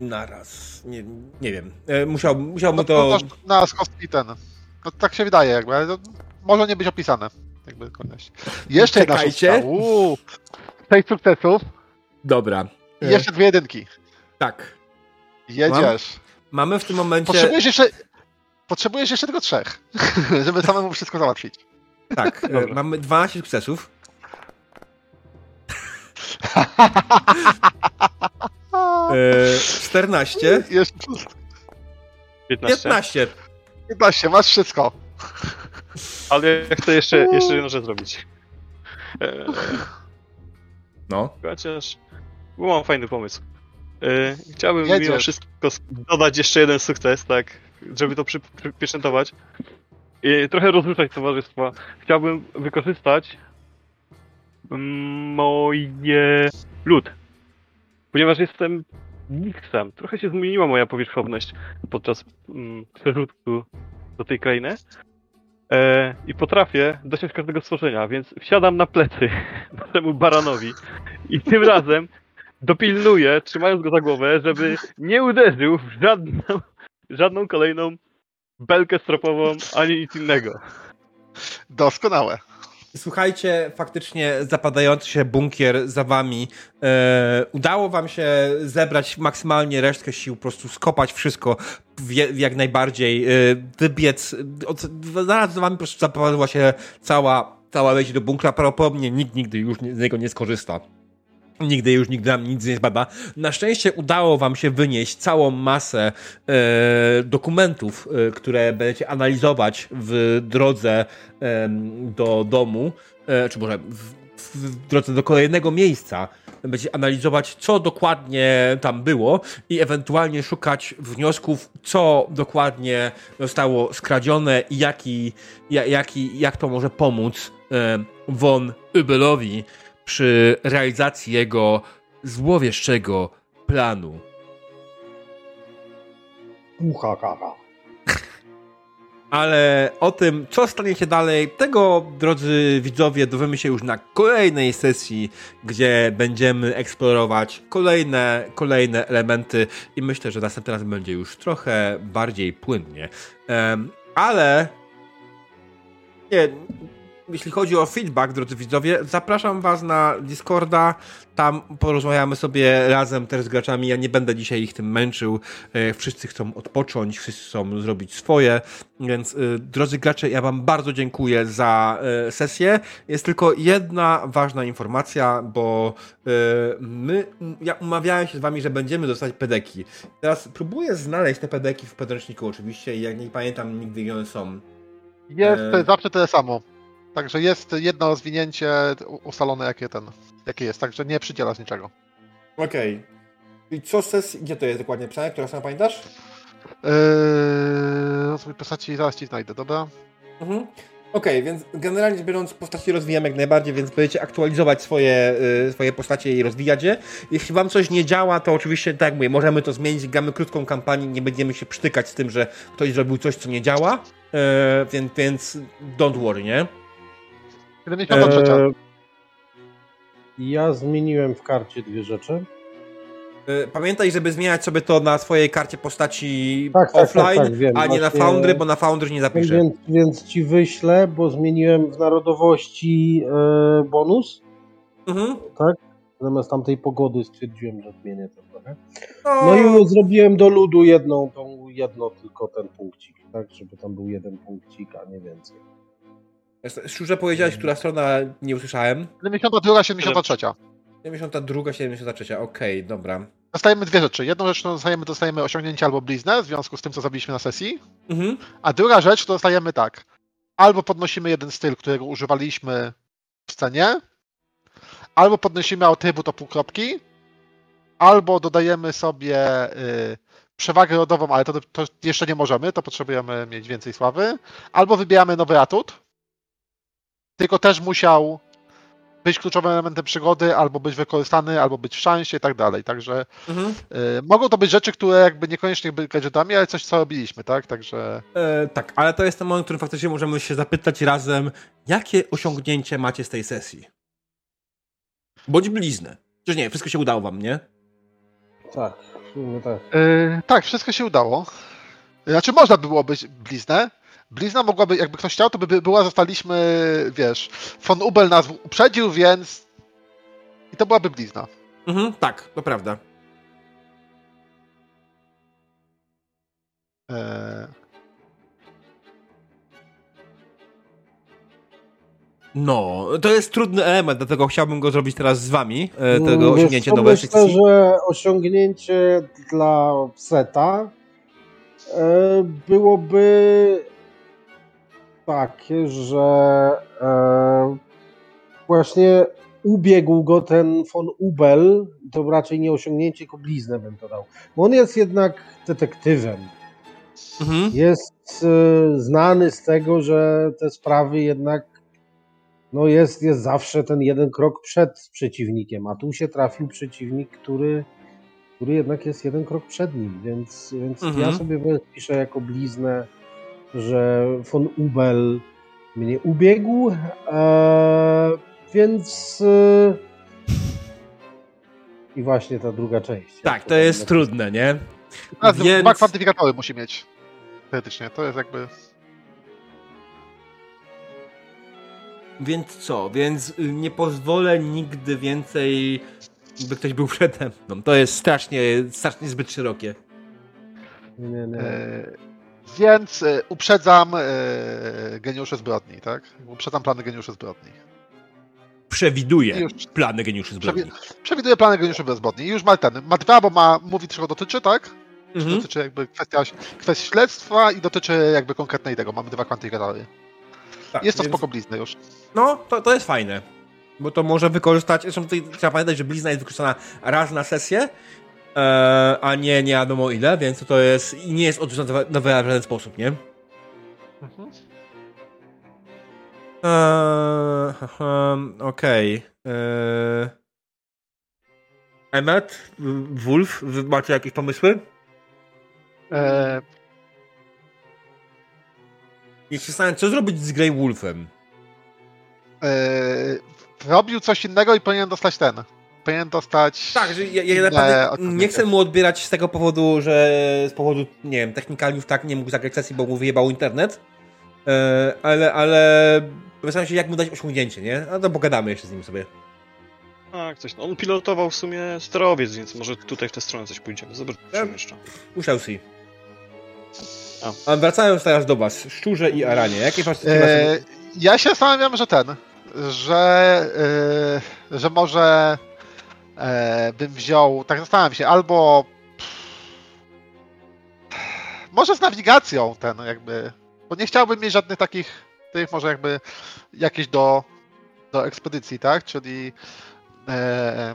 Speaker 1: naraz. Nie, nie wiem. E, musiał, musiałbym
Speaker 4: No,
Speaker 1: to...
Speaker 4: no, to na kostki ten. No tak się wydaje jakby, ale to może nie być opisane. Jakby koniecznie. [LAUGHS] Jeszcze jedna
Speaker 1: Czekajcie.
Speaker 4: Sześć sukcesów
Speaker 1: Dobra.
Speaker 4: i
Speaker 1: E,
Speaker 4: jeszcze dwie jedynki.
Speaker 1: Tak.
Speaker 4: Jedziesz.
Speaker 1: Mamy w tym momencie...
Speaker 4: Potrzebujesz jeszcze... Potrzebujesz jeszcze tylko trzech, [LAUGHS] żeby samemu wszystko załatwić.
Speaker 1: Tak, [LAUGHS]
Speaker 2: Dobra.
Speaker 1: mamy 12 sukcesów. E, 14.
Speaker 4: Jeszcze
Speaker 2: 15.
Speaker 1: 15.
Speaker 4: 15, masz wszystko.
Speaker 2: Ale ja chcę jeszcze, jeszcze jedną rzecz zrobić. Eee,
Speaker 1: No.
Speaker 2: chociaż bo mam fajny pomysł. Eee, chciałbym
Speaker 4: Jedziesz.
Speaker 2: mimo wszystko dodać jeszcze jeden sukces, tak, żeby to przy- przypieczętować. I trochę rozruszać towarzystwa. Chciałbym wykorzystać mm, moje lód. Ponieważ jestem Nixem. Trochę się zmieniła moja powierzchowność podczas mm, przerzutku do tej krainy. E, I potrafię dosiąść każdego stworzenia, więc wsiadam na plecy [LAUGHS] temu baranowi i tym razem dopilnuję, trzymając go za głowę, żeby nie uderzył w żadną, żadną kolejną belkę stropową ani nic innego.
Speaker 4: Doskonałe.
Speaker 1: Słuchajcie, faktycznie zapadający się bunkier za wami. E, udało wam się zebrać maksymalnie resztkę sił, po prostu skopać wszystko w, jak najbardziej, e, wybiec. Od, zaraz za wami po prostu zapadła się cała, cała wejście do bunkra. Prawdopodobnie nikt nigdy już nie, z niego nie skorzysta. Nigdy już nigdy nam nic nie zbada. Na szczęście udało wam się wynieść całą masę e, dokumentów, e, które będziecie analizować w drodze em, do domu, e, czy może w, w drodze do kolejnego miejsca. Będziecie analizować, co dokładnie tam było i ewentualnie szukać wniosków, co dokładnie zostało skradzione i jaki, ja- jaki, jak to może pomóc von Übelowi przy realizacji jego złowieszczego planu.
Speaker 5: Ucha, kacha. [LAUGHS]
Speaker 1: Ale o tym, co stanie się dalej, tego, drodzy widzowie, dowiemy się już na kolejnej sesji, gdzie będziemy eksplorować kolejne, kolejne elementy i myślę, że następnym razem będzie już trochę bardziej płynnie. Em, ale nie, jeśli chodzi o feedback, drodzy widzowie, zapraszam was na Discorda. Tam porozmawiamy sobie razem też z graczami. Ja nie będę dzisiaj ich tym męczył. E, Wszyscy chcą odpocząć, wszyscy chcą zrobić swoje. Więc, y, drodzy gracze, ja Wam bardzo dziękuję za y, sesję. Jest tylko jedna ważna informacja, bo my, ja umawiałem się z Wami, że będziemy dostać pedeki. Teraz próbuję znaleźć te pedeki w podręczniku oczywiście i jak nie pamiętam nigdy one są.
Speaker 4: Jest
Speaker 1: E.
Speaker 4: zawsze tyle samo. Także jest jedno rozwinięcie ustalone, jakie ten, jakie jest. Także nie przydziela z niczego.
Speaker 1: Okej. I co sesji, gdzie to jest dokładnie pisane, która sama pamiętasz?
Speaker 4: Yy, rozwój postaci zaraz ci znajdę, dobra?
Speaker 1: Mhm. Okej, więc generalnie biorąc, postaci rozwijamy jak najbardziej, więc będziecie aktualizować swoje, y, swoje postacie i rozwijać je. Jeśli wam coś nie działa, to oczywiście, tak jak mówię, możemy to zmienić, gramy krótką kampanię, nie będziemy się przytykać z tym, że ktoś zrobił coś, co nie działa, y, więc, więc don't worry, nie?
Speaker 4: 73.
Speaker 5: Eee, ja zmieniłem w karcie dwie rzeczy.
Speaker 1: Y, Pamiętaj, żeby zmieniać sobie to na swojej karcie postaci
Speaker 5: Tak, tak,
Speaker 1: offline,
Speaker 5: tak, tak, wiem.
Speaker 1: a nie na Foundry, bo na Foundry nie zapiszę.
Speaker 5: Więc, więc ci wyślę, bo zmieniłem w narodowości e, bonus.
Speaker 1: Mhm.
Speaker 5: Zamiast tamtej pogody stwierdziłem, że zmienię to trochę.
Speaker 1: No,
Speaker 5: No i zrobiłem do ludu jedną, tą, jedno tylko ten punkcik, tak? Żeby tam był jeden punkcik, a nie więcej.
Speaker 1: Szczerze powiedziałeś, która strona nie usłyszałem.
Speaker 4: 72, 73.
Speaker 1: 72, 73, okej, dobra.
Speaker 4: Dostajemy dwie rzeczy. Jedną rzecz, którą dostajemy, dostajemy osiągnięcie albo bliznę w związku z tym, co zrobiliśmy na sesji.
Speaker 1: Mhm.
Speaker 4: A druga rzecz, to dostajemy tak. Albo podnosimy jeden styl, którego używaliśmy w scenie, albo podnosimy atrybut o półkropki, albo dodajemy sobie y, przewagę rodową, ale to, to jeszcze nie możemy, to potrzebujemy mieć więcej sławy, albo wybieramy nowy atut, tylko też musiał być kluczowym elementem przygody, albo być wykorzystany, albo być w szansie i tak dalej. Także
Speaker 1: Mhm.
Speaker 4: y, mogą to być rzeczy, które jakby niekoniecznie były gadżetami, ale coś, co robiliśmy, tak? Także
Speaker 1: E, tak, ale to jest ten moment, w którym faktycznie możemy się zapytać razem, jakie osiągnięcie macie z tej sesji? Bądź bliznę. Przecież nie, wszystko się udało wam, nie?
Speaker 5: Tak, w sumie tak.
Speaker 4: Yy, tak, wszystko się udało. Znaczy, można było być bliznę. Blizna mogłaby, jakby ktoś chciał, to by by była, zostaliśmy, wiesz, von Ubel nas uprzedził, więc. I to byłaby blizna.
Speaker 1: Mhm, tak, to prawda.
Speaker 4: Yy,
Speaker 1: No, to jest trudny element, dlatego chciałbym go zrobić teraz z wami, e, tego
Speaker 5: Wiesz
Speaker 1: osiągnięcie
Speaker 5: co,
Speaker 1: nowe
Speaker 5: Myślę, że osiągnięcie dla seta e, byłoby takie, że e, właśnie ubiegł go ten von Ubel, to raczej nie osiągnięcie, tylko bliznę bym to dał. Bo on jest jednak detektywem.
Speaker 1: Mhm.
Speaker 5: Jest e, znany z tego, że te sprawy jednak no jest, jest zawsze ten jeden krok przed przeciwnikiem, a tu się trafił przeciwnik, który, który jednak jest jeden krok przed nim, więc, więc
Speaker 1: Mhm.
Speaker 5: ja sobie piszę jako bliznę, że von Ubel mnie ubiegł, e, więc e, i właśnie ta druga część.
Speaker 1: Tak, to jest trudne, nie?
Speaker 4: teraz
Speaker 1: Więc-
Speaker 4: Dwa kwantyfikatory musi mieć. Teoretycznie. To jest jakby.
Speaker 1: Więc co? Więc y, nie pozwolę nigdy więcej, by ktoś był przede mną. To jest strasznie, strasznie zbyt szerokie.
Speaker 5: Nie, nie.
Speaker 4: Yy, więc yy, uprzedzam yy, geniuszy zbrodni, tak? Uprzedzam plany geniuszy zbrodni.
Speaker 1: Przewiduję
Speaker 4: Już.
Speaker 1: plany geniuszy zbrodni.
Speaker 4: Przewiduję plany geniuszy zbrodni. I już ma ten. Ma dwa, bo ma, mówi czego dotyczy, tak?
Speaker 1: Mhm.
Speaker 4: Dotyczy jakby kwestia, kwestii śledztwa i dotyczy jakby konkretnej tego. Mamy dwa kwantyfikatory.
Speaker 1: Tak,
Speaker 4: Jest to
Speaker 1: więc-
Speaker 4: spoko blizny już.
Speaker 1: No, to, to jest fajne. Bo to może wykorzystać. Zresztą tutaj trzeba pamiętać, że blizna jest wykorzystana raz na sesję, e, a nie nie wiadomo ile, więc to jest. i nie jest odrzucona nowela w żaden sposób, nie? Eee, haha, Okej. Eee. Emmet, w- Wolf, wy macie jakieś pomysły?
Speaker 4: E,
Speaker 1: Ja się zastanawiam, co zrobić z Grey Wolfem?
Speaker 4: e, robił coś innego i powinien dostać ten. Powinien dostać.
Speaker 1: Tak, że ja, ja naprawdę nie chcę mu odbierać z tego powodu, że z powodu, nie wiem, technikaliów tak nie mógł zagrać sesji, bo mu wyjebał internet. E, ale, ale zastanawiam się, jak mu dać osiągnięcie, nie? A to pogadamy jeszcze z nim sobie.
Speaker 2: Tak, coś. On pilotował w sumie sterowiec, więc może tutaj w tę stronę coś pójdziemy. Zobaczymy
Speaker 1: Ja-
Speaker 2: jeszcze.
Speaker 1: Musiał si.
Speaker 2: A.
Speaker 1: A wracając teraz do was, Szczurze i Aranie, jakie was
Speaker 4: E, ja się zastanawiam, że ten. Że. E, że może. E, bym wziął. Tak zastanawiam się, albo. Może z nawigacją ten, jakby. Bo nie chciałbym mieć żadnych takich. Tych może jakby. Jakieś do. Do ekspedycji, tak? Czyli. E,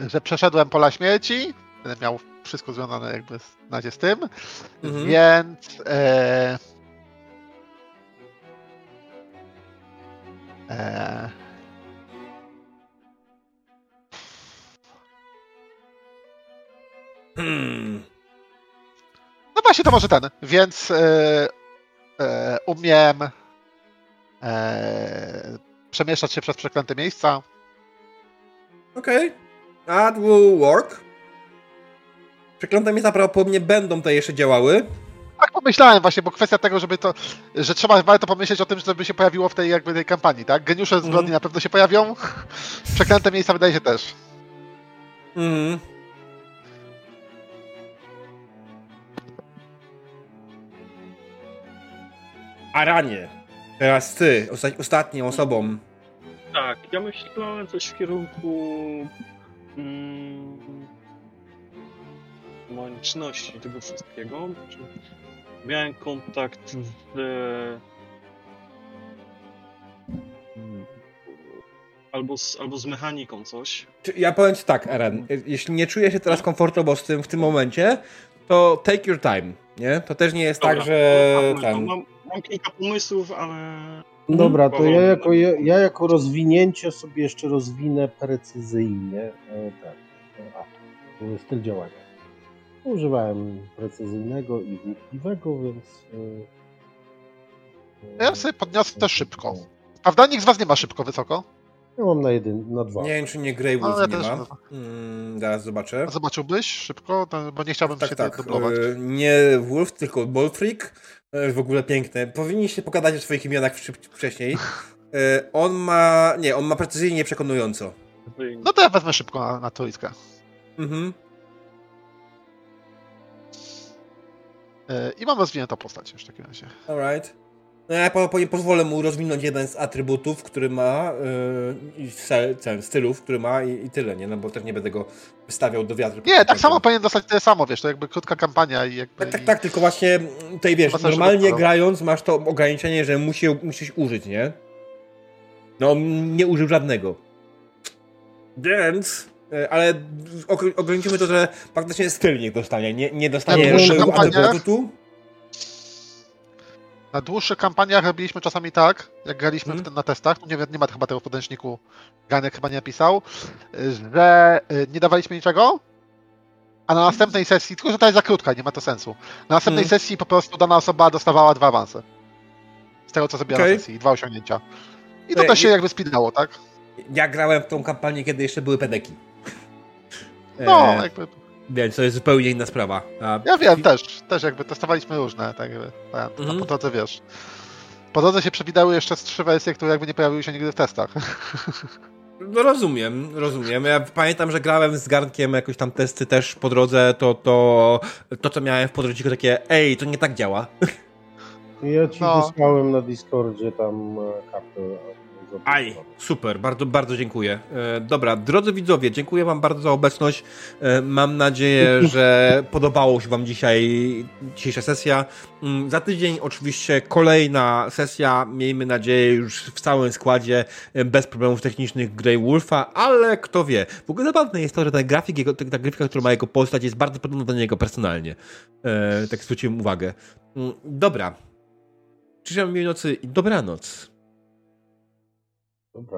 Speaker 4: że przeszedłem pola śmierci. Będę miał wszystko związane jakby z, nadzie z tym.
Speaker 1: Mhm.
Speaker 4: Więc. E, e,
Speaker 1: Hmm.
Speaker 4: no właśnie, to może ten. Więc e, e, umiem e, przemieszczać się przez przeklęte miejsca.
Speaker 1: Okej. That will work. Przeklęte miejsca prawdopodobnie będą tutaj jeszcze działały.
Speaker 4: Tak pomyślałem właśnie, bo kwestia tego, żeby to, że trzeba warto pomyśleć o tym, żeby się pojawiło w tej jakby tej kampanii, tak? Geniusze zbrodni
Speaker 1: Mhm.
Speaker 4: na pewno się pojawią, [LAUGHS] przeklęte miejsca wydaje się też.
Speaker 1: Mhm. Aranie. Teraz ty, osta ostatnią osobą.
Speaker 2: Tak, ja myślałem coś w kierunku mm, łączności tego wszystkiego. Czy Miałem kontakt z mm, albo z, albo z mechaniką coś.
Speaker 1: Ja powiem ci tak, Eren. Jeśli nie czujesz się teraz komfortowo z tym w tym momencie, to take your time, nie? To też nie jest tak,
Speaker 2: Dobra,
Speaker 1: że
Speaker 2: to- to
Speaker 1: ten...
Speaker 2: Mam, mam kilka pomysłów, ale
Speaker 5: Dobra, to ja jako, ja, ja jako rozwinięcie sobie jeszcze rozwinę precyzyjnie e, e, a, styl działania. Używałem precyzyjnego i wnikliwego, więc. e,
Speaker 4: Ja sobie podniosę to szybko. Prawda? Nikt z was nie ma szybko wysoko.
Speaker 5: Ja mam na jeden, na dwa.
Speaker 1: Nie wiem, czy nie Grey
Speaker 4: No,
Speaker 1: Wolf
Speaker 4: ja
Speaker 1: nie
Speaker 4: też
Speaker 1: ma. Mm, zaraz zobaczę.
Speaker 4: A Zobaczyłbyś szybko? To- Bo nie chciałbym
Speaker 1: Tak,
Speaker 4: się
Speaker 1: tak.
Speaker 4: tak, dublować.
Speaker 1: e, Nie Wolf, tylko Ballfreak. E, W ogóle piękne. Powinniście pogadać o swoich imionach wcześniej. E, On ma... Nie, on ma precyzyjnie przekonująco.
Speaker 4: No to ja wezmę szybko na, na trójkę.
Speaker 1: Mhm.
Speaker 4: E, I mam rozwiniętą postać już w takim razie.
Speaker 1: Alright. No ja po, po, pozwolę mu rozwinąć jeden z atrybutów, który ma yy, i ten stylów, który ma i, i tyle, nie? No bo też nie będę go wystawiał do wiatru.
Speaker 4: Nie, tak samo powinien dostać tyle samo, wiesz, to jakby krótka kampania i jakby...
Speaker 1: Tak, tak,
Speaker 4: i-
Speaker 1: tak, tylko właśnie tutaj wiesz, normalnie grając masz to ograniczenie, że musi, musisz użyć, nie? No, nie użył żadnego. Więc, e, ale ogr- ograniczymy to, że faktycznie styl niech dostanie, nie, nie dostanie
Speaker 5: Ja
Speaker 1: atrybutu.
Speaker 4: Na dłuższych kampaniach robiliśmy czasami tak, jak graliśmy
Speaker 1: Mhm.
Speaker 4: ten, na testach, tu nie, nie ma chyba tego w podręczniku, Ganek chyba nie napisał, że y, nie dawaliśmy niczego, a na następnej sesji, tylko że ta jest za krótka, nie ma to sensu, na następnej
Speaker 1: Mhm.
Speaker 4: sesji po prostu dana osoba dostawała dwa awanse. Z tego, co zrobiła
Speaker 1: Okej.
Speaker 4: na sesji, dwa osiągnięcia. I to
Speaker 1: Ej,
Speaker 4: też się jakby spinało, tak?
Speaker 1: Ja grałem w tą kampanię, kiedy jeszcze były pedeki.
Speaker 4: No,
Speaker 1: E,
Speaker 4: jakby,
Speaker 1: Więc to jest zupełnie inna sprawa. A
Speaker 4: ja wiem, też, też jakby testowaliśmy różne, tak jakby, tak,
Speaker 1: Mhm.
Speaker 4: po drodze wiesz. Po drodze się przewidały jeszcze z trzy wersje, które jakby nie pojawiły się nigdy w testach. [LAUGHS]
Speaker 1: No rozumiem, rozumiem. Ja pamiętam, że grałem z garnkiem jakoś tam testy też po drodze, to to, to co miałem w podręczniku takie, ej, to nie tak działa. [LAUGHS]
Speaker 5: Ja ci
Speaker 4: No.
Speaker 5: wysłałem na Discordzie tam e, kartę.
Speaker 1: Aj, super, bardzo, bardzo dziękuję. E, dobra, drodzy widzowie, dziękuję wam bardzo za obecność. E, mam nadzieję, [LAUGHS] że podobało się wam dzisiaj dzisiejsza sesja. Mm, za tydzień oczywiście kolejna sesja, miejmy nadzieję już w całym składzie, e, bez problemów technicznych Grey Wolfa, ale kto wie. W ogóle zabawne jest to, że ten grafik, jego, ta grafika, która ma jego postać jest bardzo podobna do niego personalnie. Tak zwróciłem uwagę. Mm, dobra. Życzę miłej nocy i dobranoc.
Speaker 5: Dobra.